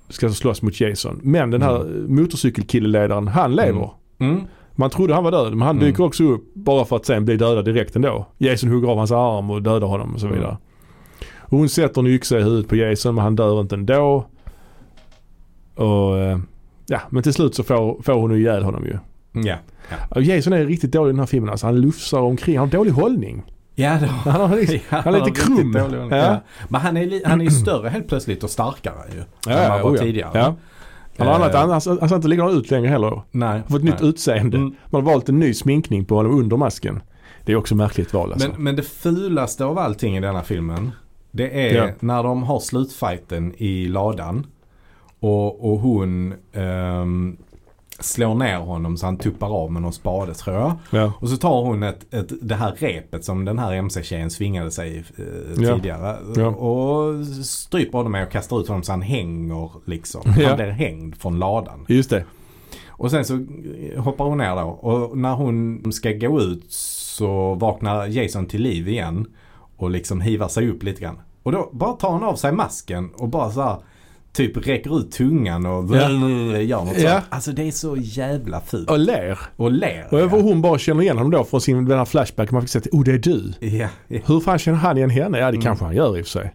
ska slåss mot Jason. Men den här motorcykelkilleledaren, han lever. Mm. Man trodde han var död men han Mm. dyker också upp bara för att sen bli dödad direkt ändå. Jason hugger av hans arm och dödar honom och så vidare. Mm. Och hon sätter en yxa i huvudet på Jason men han dör inte ändå. Och eh, ja, men till slut så får, får hon ihjäl honom ju. Ja. Och Jason är riktigt dålig i den här filmen alltså. Han lufsar omkring, han har dålig hållning. Ja, det Han, har liksom, [laughs] Ja, han är lite krum. dålig. Ja. Ja. Men han är, han är större helt plötsligt och starkare ju. än vad han var oh ja. tidigare. Ja. Han har Eh, annat, han, han, han ser inte likadan ut längre heller. Nej. Han har fått ett nytt nej. utseende. Mm. Man har valt en ny sminkning på honom under masken. Det är också märkligt val alltså. Men, men det fulaste av allting i denna filmen. Det är Ja. när de har slutfighten i ladan. Och, och hon ehm, slår ner honom så han tuppar av med någon spade tror jag. ja. Och så tar hon ett, ett, det här repet som den här MC-tjejen svingade sig eh, Ja. tidigare. Ja. Och stryper honom med och kastar ut honom så han hänger liksom. Han blir hängd från ladan. Just det. Och sen så hoppar hon ner då. Och när hon ska gå ut så vaknar Jason till liv igen. Och liksom hivar sig upp lite grann. Och då bara tar han av sig masken och bara så här Typ räcker ut tungan och Ja. [laughs] gör något Ja. sånt. Alltså det är så jävla fult. Och ler. Och ler. Och över hon bara känner igen honom då från sin den här flashback. Man fick säga att oh det är du. Ja, ja. Hur fan känner han igen henne? Ja det Mm. kanske han gör i och för sig.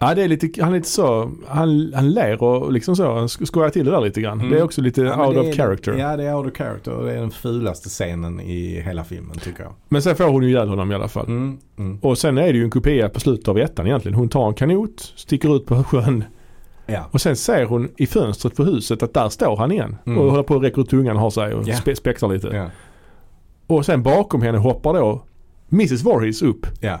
Ja det är lite, han är lite så, han, han ler och liksom så, han sk- skojar till det där lite grann. Mm. Det är också lite Ja, out of är- character. Ja det är out of character och det är den fulaste scenen i hela filmen tycker jag. Men sen får hon ju ihjäl honom i alla fall. Mm, mm. Och sen är det ju en kopia på slutet av ettan egentligen. Hon tar en kanot, sticker ut på sjön Ja. och sen ser hon i fönstret på huset att där står han igen. Mm. Och håller på att räcka ut tungan och har sig och Ja. spe- spektrar lite. Ja. Och sen bakom henne hoppar då Mrs Voorhees upp ja.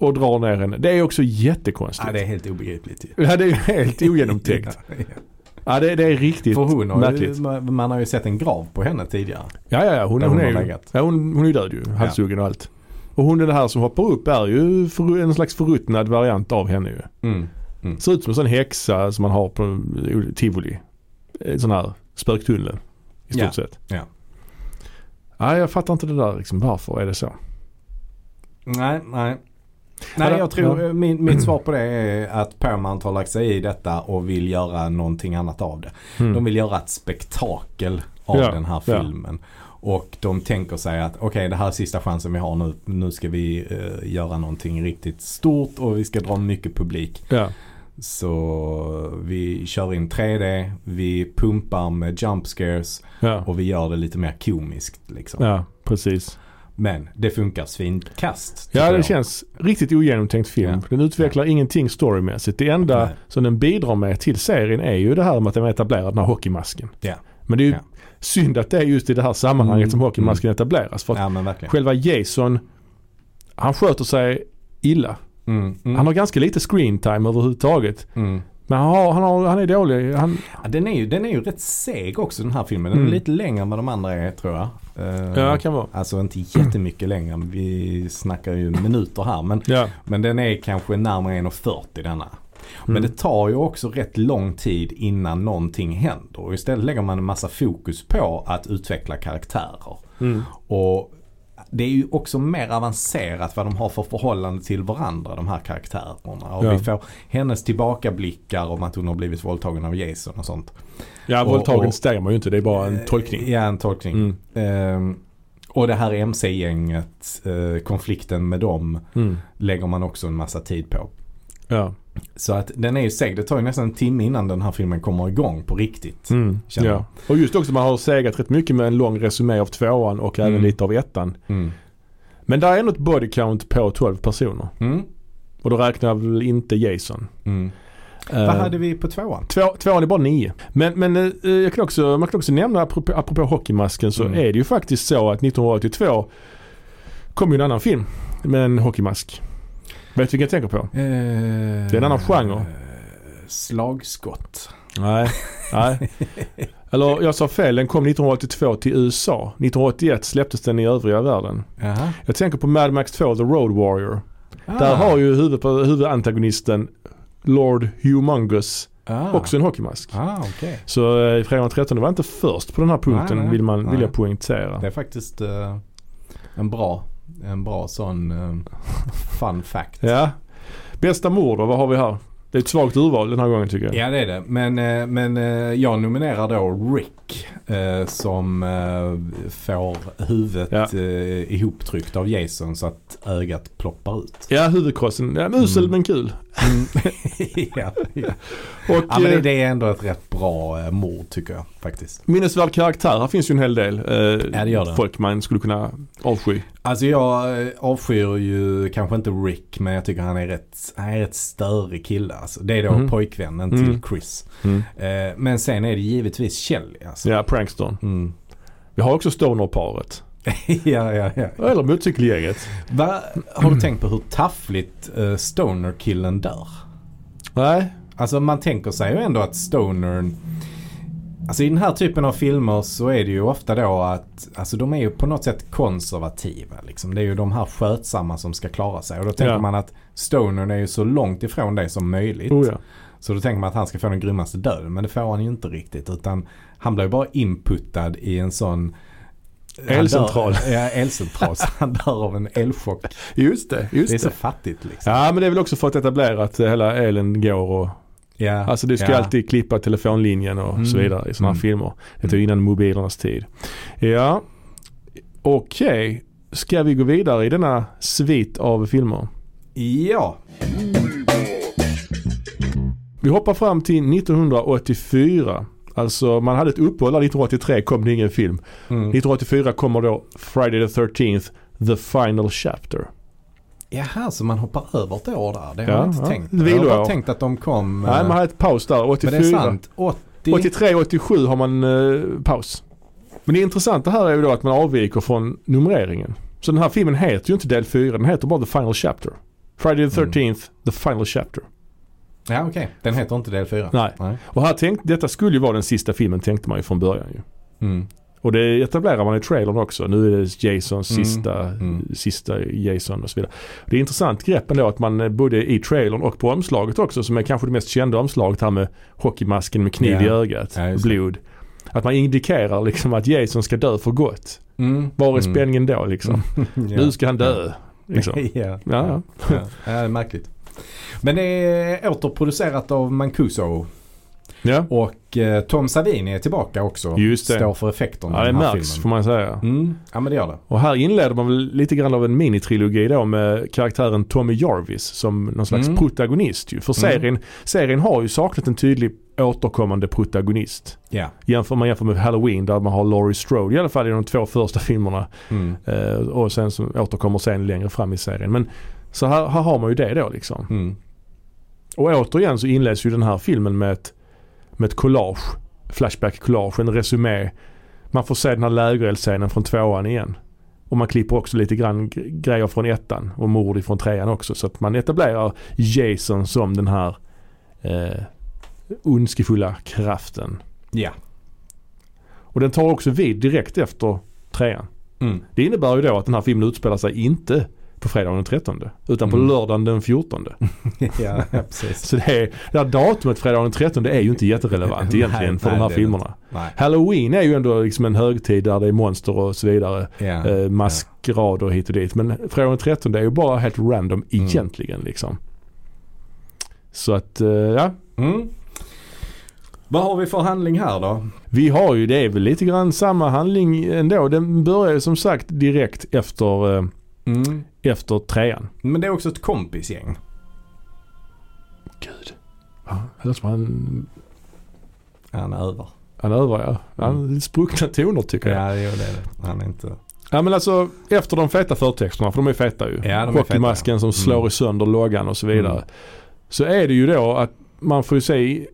Och drar ner henne. Det är också jättekonstigt. Ja det är helt obegripligt ju. Ja, det är helt ogenomtänkt. [laughs] Ja, ja. Ja, det, det är riktigt För hon har ju, man har ju sett en grav på henne tidigare. Ja, ja, ja. Hon, hon, hon är ju, ja, hon, hon är död ju. Halshuggen och allt. Och hon den här som hoppar upp är ju för, en slags förruttnad variant av henne ju. Mm. Ser ut som en sån häxa som man har på eh, tivoli. En sån här spöktunnel. I stort Ja. sett. Ja. Ja, jag fattar inte det där liksom. Varför är det så? Nej, nej. Nej, Ja, jag tror ja. min, mitt svar på det är att Paramount har lagt sig i detta och vill göra någonting annat av det. Mm. De vill göra ett spektakel av Ja, den här ja. filmen. Och de tänker sig att okej det här är sista chansen vi har nu. Nu ska vi eh, göra någonting riktigt stort och vi ska dra mycket publik. Ja. Så vi kör in 3D, vi pumpar med jump scares Ja. och vi gör det lite mer komiskt. Liksom. ja, precis. Men det funkar svinkast. Ja, det känns riktigt ogenomtänkt film. Ja. Den utvecklar ingenting storymässigt. Det enda Nej. som den bidrar med till serien är ju det här med att den etablerar den här hockeymasken. Ja. Men det är ju Ja. synd att det är just i det här sammanhanget Mm, som hockeymasken etableras. För att Ja själva Jason, han sköter sig illa. Mm, mm, Han har ganska lite screen time överhuvudtaget. mm. Men han, har, han, har, han är dålig. Han, Ja, den, är ju, den är ju rätt seg också den här filmen. Den Mm. är lite längre än vad de andra är tror jag. Eh, ja, kan vara. Alltså inte jättemycket längre. Vi snackar ju minuter här. Men, Ja. men den är kanske närmare 1.40 denna. Men Mm. det tar ju också rätt lång tid innan någonting händer. Och istället lägger man en massa fokus på att utveckla karaktärer. Mm. Och det är ju också mer avancerat vad de har för förhållande till varandra de här karaktärerna. Och Ja. vi får hennes tillbakablickar om att hon har blivit våldtagen av Jason och sånt. Ja, Och- våldtagen och- stämmer ju inte. Det är bara en tolkning. Ja, en tolkning. Mm. Ehm, och det här MC-gänget, eh, konflikten med dem Mm. lägger man också en massa tid på. Ja. Så att den är ju seg. Det tar ju nästan en timme innan den här filmen kommer igång på riktigt. Mm. Ja. Och just också man har segat rätt mycket med en lång resumé av tvåan och även Mm. lite av ettan. Mm. Men där är ändå ett body count på 12 personer. Mm. Och då räknar jag väl inte Jason. Mm. Eh, Vad hade vi på tvåan? Två, tvåan är bara nio. Men, men eh, jag kan också, man kan också nämna apropå, apropå hockeymasken så Mm. är det ju faktiskt så att 1982 kom ju en annan film med en hockeymask. Vet du vilken jag tänker på? det är en annan genre. Slagskott. Nej. Nej. Eller jag sa fel, den kom 1982 till USA. 1981 släpptes den i övriga världen. Jaha. Jag tänker på Mad Max 2, The Road Warrior. Ah. Där har ju huvud, huvudantagonisten Lord Humongous ah. också en hockeymask. Ah, okej. Så eh, Fredag den 13 var inte först på den här punkten Nej, nej. vill, man, vill jag poängtera. Det är faktiskt eh, en bra, en bra sån eh, fun fact. Ja. Bästa mord då, vad har vi här? Det är ett svagt urval den här gången tycker jag. Ja det är det. Men, eh, men eh, jag nominerar då Rick som får huvudet Ja. ihoptryckt av Jason så att ögat ploppar ut. Ja, huvudkrossen. Ja, usel Mm. men kul. [laughs] ja, ja. Och ja men det, är ändå ett rätt bra mord tycker jag faktiskt. minnesvärd karaktär. Här finns ju en hel del eh, Ja, det gör det. folk man skulle kunna avsky. Alltså jag eh, avskyr ju kanske inte Rick men jag tycker han är rätt, han är rätt störig kille. Alltså. Det är då Mhm. pojkvännen Mm. till Chris. Mm. Eh, men sen är det givetvis Kelly alltså. Ja, prankstern. Mm. Vi har också Stoner-paret. [laughs] ja, ja, ja. Eller motorcykelgänget. Har du tänkt på hur taffligt uh, Stoner-killen dör? Nej. Alltså man tänker sig ju ändå att Stoner Alltså i den här typen av filmer så är det ju ofta då att Alltså de är ju på något sätt konservativa liksom. Det är ju de här skötsamma som ska klara sig. Och då tänker Ja. man att Stoner är ju så långt ifrån det som möjligt. Oh, ja. Så då tänker man att han ska få den grymmaste döden. Men det får han ju inte riktigt. Utan han blir ju bara inputtad i en sån Elcentral. Dör, [laughs] ja, elcentral. Så han dör av en elchock. Just det, just Det är det. så fattigt liksom. Ja men det är väl också för att etablera att hela elen går och Ja, Alltså du ska ja. alltid klippa telefonlinjen och Mm. så vidare i sådana här Mm. filmer. Det är innan mobilernas tid. Ja, okej. Ska vi gå vidare i denna svit av filmer? Ja. Vi hoppar fram till 1984. Alltså man hade ett uppehåll där 1983 kom det ingen film. Mm. 1984 kommer då Friday the 13th, The Final Chapter. Jaha, så man hoppar över ett år där? Det har Ja, jag inte ja. tänkt. Jag har bara tänkt att de kom... Nej, eh, man hade ett paus där. 84. men det är sant. 80... 83, 87 har man eh, paus. Men det intressanta här är ju då att man avviker från numreringen. Så den här filmen heter ju inte del 4, den heter bara The Final Chapter. Friday the Mm. 13th, The Final Chapter. Ja, okej. Den heter inte del 4? Nej. Nej. Och här tänkte, detta skulle ju vara den sista filmen tänkte man ju från början ju. Mm. Och det etablerar man i trailern också. Nu är det Jasons Mm, sista, mm. sista Jason och så vidare. Det är intressant grepp ändå att man eh, både i trailern och på omslaget också som är kanske det mest kända omslaget här med hockeymasken med kniv Ja. i ögat, Ja, blod. Att man indikerar liksom att Jason ska dö för gott. Mm. Var är Mm. spänningen då liksom? [laughs] Ja. Nu ska han dö. Liksom. [laughs] Ja. ja. Ja. ja, det är märkligt. Men det är återproducerat av Mancuso ja. och eh, Tom Savini är tillbaka också. Just det. Står för effekterna ja i den här märks får filmen. man säga. Mm. Ja men det gör det. Och här inleder man väl lite grann av en minitrilogi då med karaktären Tommy Jarvis som någon slags Mm. protagonist ju. För Mm. serien, serien har ju saknat en tydlig återkommande protagonist. Ja. Jämför man jämför med Halloween där man har Laurie Strode i alla fall i de två första filmerna. Mm. Eh, och sen som återkommer sen längre fram i serien. Men så här, här har man ju det då liksom. Mm. Och återigen så inleds ju den här filmen med ett, med ett collage. Flashback collage, en resumé. Man får se den här lägereldsscenen från tvåan igen. Och man klipper också lite grann grejer från ettan och mord ifrån trean också. Så att man etablerar Jason som den här eh, ondskefulla kraften. Ja. Och den tar också vid direkt efter trean. Mm. Det innebär ju då att den här filmen utspelar sig inte på fredagen den 13 utan på Mm. lördagen den 14. [laughs] ja, precis. Så det, är, det här datumet fredagen den 13 är ju inte jätterelevant [laughs] egentligen för nej, de här det är filmerna. Nej. Halloween är ju ändå liksom en högtid där det är monster och så vidare. Ja. Eh, maskerader hit och dit. Men fredagen den 13 är ju bara helt random Mm. egentligen liksom. Så att, eh, ja. Mm. Vad har vi för handling här då? Vi har ju, det är väl lite grann samma handling ändå. Den börjar ju som sagt direkt efter, eh, Mm. Efter trean. Men det är också ett kompisgäng. Gud. Ja, det låter som han, Han övar. han övar ja. Han lite spruckna toner tycker jag. Ja, det är det. Han är inte... Ja men alltså efter de feta förtexterna, för de är feta ju. Ja, de är Hockeymasken som feta. slår Mm. i sönder loggan och så vidare. Mm. Så är det ju då att man får ju se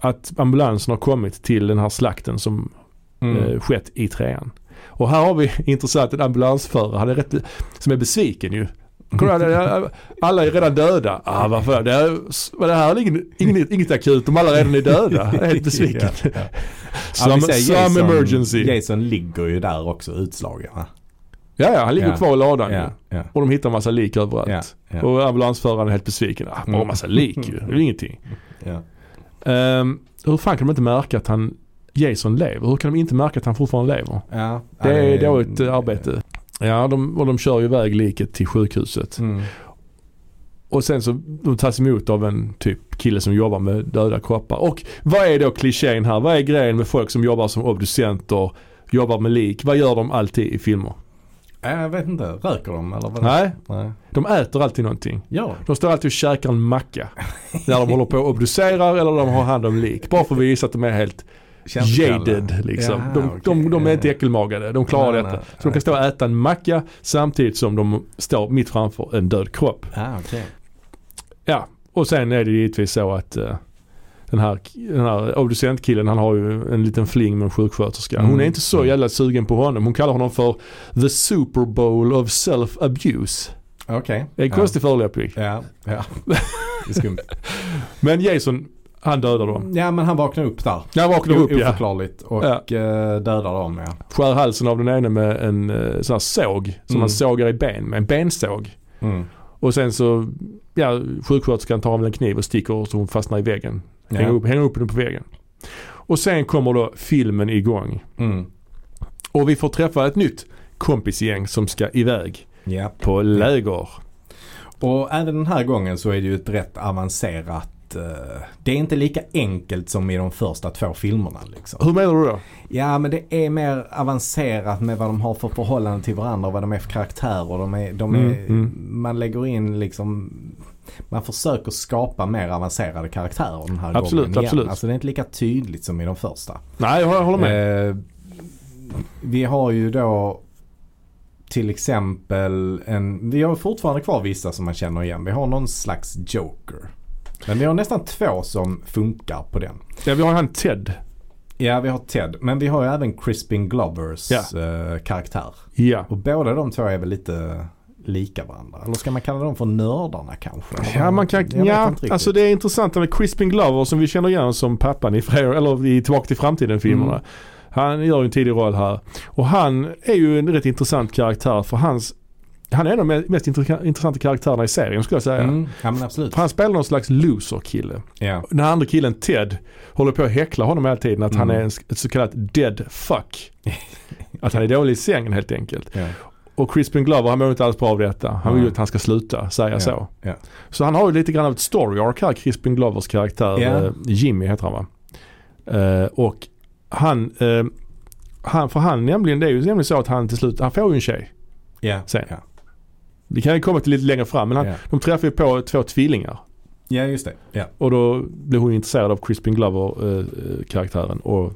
att ambulansen har kommit till den här slakten som Mm. eh, skett i trean. Och här har vi [laughs] intressant en ambulansförare, han är rätt, som är besviken ju. Alla är redan döda. Ah, varför? Det, är, vad det här är ingen, inget, inget akut om alla redan är döda. Jag är helt [laughs] besviken. Ja, ja. Some, [laughs] Ja, säger some Jason, emergency. Jason ligger ju där också utslagen. va? Ja, ja, han ligger Ja. kvar i ladan ju. ja, Och de hittar en massa lik överallt. Och ambulansföraren är helt besviken. Ah, bara Mm. massa lik ju. Det är ingenting. Um, hur fan kan de inte märka att han Jason lever? Hur kan de inte märka att han fortfarande lever? ja. Det är dåligt eh, arbete. Ja, de, och de kör ju iväg liket till sjukhuset. Mm. Och sen så de tas emot av en typ kille som jobbar med döda kroppar. Och vad är då klichén här? Vad är grejen med folk som jobbar som obducenter, jobbar med lik? Vad gör de alltid i filmer? Ja, Jag vet inte, röker de eller vad? Nej, Nej. de äter alltid någonting. Ja. De står alltid och käkar en macka. när de håller på och obducerar eller de har hand om lik. Bara för att visa att de är helt jaded liksom. Ja, de, okej. de, de är inte äckelmagade. De klarar Nej, detta. nej, Så de kan stå och äta en macka samtidigt som de står mitt framför en död kropp. Ah, okej. Ja, och sen är det givetvis så att eh, den här, den här obducentkillen han har ju en liten fling med en sjuksköterska. Hon Mm. är inte så jävla sugen på honom. Hon kallar honom för the super bowl of self-abuse. Okej. Det är en Ja. konstig förolämpning. Ja, ja. Det är skumt. [laughs] Men Jason, han dödar dem. Ja, men han vaknar upp där. Jag vaknar upp ja. Oförklarligt och Ja. eh, dödar dem ja. Skär halsen av den ene med en eh, sån här såg som Mm. man sågar i ben med. En bensåg. Mm. Och sen så, ja sjuksköterskan tar av en kniv och sticker så hon fastnar i väggen. Hänger, Ja. upp, hänger upp den på väggen. Och sen kommer då filmen igång. Mm. Och vi får träffa ett nytt kompisgäng som ska iväg Ja. på läger. Och även den här gången så är det ju ett rätt avancerat eh, det är inte lika enkelt som i de första två filmerna. Liksom. Hur menar du då? Ja men det är mer avancerat med vad de har för förhållande till varandra och vad de är för karaktärer. De är, de är, Mm, mm. Man lägger in liksom man försöker skapa mer avancerade karaktärer den här Absolut, gången igen. absolut. Alltså det är inte lika tydligt som i de första. Nej, jag håller med. Eh, vi har ju då till exempel en, vi har fortfarande kvar vissa som man känner igen. Vi har någon slags Joker. Men vi har nästan två som funkar på den. Ja, vi har han Ted. Ja, vi har Ted. Men vi har ju även Crispin Glovers Ja. eh, karaktär. Ja. Och båda de två är väl lite lika varandra. Eller ska man kalla dem för nördarna kanske? Ja, man kan, ja alltså det är intressant med Crispin Glover som vi känner igen som pappan i Freja, eller i Tillbaka till framtiden-filmerna. Mm. Han gör ju en tidig roll här. Och han är ju en rätt intressant karaktär för hans han är en av de mest intressanta- karaktärerna i serien skulle jag säga. Mm, ja. För han spelar någon slags loser-kille. Ja. Den andra killen Ted håller på att häckla honom hela tiden att han Mm. är en, ett så kallat dead fuck. [laughs] att han är dålig i sängen helt enkelt. Ja. Och Crispin Glover han mår inte alls bra av detta. Han vill ju Nej. att han ska sluta säga Ja, så. Så han har ju lite grann av ett story arc här, Crispin Glovers karaktär. Eh, Jimmy heter han va. Eh, och han, eh, han, för han nämligen, det är ju nämligen så att han till slut, han får ju en tjej. Sen. Det kan ju komma till lite längre fram men han, Ja. de träffar ju på två tvillingar. ja, just det. Ja. Och då blir hon intresserad av Crispin Glover eh, eh, karaktären och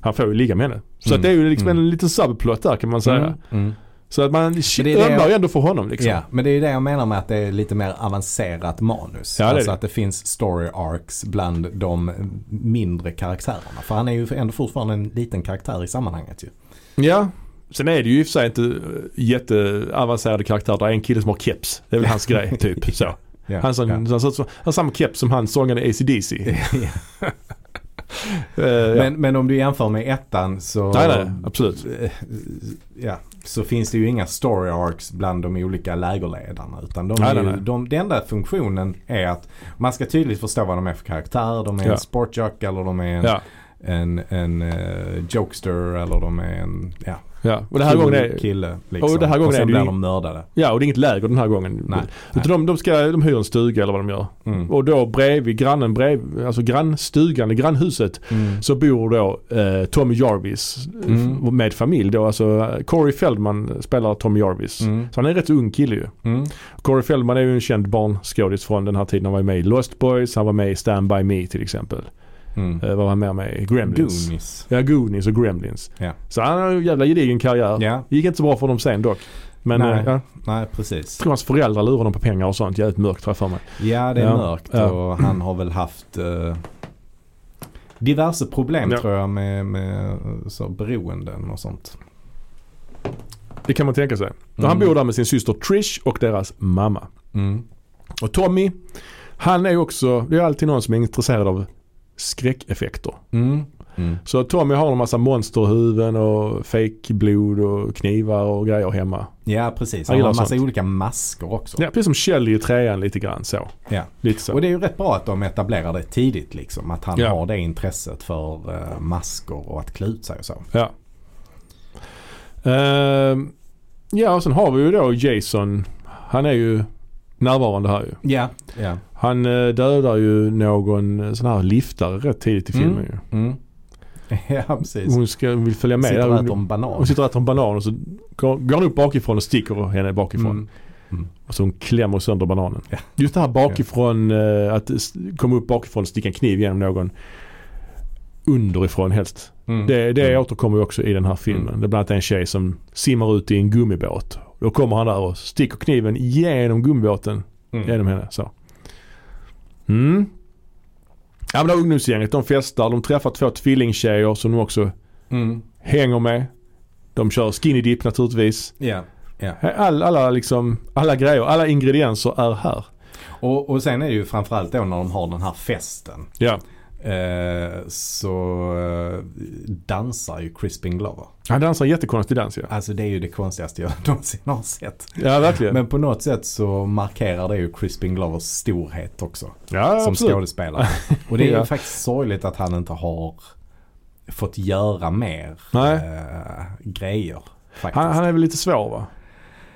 han får ju ligga med henne. Så Mm. det är ju liksom Mm. en liten subplot där kan man säga. Mm, mm. Så att man ömmar jag- ju ändå för honom liksom. Ja, men det är ju det jag menar med att det är lite mer avancerat manus. Ja, det alltså det. att det finns story arcs bland de mindre karaktärerna. För han är ju ändå fortfarande en liten karaktär i sammanhanget ju. Ja. Sen är det ju i och för sig inte eh, jätteavancerade karaktärer. Det är en kille som har keps. Det är väl hans [laughs] grej typ. Så. Ja, Han, som, ja. han, har samma keps som han sångaren i AC/DC. [laughs] Ja. Eh, ja. men, men om du jämför med ettan så... Nej, nej, absolut. eh, Ja, så finns det ju inga story arcs bland de olika lägerledarna. Utan de Nej, ju, nej. De, den enda funktionen är att man ska tydligt förstå vad de är för karaktär. De är Ja. en sportjock eller de är en, Ja, en, en eh, jokester eller de är en ja, ja. Och det här gången är, kille. Liksom. och det här gången sen är det blir ju- de mördade. ja, och det är inget läger den här gången. Nej. Utan de, de, ska, de hyr en stuga eller vad de gör. Mm. Och då bredvid grannen, bredvid, alltså grannstugan, i grannhuset Mm. så bor då eh, Tommy Jarvis Mm. med familj då. Alltså eh, Corey Feldman spelar Tommy Jarvis. Mm. Så han är en rätt ung kille ju. Mm. Corey Feldman är ju en känd barnskådis från den här tiden. Han var med i Lost Boys, han var med i Stand By Me till exempel. Mm. Eh, vad var han med med? i? Gremlins. Goonies. Ja, Goonies och Gremlins. Ja. Så han har en jävla gedigen karriär. Ja, Gick inte så bra för honom sen dock. Men Nej. eh, ja, nej precis. jag tror hans föräldrar lurade honom på pengar och sånt. Jävligt mörkt tror jag för mig. Ja, det är Ja. mörkt och han har väl haft eh, diverse problem tror jag med, med eh, så, beroenden och sånt. Det kan man tänka sig. Mm. Han bor där med sin syster Trish och deras mamma. Mm. Och Tommy, han är också, det är alltid någon som är intresserad av skräckeffekter. Mm. Mm. Så Tommy har en massa monsterhuvuden och fake-blod och knivar och grejer hemma. Ja, precis. Han har en massa sånt. olika masker också. Ja, precis som Kjell i trean lite grann så. Ja. Lite så. Och det är ju rätt bra att de etablerar det tidigt liksom. Att han Ja. har det intresset för eh, masker och att klä ut sig och så. Ja. Ehm, ja, och sen har vi ju då Jason. Han är ju närvarande här ju. Ja. ja. Han eh, dödar ju någon eh, sån här liftare rätt tidigt i Mm. filmen ju. Mm. [laughs] ja, precis. Hon ska, vill följa med. Sitter och äter en banan. hon sitter och äter en banan och så går, går han upp bakifrån och sticker henne bakifrån. Mm. Och så hon klämmer sönder bananen. Ja. Just det här bakifrån, eh, att komma upp bakifrån och sticka en kniv genom någon underifrån helst. Mm. Det, det Mm. återkommer också i den här filmen. Mm. Det är bland annat en tjej som simmar ut i en gummibåt. Då kommer han där och sticker kniven genom gummibåten Mm. genom henne. Så. Mm. Ja men det ungdomsgänget de festar. De träffar två tvillingtjejer som de också Mm. hänger med. De kör skinny dip naturligtvis. Ja. ja. All, alla, liksom, alla grejer, alla ingredienser är här. Och, och sen är det ju framförallt då när de har den här festen. Ja. Eh, så eh, dansar ju Crispin Glover. Han dansar en jättekonstig dans ja. Alltså det är ju det konstigaste jag [laughs] någonsin har sett. Ja verkligen. Men på något sätt så markerar det ju Crispin Glovers storhet också. ja som absolut. skådespelare. [laughs] Och det är ju Ja. faktiskt sorgligt att han inte har fått göra mer eh, grejer. Han, han är väl lite svår va?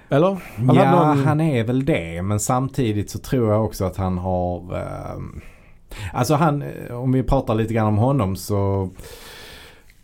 Eller? Han ja, någon- han är väl det. Men samtidigt så tror jag också att han har... ehm, alltså han, eh, om vi pratar lite grann om honom så...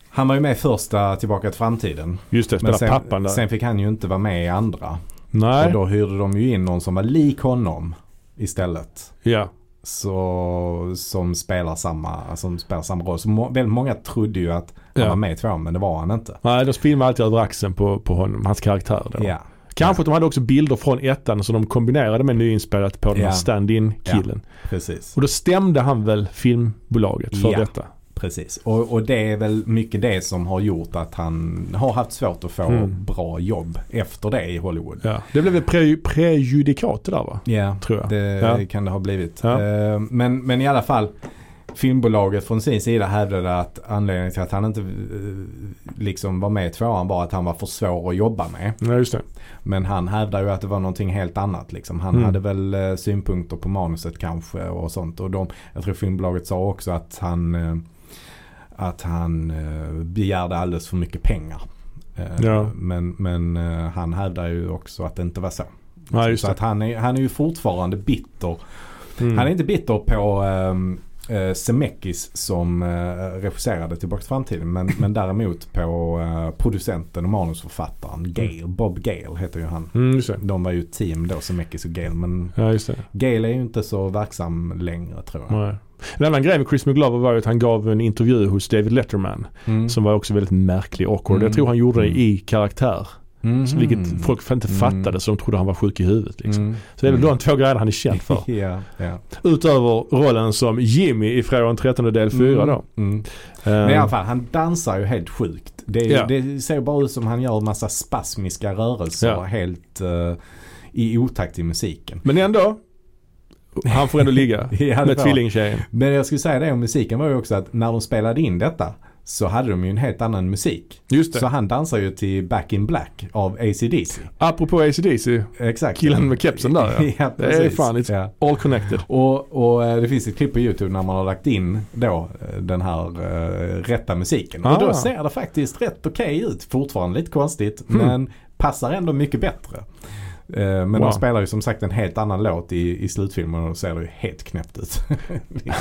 Han var ju med i första Tillbaka till framtiden. Just det, Men spela sen, pappan där. sen fick han ju inte vara med i andra. Nej. Och då hyrde de ju in någon som var lik honom. istället. Ja. Så, som, spelar samma, som spelar samma roll. Så må, väldigt många trodde ju att han Ja. var med i tvåan men det var han inte. Nej, de filmade alltid över axeln på, på honom, hans karaktär. Då. Ja. Kanske att de hade också bilder från ettan som de kombinerade med nyinspelat på den här stand-in killen. Precis. Och då stämde han väl filmbolaget för detta. Precis. Och, och det är väl mycket det som har gjort att han har haft svårt att få Mm. bra jobb efter det i Hollywood. Ja. Det blev väl pre, prejudikat det där va? Ja, Tror jag. det Ja. kan det ha blivit. Ja. Eh, Men, men i alla fall. Filmbolaget från sin sida hävdade att anledningen till att han inte eh, liksom var med i tvåan var att han var för svår att jobba med. Ja, just det. Men han hävdar ju att det var någonting helt annat. Liksom. Han Mm. hade väl eh, synpunkter på manuset kanske och sånt. Och de, jag tror filmbolaget sa också att han, eh, att han begärde alldeles för mycket pengar. Ja. Men, men han hävdar ju också att det inte var så. Ja, så att han är, han är ju fortfarande bitter. Mm. Han är inte bitter på ehm, eh, Zemeckis som eh, regisserade Tillbaka till framtiden. Men, men däremot på eh, producenten och manusförfattaren Gale. Bob Gale heter ju han. Mm. De var ju team då, Zemeckis och Gale. Men Ja. Gale är ju inte så verksam längre tror jag. Nej. En annan grej med Chris McGlover var att han gav en intervju hos David Letterman. Mm. Som var också väldigt märklig och awkward. Mm. Jag tror han gjorde det Mm. i karaktär. Mm. Så Vilket folk inte Mm. fattade så de trodde han var sjuk i huvudet. Liksom. Mm. Så det är väl de två grejerna han är känd för. [laughs] ja, ja. Utöver rollen som Jimmy i Fredagen 13 del 4 då. Mm. Eh, Men i alla fall, han dansar ju helt sjukt. Det, Ja. det ser bara ut som han gör massa spasmiska rörelser helt eh, i otakt till musiken. Men ändå. Han får ändå ligga [laughs] med tvillingtjejen. Men jag skulle säga det om musiken var ju också att när de spelade in detta så hade de ju en helt annan musik. Just det. Så han dansar ju till Back in Black av AC/DC. Apropå AC/DC. Exakt. Killen med kepsen där ja. [laughs] ja Det är fan, it's ja. all connected. Och, och eh, det finns ett klipp på YouTube när man har lagt in då eh, den här eh, rätta musiken. Ah. Och då ser det faktiskt rätt okej ut. Fortfarande lite konstigt Mm. men passar ändå mycket bättre. Men Wow. de spelar ju som sagt en helt annan låt i, i slutfilmen och då ser det ju helt knäppt ut. [laughs]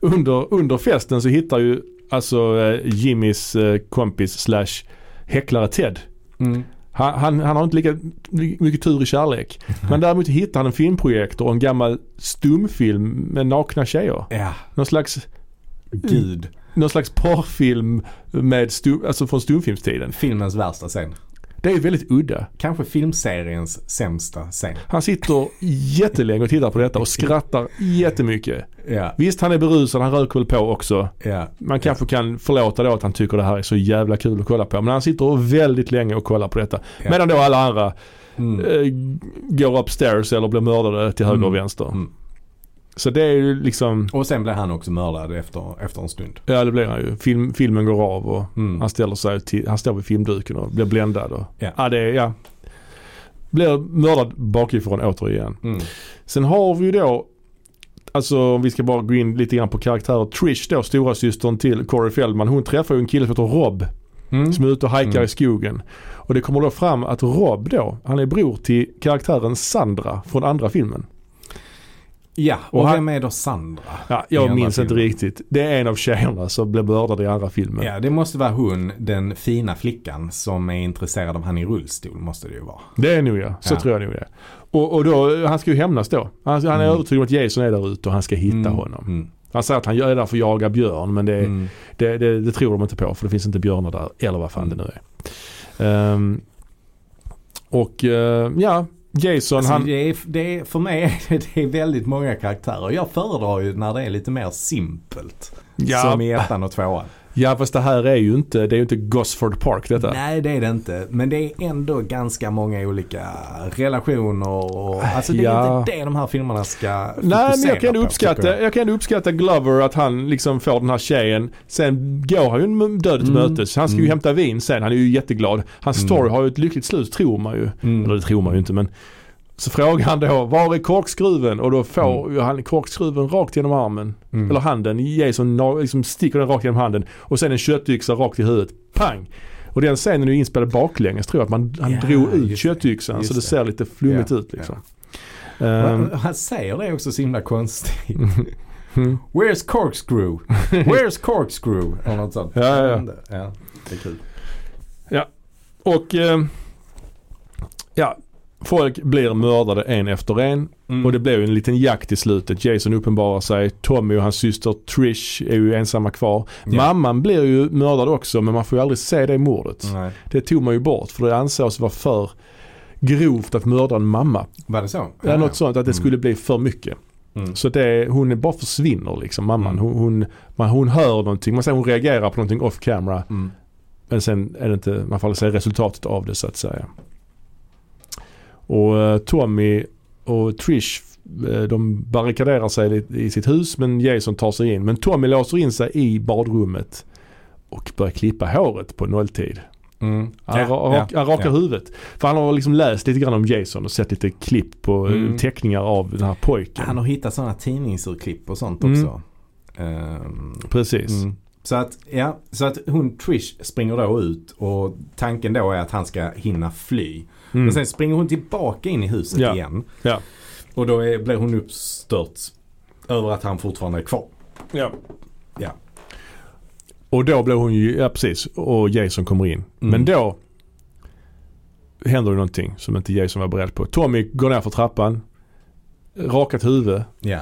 Under, under festen så hittar ju alltså eh, Jimmys eh, kompis slash häcklare Ted. Mm. Han, han, han har inte lika mycket tur i kärlek. [laughs] Men däremot hittar han en filmprojektor och en gammal stumfilm med nakna tjejer. Ja, Någon slags, gud. någon slags porrfilm med stum, alltså från stumfilmstiden. Filmens värsta scen. Det är väldigt udda. Kanske filmseriens sämsta scen. Han sitter jättelänge och tittar på detta och skrattar jättemycket. Ja, Visst han är berusad, han röker väl på också. ja. Man kanske kan förlåta då att han tycker det här är så jävla kul att kolla på. Men han sitter väldigt länge och kollar på detta. Ja. Medan då alla andra Mm. eh, går upstairs eller blir mördade till höger och Mm. vänster. Mm. Så det är ju liksom, Och sen blev han också mördad efter, efter en stund. ja det blir han ju. Film, filmen går av och Mm. han ställer sig till, han står vid filmduken och blir bländad. Och, Ja. ja det är, ja. Blir mördad bakifrån återigen. Mm. Sen har vi ju då, alltså om vi ska bara gå in lite grann på karaktärer. Trish då, stora systern till Corey Feldman. Hon träffar ju en kille som heter Rob. Mm. Som är ute och hajkar Mm. i skogen. Och det kommer då fram att Rob då, han är bror till karaktären Sandra från andra filmen. Ja, och, Och han- vem är då Sandra? Ja, jag minns inte filmen. riktigt. Det är en av tjejerna som blev mördad i andra filmen. Ja, det måste vara hon, den fina flickan som är intresserad av han i rullstol måste det ju vara. Det är nog ja, så Ja. tror jag nog det. Och, och då, han ska ju hämnas då. Han, han är Mm. övertygad om att Jason är där ute och han ska hitta Mm. honom. Mm. Han säger att han är där för att jaga björn men det, Mm. det, det, det tror de inte på för det finns inte björnar där. Eller vad fan Mm. det nu är. Ehm, och eh, ja, Jason Alltså, han... det är, det är, för mig är det, det är väldigt många karaktärer. Jag föredrar ju när det är lite mer simpelt. Ja, Som i ettan och tvåan. Ja fast det här är ju inte, det är ju inte Gosford Park detta. Nej det är det inte. Men det är ändå ganska många olika relationer och alltså det är Ja. inte det de här filmerna ska Nej men jag kan, ändå uppskatta, jag. jag kan uppskatta Glover att han liksom får den här tjejen. Sen går han ju en död till Mm. mötes. Han ska ju Mm. hämta vin sen. Han är ju jätteglad. Hans Mm. story har ju ett lyckligt slut tror man ju. Mm. Eller det tror man ju inte men. Så frågar han då, var är korkskruven? Och då får ju han korkskruven rakt genom armen. Mm. Eller handen. Jason liksom sticker den rakt genom handen. Och sen en köttyxa rakt i huvudet. Pang! Och den scenen är ju inspelad baklänges tror jag. Att man, han Ja, drog ut köttyxan så det det. ser lite flummigt Ja, ut liksom. Ja. Ehm, Han säger det också så himla konstigt. [laughs] mm. Where's corkscrew? Where's corkscrew? Eller något sånt. Ja, ja, ja. Ja det är kul. Och eh, ja, Folk blir mördade en efter en Mm. och det ju en liten jakt i slutet. Jason uppenbarar sig. Tommy och hans syster Trish är ju ensamma kvar. Ja. Mamman blir ju mördad också men man får ju aldrig se det mordet. Nej. Det tog man ju bort för det ansågs vara för grovt att mörda en mamma. Var det så? Ja, något sånt att det skulle bli för mycket. Mm. Så det, hon bara försvinner liksom mamman. Mm. Hon, hon, man, hon hör någonting, man säger hon reagerar på någonting off camera. Mm. Men sen är det inte, man får aldrig se resultatet av det så att säga. Och eh, Tommy och Trish eh, de barrikaderar sig i, sitt hus men Jason tar sig in. Men Tommy låser in sig i badrummet och börjar klippa håret på nolltid. Mm. Han, Ja, ra- rak, ja, han rakar ja. huvudet. För han har liksom läst lite grann om Jason och sett lite klipp på eh, Mm. teckningar av den här pojken. Han har hittat sådana tidningsurklipp och sånt Mm. också. Ehm, Precis. mm. Så att, ja, så att hon Trish springer då ut och tanken då är att han ska hinna fly. Mm. Men sen springer hon tillbaka in i huset Ja. igen. Ja. Och då är, blir hon uppstört över att han fortfarande är kvar. Ja. Ja. Och då blir hon ju, ja precis, och Jason kommer in. Mm. Men då händer det någonting som inte Jason var beredd på. Tommy går ner för trappan, rakat huvud Ja.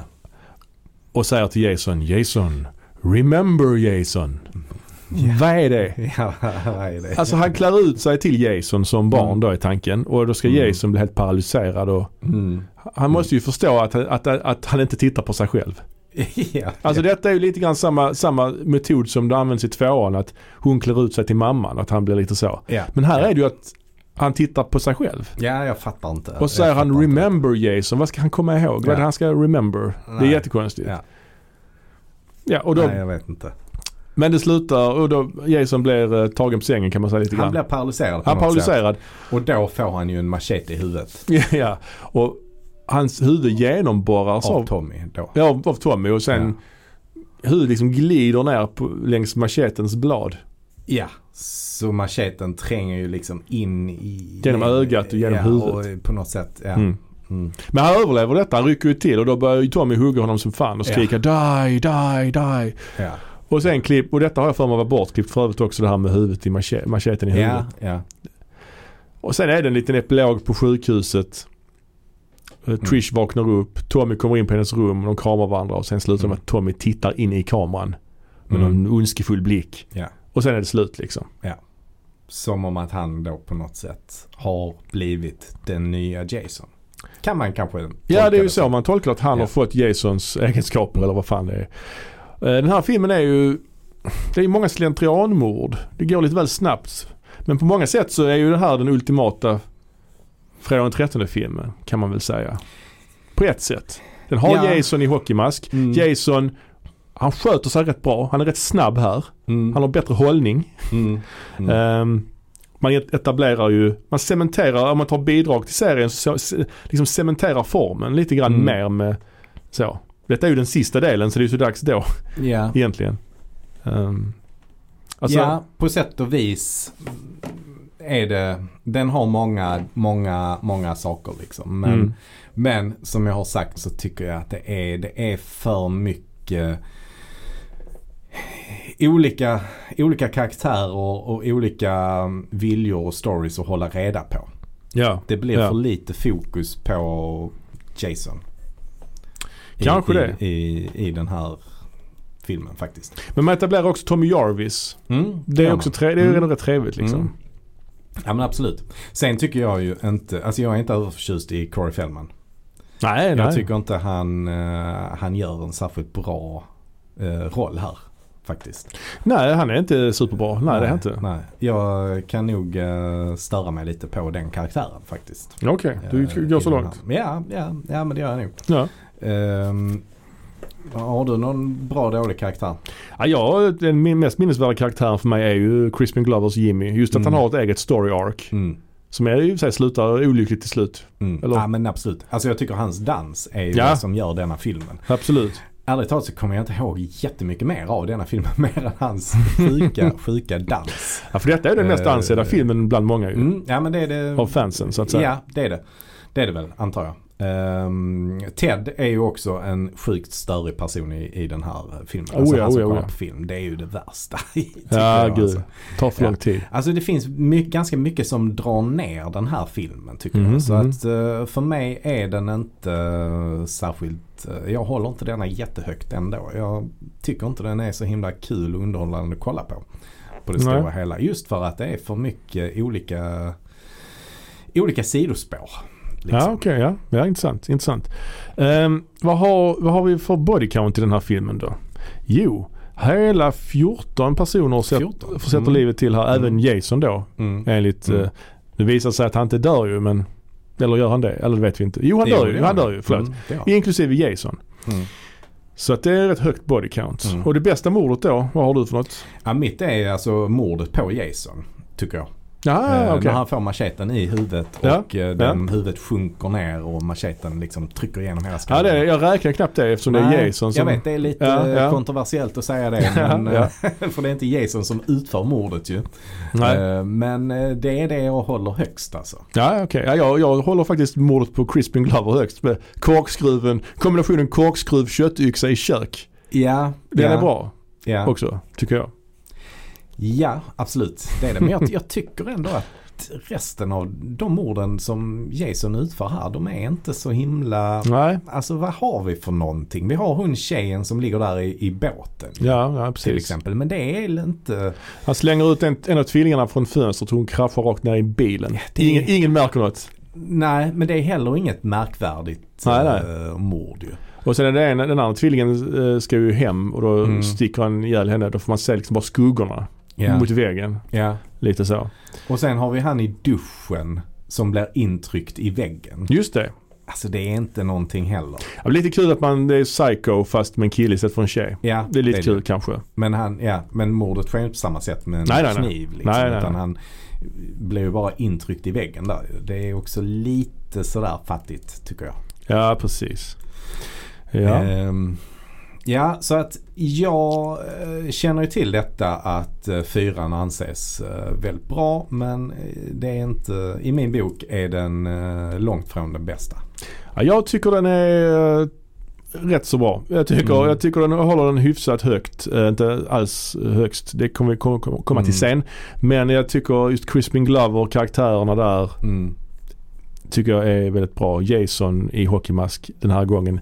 och säger till Jason, Jason, remember Jason. Ja. Vad är det? [laughs] Ja, vad är det? Alltså han klär ut sig till Jason som barn Mm. då i tanken och då ska Mm. Jason bli helt paralyserad och Mm. han måste ju förstå att, att, att han inte tittar på sig själv. [laughs] ja. Alltså detta är ju lite grann samma, samma metod som det används i tvåan att hon klär ut sig till mamman, att han blir lite så. ja. Men här ja. är det ju att han tittar på sig själv. Ja, jag fattar inte. Och så säger han inte. 'remember Jason'. Vad ska han komma ihåg? Vad är det Ja. han ska 'remember'? Det är Nej. jättekonstigt. Ja. Ja, och då, Nej, jag vet inte. Men det slutar och då Jason blir eh, tagen på sängen kan man säga lite Han grann. blir paralyserad han något sätt. paralyserad. Och då får han ju en machete i huvudet. [laughs] ja, och hans huvud genomborras Av av, Tommy då. ja, av Tommy och sen huvudet liksom glider ner på, längs machetens blad. Ja, så macheten tränger ju liksom in i... Genom ögat och genom ja, huvudet. Och på något sätt, ja. Mm. Mm. Men han överlever detta, han rycker ju till och då börjar ju Tommy hugga honom som fan och Ja. skrika die, die, die. Ja, Och sen klipp, och detta har jag för mig var bortklippt för övrigt också det här med huvudet i mache- macheten i ja, huvudet. ja. Och sen är det en liten epilog på sjukhuset. Eh, Mm. Trish vaknar upp, Tommy kommer in på hennes rum, de kramar varandra och sen slutar det med Mm. att Tommy tittar in i kameran med Mm. någon ondskefull blick. Ja. Och sen är det slut liksom. Som om att han då på något sätt har blivit den nya Jason. Kan man kanske Ja tolka det är ju så man tolkar att han Ja. har fått Jasons egenskaper eller vad fan det är. Eh, Den här filmen är ju, det är många slentrianmord. Det går lite väl snabbt. Men på många sätt så är ju det här den ultimata Fredag den 13 filmen kan man väl säga. På ett sätt. Den har Ja. Jason i hockeymask. Mm. Jason, han sköter sig rätt bra. Han är rätt snabb här. Mm. Han har bättre hållning. Mm. Ehm, man etablerar ju, man cementerar, om man tar bidrag till serien så så- liksom cementerar formen lite grann Mm. mer med så. Detta är ju den sista delen så det är ju så dags då Ja. [laughs] egentligen. Um, alltså, ja, på sätt och vis är det, den har många, många, många saker liksom. Men, mm, men som jag har sagt så tycker jag att det är, det är för mycket olika, olika karaktärer och, och olika viljor och stories att hålla reda på. ja, Det blir Ja. för lite fokus på Jason. Kanske i, det. I, I den här filmen faktiskt. men man etablerar också Tommy Jarvis. Mm, Det är också tre, det är Mm. redan rätt trevligt liksom. Mm. Ja men absolut. Sen tycker jag ju inte, alltså jag är inte överförtjust i Corey Feldman. Nej, nej. Jag tycker inte han, eh, han gör en särskilt bra eh, roll här. Faktiskt. nej, han är inte superbra. Nej, det är han inte. Nej. Jag kan nog uh, störa mig lite på den karaktären faktiskt. Okej, du Eh, går så långt. Ja, ja, ja men det gör jag nog. Ja. Ehm, har du någon bra dålig karaktär? Ja, ja, den mest minnesvärda karaktären för mig är ju Crispin Glovers Jimmy. Just att Mm. han har ett eget story arc. Mm. Som är i sig slutar olyckligt till slut. Mm. Eller- Ja men absolut. Alltså jag tycker hans dans är ju Ja. det som gör denna filmen. Absolut. Ärligt talat så kommer jag inte ihåg jättemycket mer av denna filmen. [laughs] Mer än hans sjuka, [laughs] sjuka dans. Ja, för detta är den mest ansedda Eh, filmen bland många ju. Mm, ja men det är det. Av fansen så att säga. Ja det är det. Det är det väl antar jag. Ehm, Ted är ju också en sjukt störig person i, i den här filmen. Oh alltså ja, han som oh ja, oh kollar ja. på film. Det är ju det värsta. [laughs] Ja, jag, gud. Alltså. Tar för Ja. lång tid. alltså det finns my- ganska mycket som drar ner den här filmen tycker Mhm, jag. Så mhm. att eh, för mig är den inte uh, särskilt, eh, jag håller inte denna jättehögt ändå. Jag tycker inte den är så himla kul och underhållande att kolla på. På det Nej. stora hela. Just för att det är för mycket olika, olika sidospår. Liksom. Ja okej, ja. ja. Intressant. intressant. Ehm, vad, har, vad har vi för body count i den här filmen då? Jo, hela 14 personer sätt, 14. sätter Mm. livet till här. Även Mm. Jason då. Mm. Enligt, Mm. eh, det visar sig att han inte dör ju men eller gör han det? Eller det vet vi inte. Jo han dör Jo, ju. Han dör ju, förlåt. Mm. Inklusive Jason. Mm. Så att det är ett högt body count. Mm. Och det bästa mordet då, vad har du för något? Ja, mitt är alltså mordet på Jason. Tycker jag. Ja, Eh, okej. När han får macheten i huvudet Ja, och eh, den huvudet sjunker ner och macheten liksom trycker igenom hela Ja, skallen. det, jag räknar knappt det eftersom det Nej, är Jason som... Jag vet det är lite Ja, ja. kontroversiellt att säga det. [laughs] Ja, Men, ja. eh, [laughs] för det är inte Jason som utför mordet ju. Eh, Men det är det jag håller högst alltså. Ja, okej. Ja, jag, jag håller faktiskt mordet på Crispin Glover högst med korkskruven, kombinationen korkskruv, köttyxa i kök. Ja, Den ja, är bra Ja, också, tycker jag. Ja absolut. Det är det. Men jag, [laughs] jag tycker ändå att resten av de morden som Jason utför här, de är inte så himla... Nej, Alltså vad har vi för någonting? Vi har hon tjejen som ligger där i, i båten. ja, ja Till precis. exempel. Men det är inte... Han slänger ut en, en av tvillingarna från fönstret och hon kraschar rakt ner i bilen. det Ingen, ingen märker något. Nej, men det är heller inget märkvärdigt Nej, nej. eh, mord ju. Och sen är det en, den andra tvillingen eh, ska ju hem och då Mm. sticker han ihjäl henne. Då får man se liksom bara skuggorna Ja. mot väggen. ja. Lite så. Och sen har vi han i duschen som blir intryckt i väggen. Just det. Alltså det är inte någonting heller. Ja, lite kul att man, det är psycho fast med en kille istället för en tjej. Ja, Det är lite det. kul kanske. Men, han, ja, men mordet sker inte på samma sätt med en Nej, nej, nej. kniv. Liksom, Nej, nej, utan nej. han blir ju bara intryckt i väggen där. Det är också lite sådär fattigt tycker jag. Ja, precis. Ja. Ehm, ja, så att jag eh, känner ju till detta att eh, fyran anses eh, väldigt bra. Men det är inte, i min bok är den långt från den bästa. Ja, jag tycker den är rätt så bra. Jag tycker, Mm. jag tycker den håller den hyfsat högt. Eh, inte alls högst. Det kommer vi komma, komma komma till Mm. sen. Men jag tycker just Crispin Glover, karaktärerna där, Mm. tycker jag är väldigt bra. Jason i hockeymask den här gången.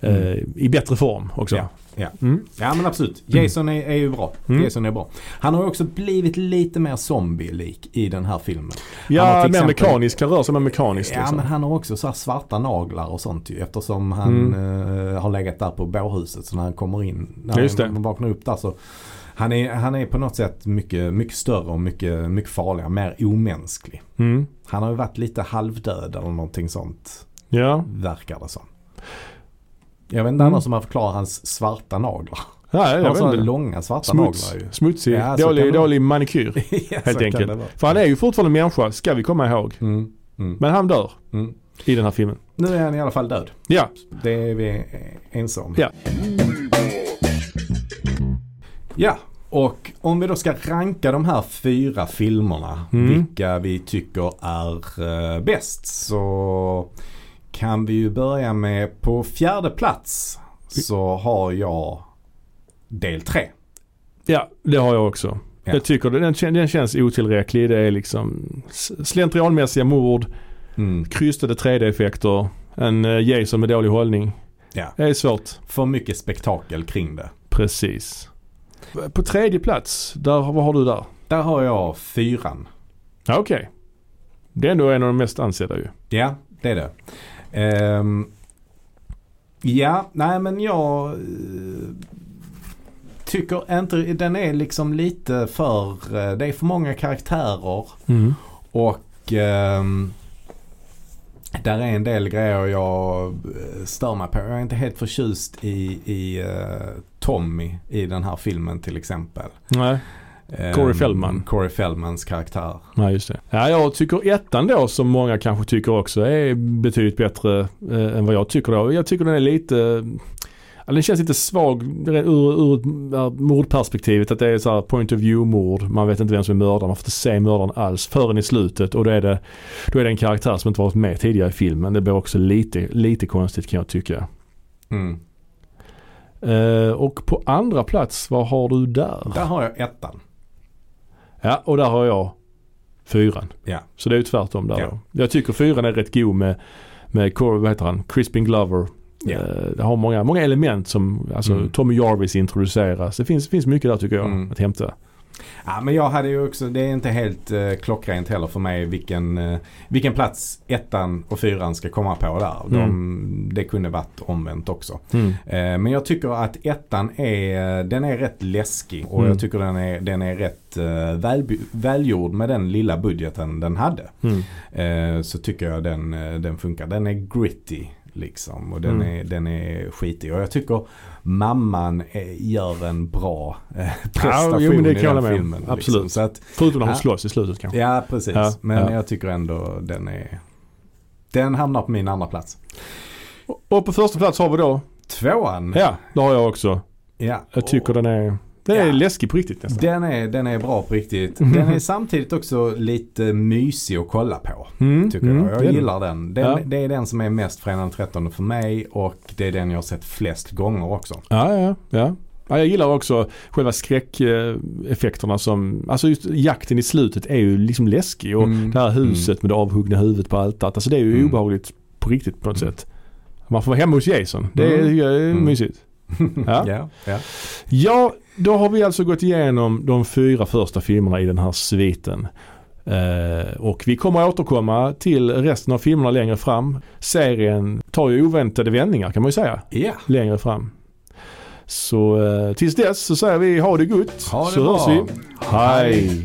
Eh, Mm. I bättre form också. Ja, ja. Mm. Ja men absolut. Jason är, är ju bra. Mm. Jason är bra. Han har också blivit lite mer zombie-lik i den här filmen. Han Ja, mer exempel- mekanisk. Han rör sig mer mekaniskt. Ja liksom. men han har också så svarta naglar och sånt ju. Eftersom han eh, har legat där på bårhuset. Så när han kommer in, när Just det. han vaknar upp där så. Han är, han är på något sätt mycket, mycket större och mycket, mycket farligare. Mer omänsklig. Mm. Han har ju varit lite halvdöd eller någonting sånt. Ja. Verkar det som. Jag vet inte Mm. annars om man förklarar hans svarta naglar. Han jag har vet sådana långa svarta Smuts, naglar ju. smutsig, Ja, dålig, dålig manikyr. [laughs] Ja, Helt enkelt. För han är ju fortfarande människa, ska vi komma ihåg. Mm. Mm. Men han dör Mm. i den här filmen. Nu är han i alla fall död. Ja, Det är vi ense om. Ja. Ja, och om vi då ska ranka de här fyra filmerna. Mm. Vilka vi tycker är eh, bäst. Så kan vi ju börja med på fjärde plats. Så har jag del tre. ja det har jag också. Ja. Jag tycker den, den känns otillräcklig. Det är liksom slentrianmässiga mord, Mm. krystade 3D-effekter, en eh, Jason med dålig hållning. Ja. Det är svårt. För mycket spektakel kring det. Precis. På tredje plats, där, vad har du där? Där har jag fyran. Ja, Okej. Det är ändå en av de mest ansedda ju. Ja, det är det. Ehm, ja, nej men jag eh, tycker inte, den är liksom lite för, eh, det är för många karaktärer Mm. och ehm, där är en del grejer jag eh, stör mig på. Jag är inte helt förtjust i, i eh, Tommy i den här filmen till exempel. Nej. Ehm, Corey Feldman. Corey Feldmans karaktär. Nej, just det. Ja, jag tycker ettan då som många kanske tycker också är betydligt bättre eh, än vad jag tycker då. Jag tycker den är lite Ja, den känns lite svag ur, ur mordperspektivet. Att det är så här point of view-mord. Man vet inte vem som är mördaren. Man får inte se mördaren alls förrän i slutet. Och då är, det, då är det en karaktär som inte varit med tidigare i filmen. Det blir också lite, lite konstigt kan jag tycka. Mm. Eh, och på andra plats, vad har du där? Där har jag ettan. Ja, och där har jag fyran. Ja. Så det är ju tvärtom där Ja. då. Jag tycker fyran är rätt god med, med vad heter han? Crispin Glover. Ja. Eh, Det har många, många element som, alltså Mm. Tommy Jarvis introduceras. Det finns, finns mycket där tycker jag Mm. att hämta. Ja, men jag hade ju också, det är inte helt eh, klockrent heller för mig vilken, eh, vilken plats ettan och fyran ska komma på där. De, Det kunde varit omvänt också. Mm. Eh, men jag tycker att ettan är, den är rätt läskig och Mm. jag tycker den är, den är rätt eh, väl, välgjord med den lilla budgeten den hade. Mm. Eh, så tycker jag den, eh, den funkar. Den är gritty liksom och den, Mm. är, den är skitig. Och jag tycker mamman eh, gör en bra eh, Ja, prestation jo, men det i kan den med filmen. Liksom. Absolut. Så att, Förutom när hon Ja. slåss i slutet kanske. ja, precis. Ja, men ja. jag tycker ändå den är den hamnar på min andra plats. Och på första plats har vi då, Tvåan. ja, det har jag också. Ja. Jag tycker den är, den är Ja. läskig på riktigt nästan. Den är, den är bra på riktigt. Mhm. Den är samtidigt också lite mysig att kolla på. Mm, Tycker mm, jag. Jag är gillar den. den Ja. Det är den som är mest fredag den 13 för mig och det är den jag har sett flest gånger också. Ja, ja, ja. ja jag gillar också själva skräckeffekterna som, alltså just jakten i slutet är ju liksom läskig och Mm. det här huset med det avhuggna huvudet på altaret. Alltså det är ju Mm. obehagligt på riktigt på något Mm. sätt. Man får vara hemma hos Jason. Det är, Mm. det är Mm. mysigt. [laughs] Ja. ja, ja. Ja, då har vi alltså gått igenom de fyra första filmerna i den här sviten. Eh, och vi kommer återkomma till resten av filmerna längre fram. Serien tar ju oväntade vändningar kan man ju säga. ja. Längre fram. Så eh, tills dess så säger vi ha det gott. Ha det så bra. hörs vi. Hej.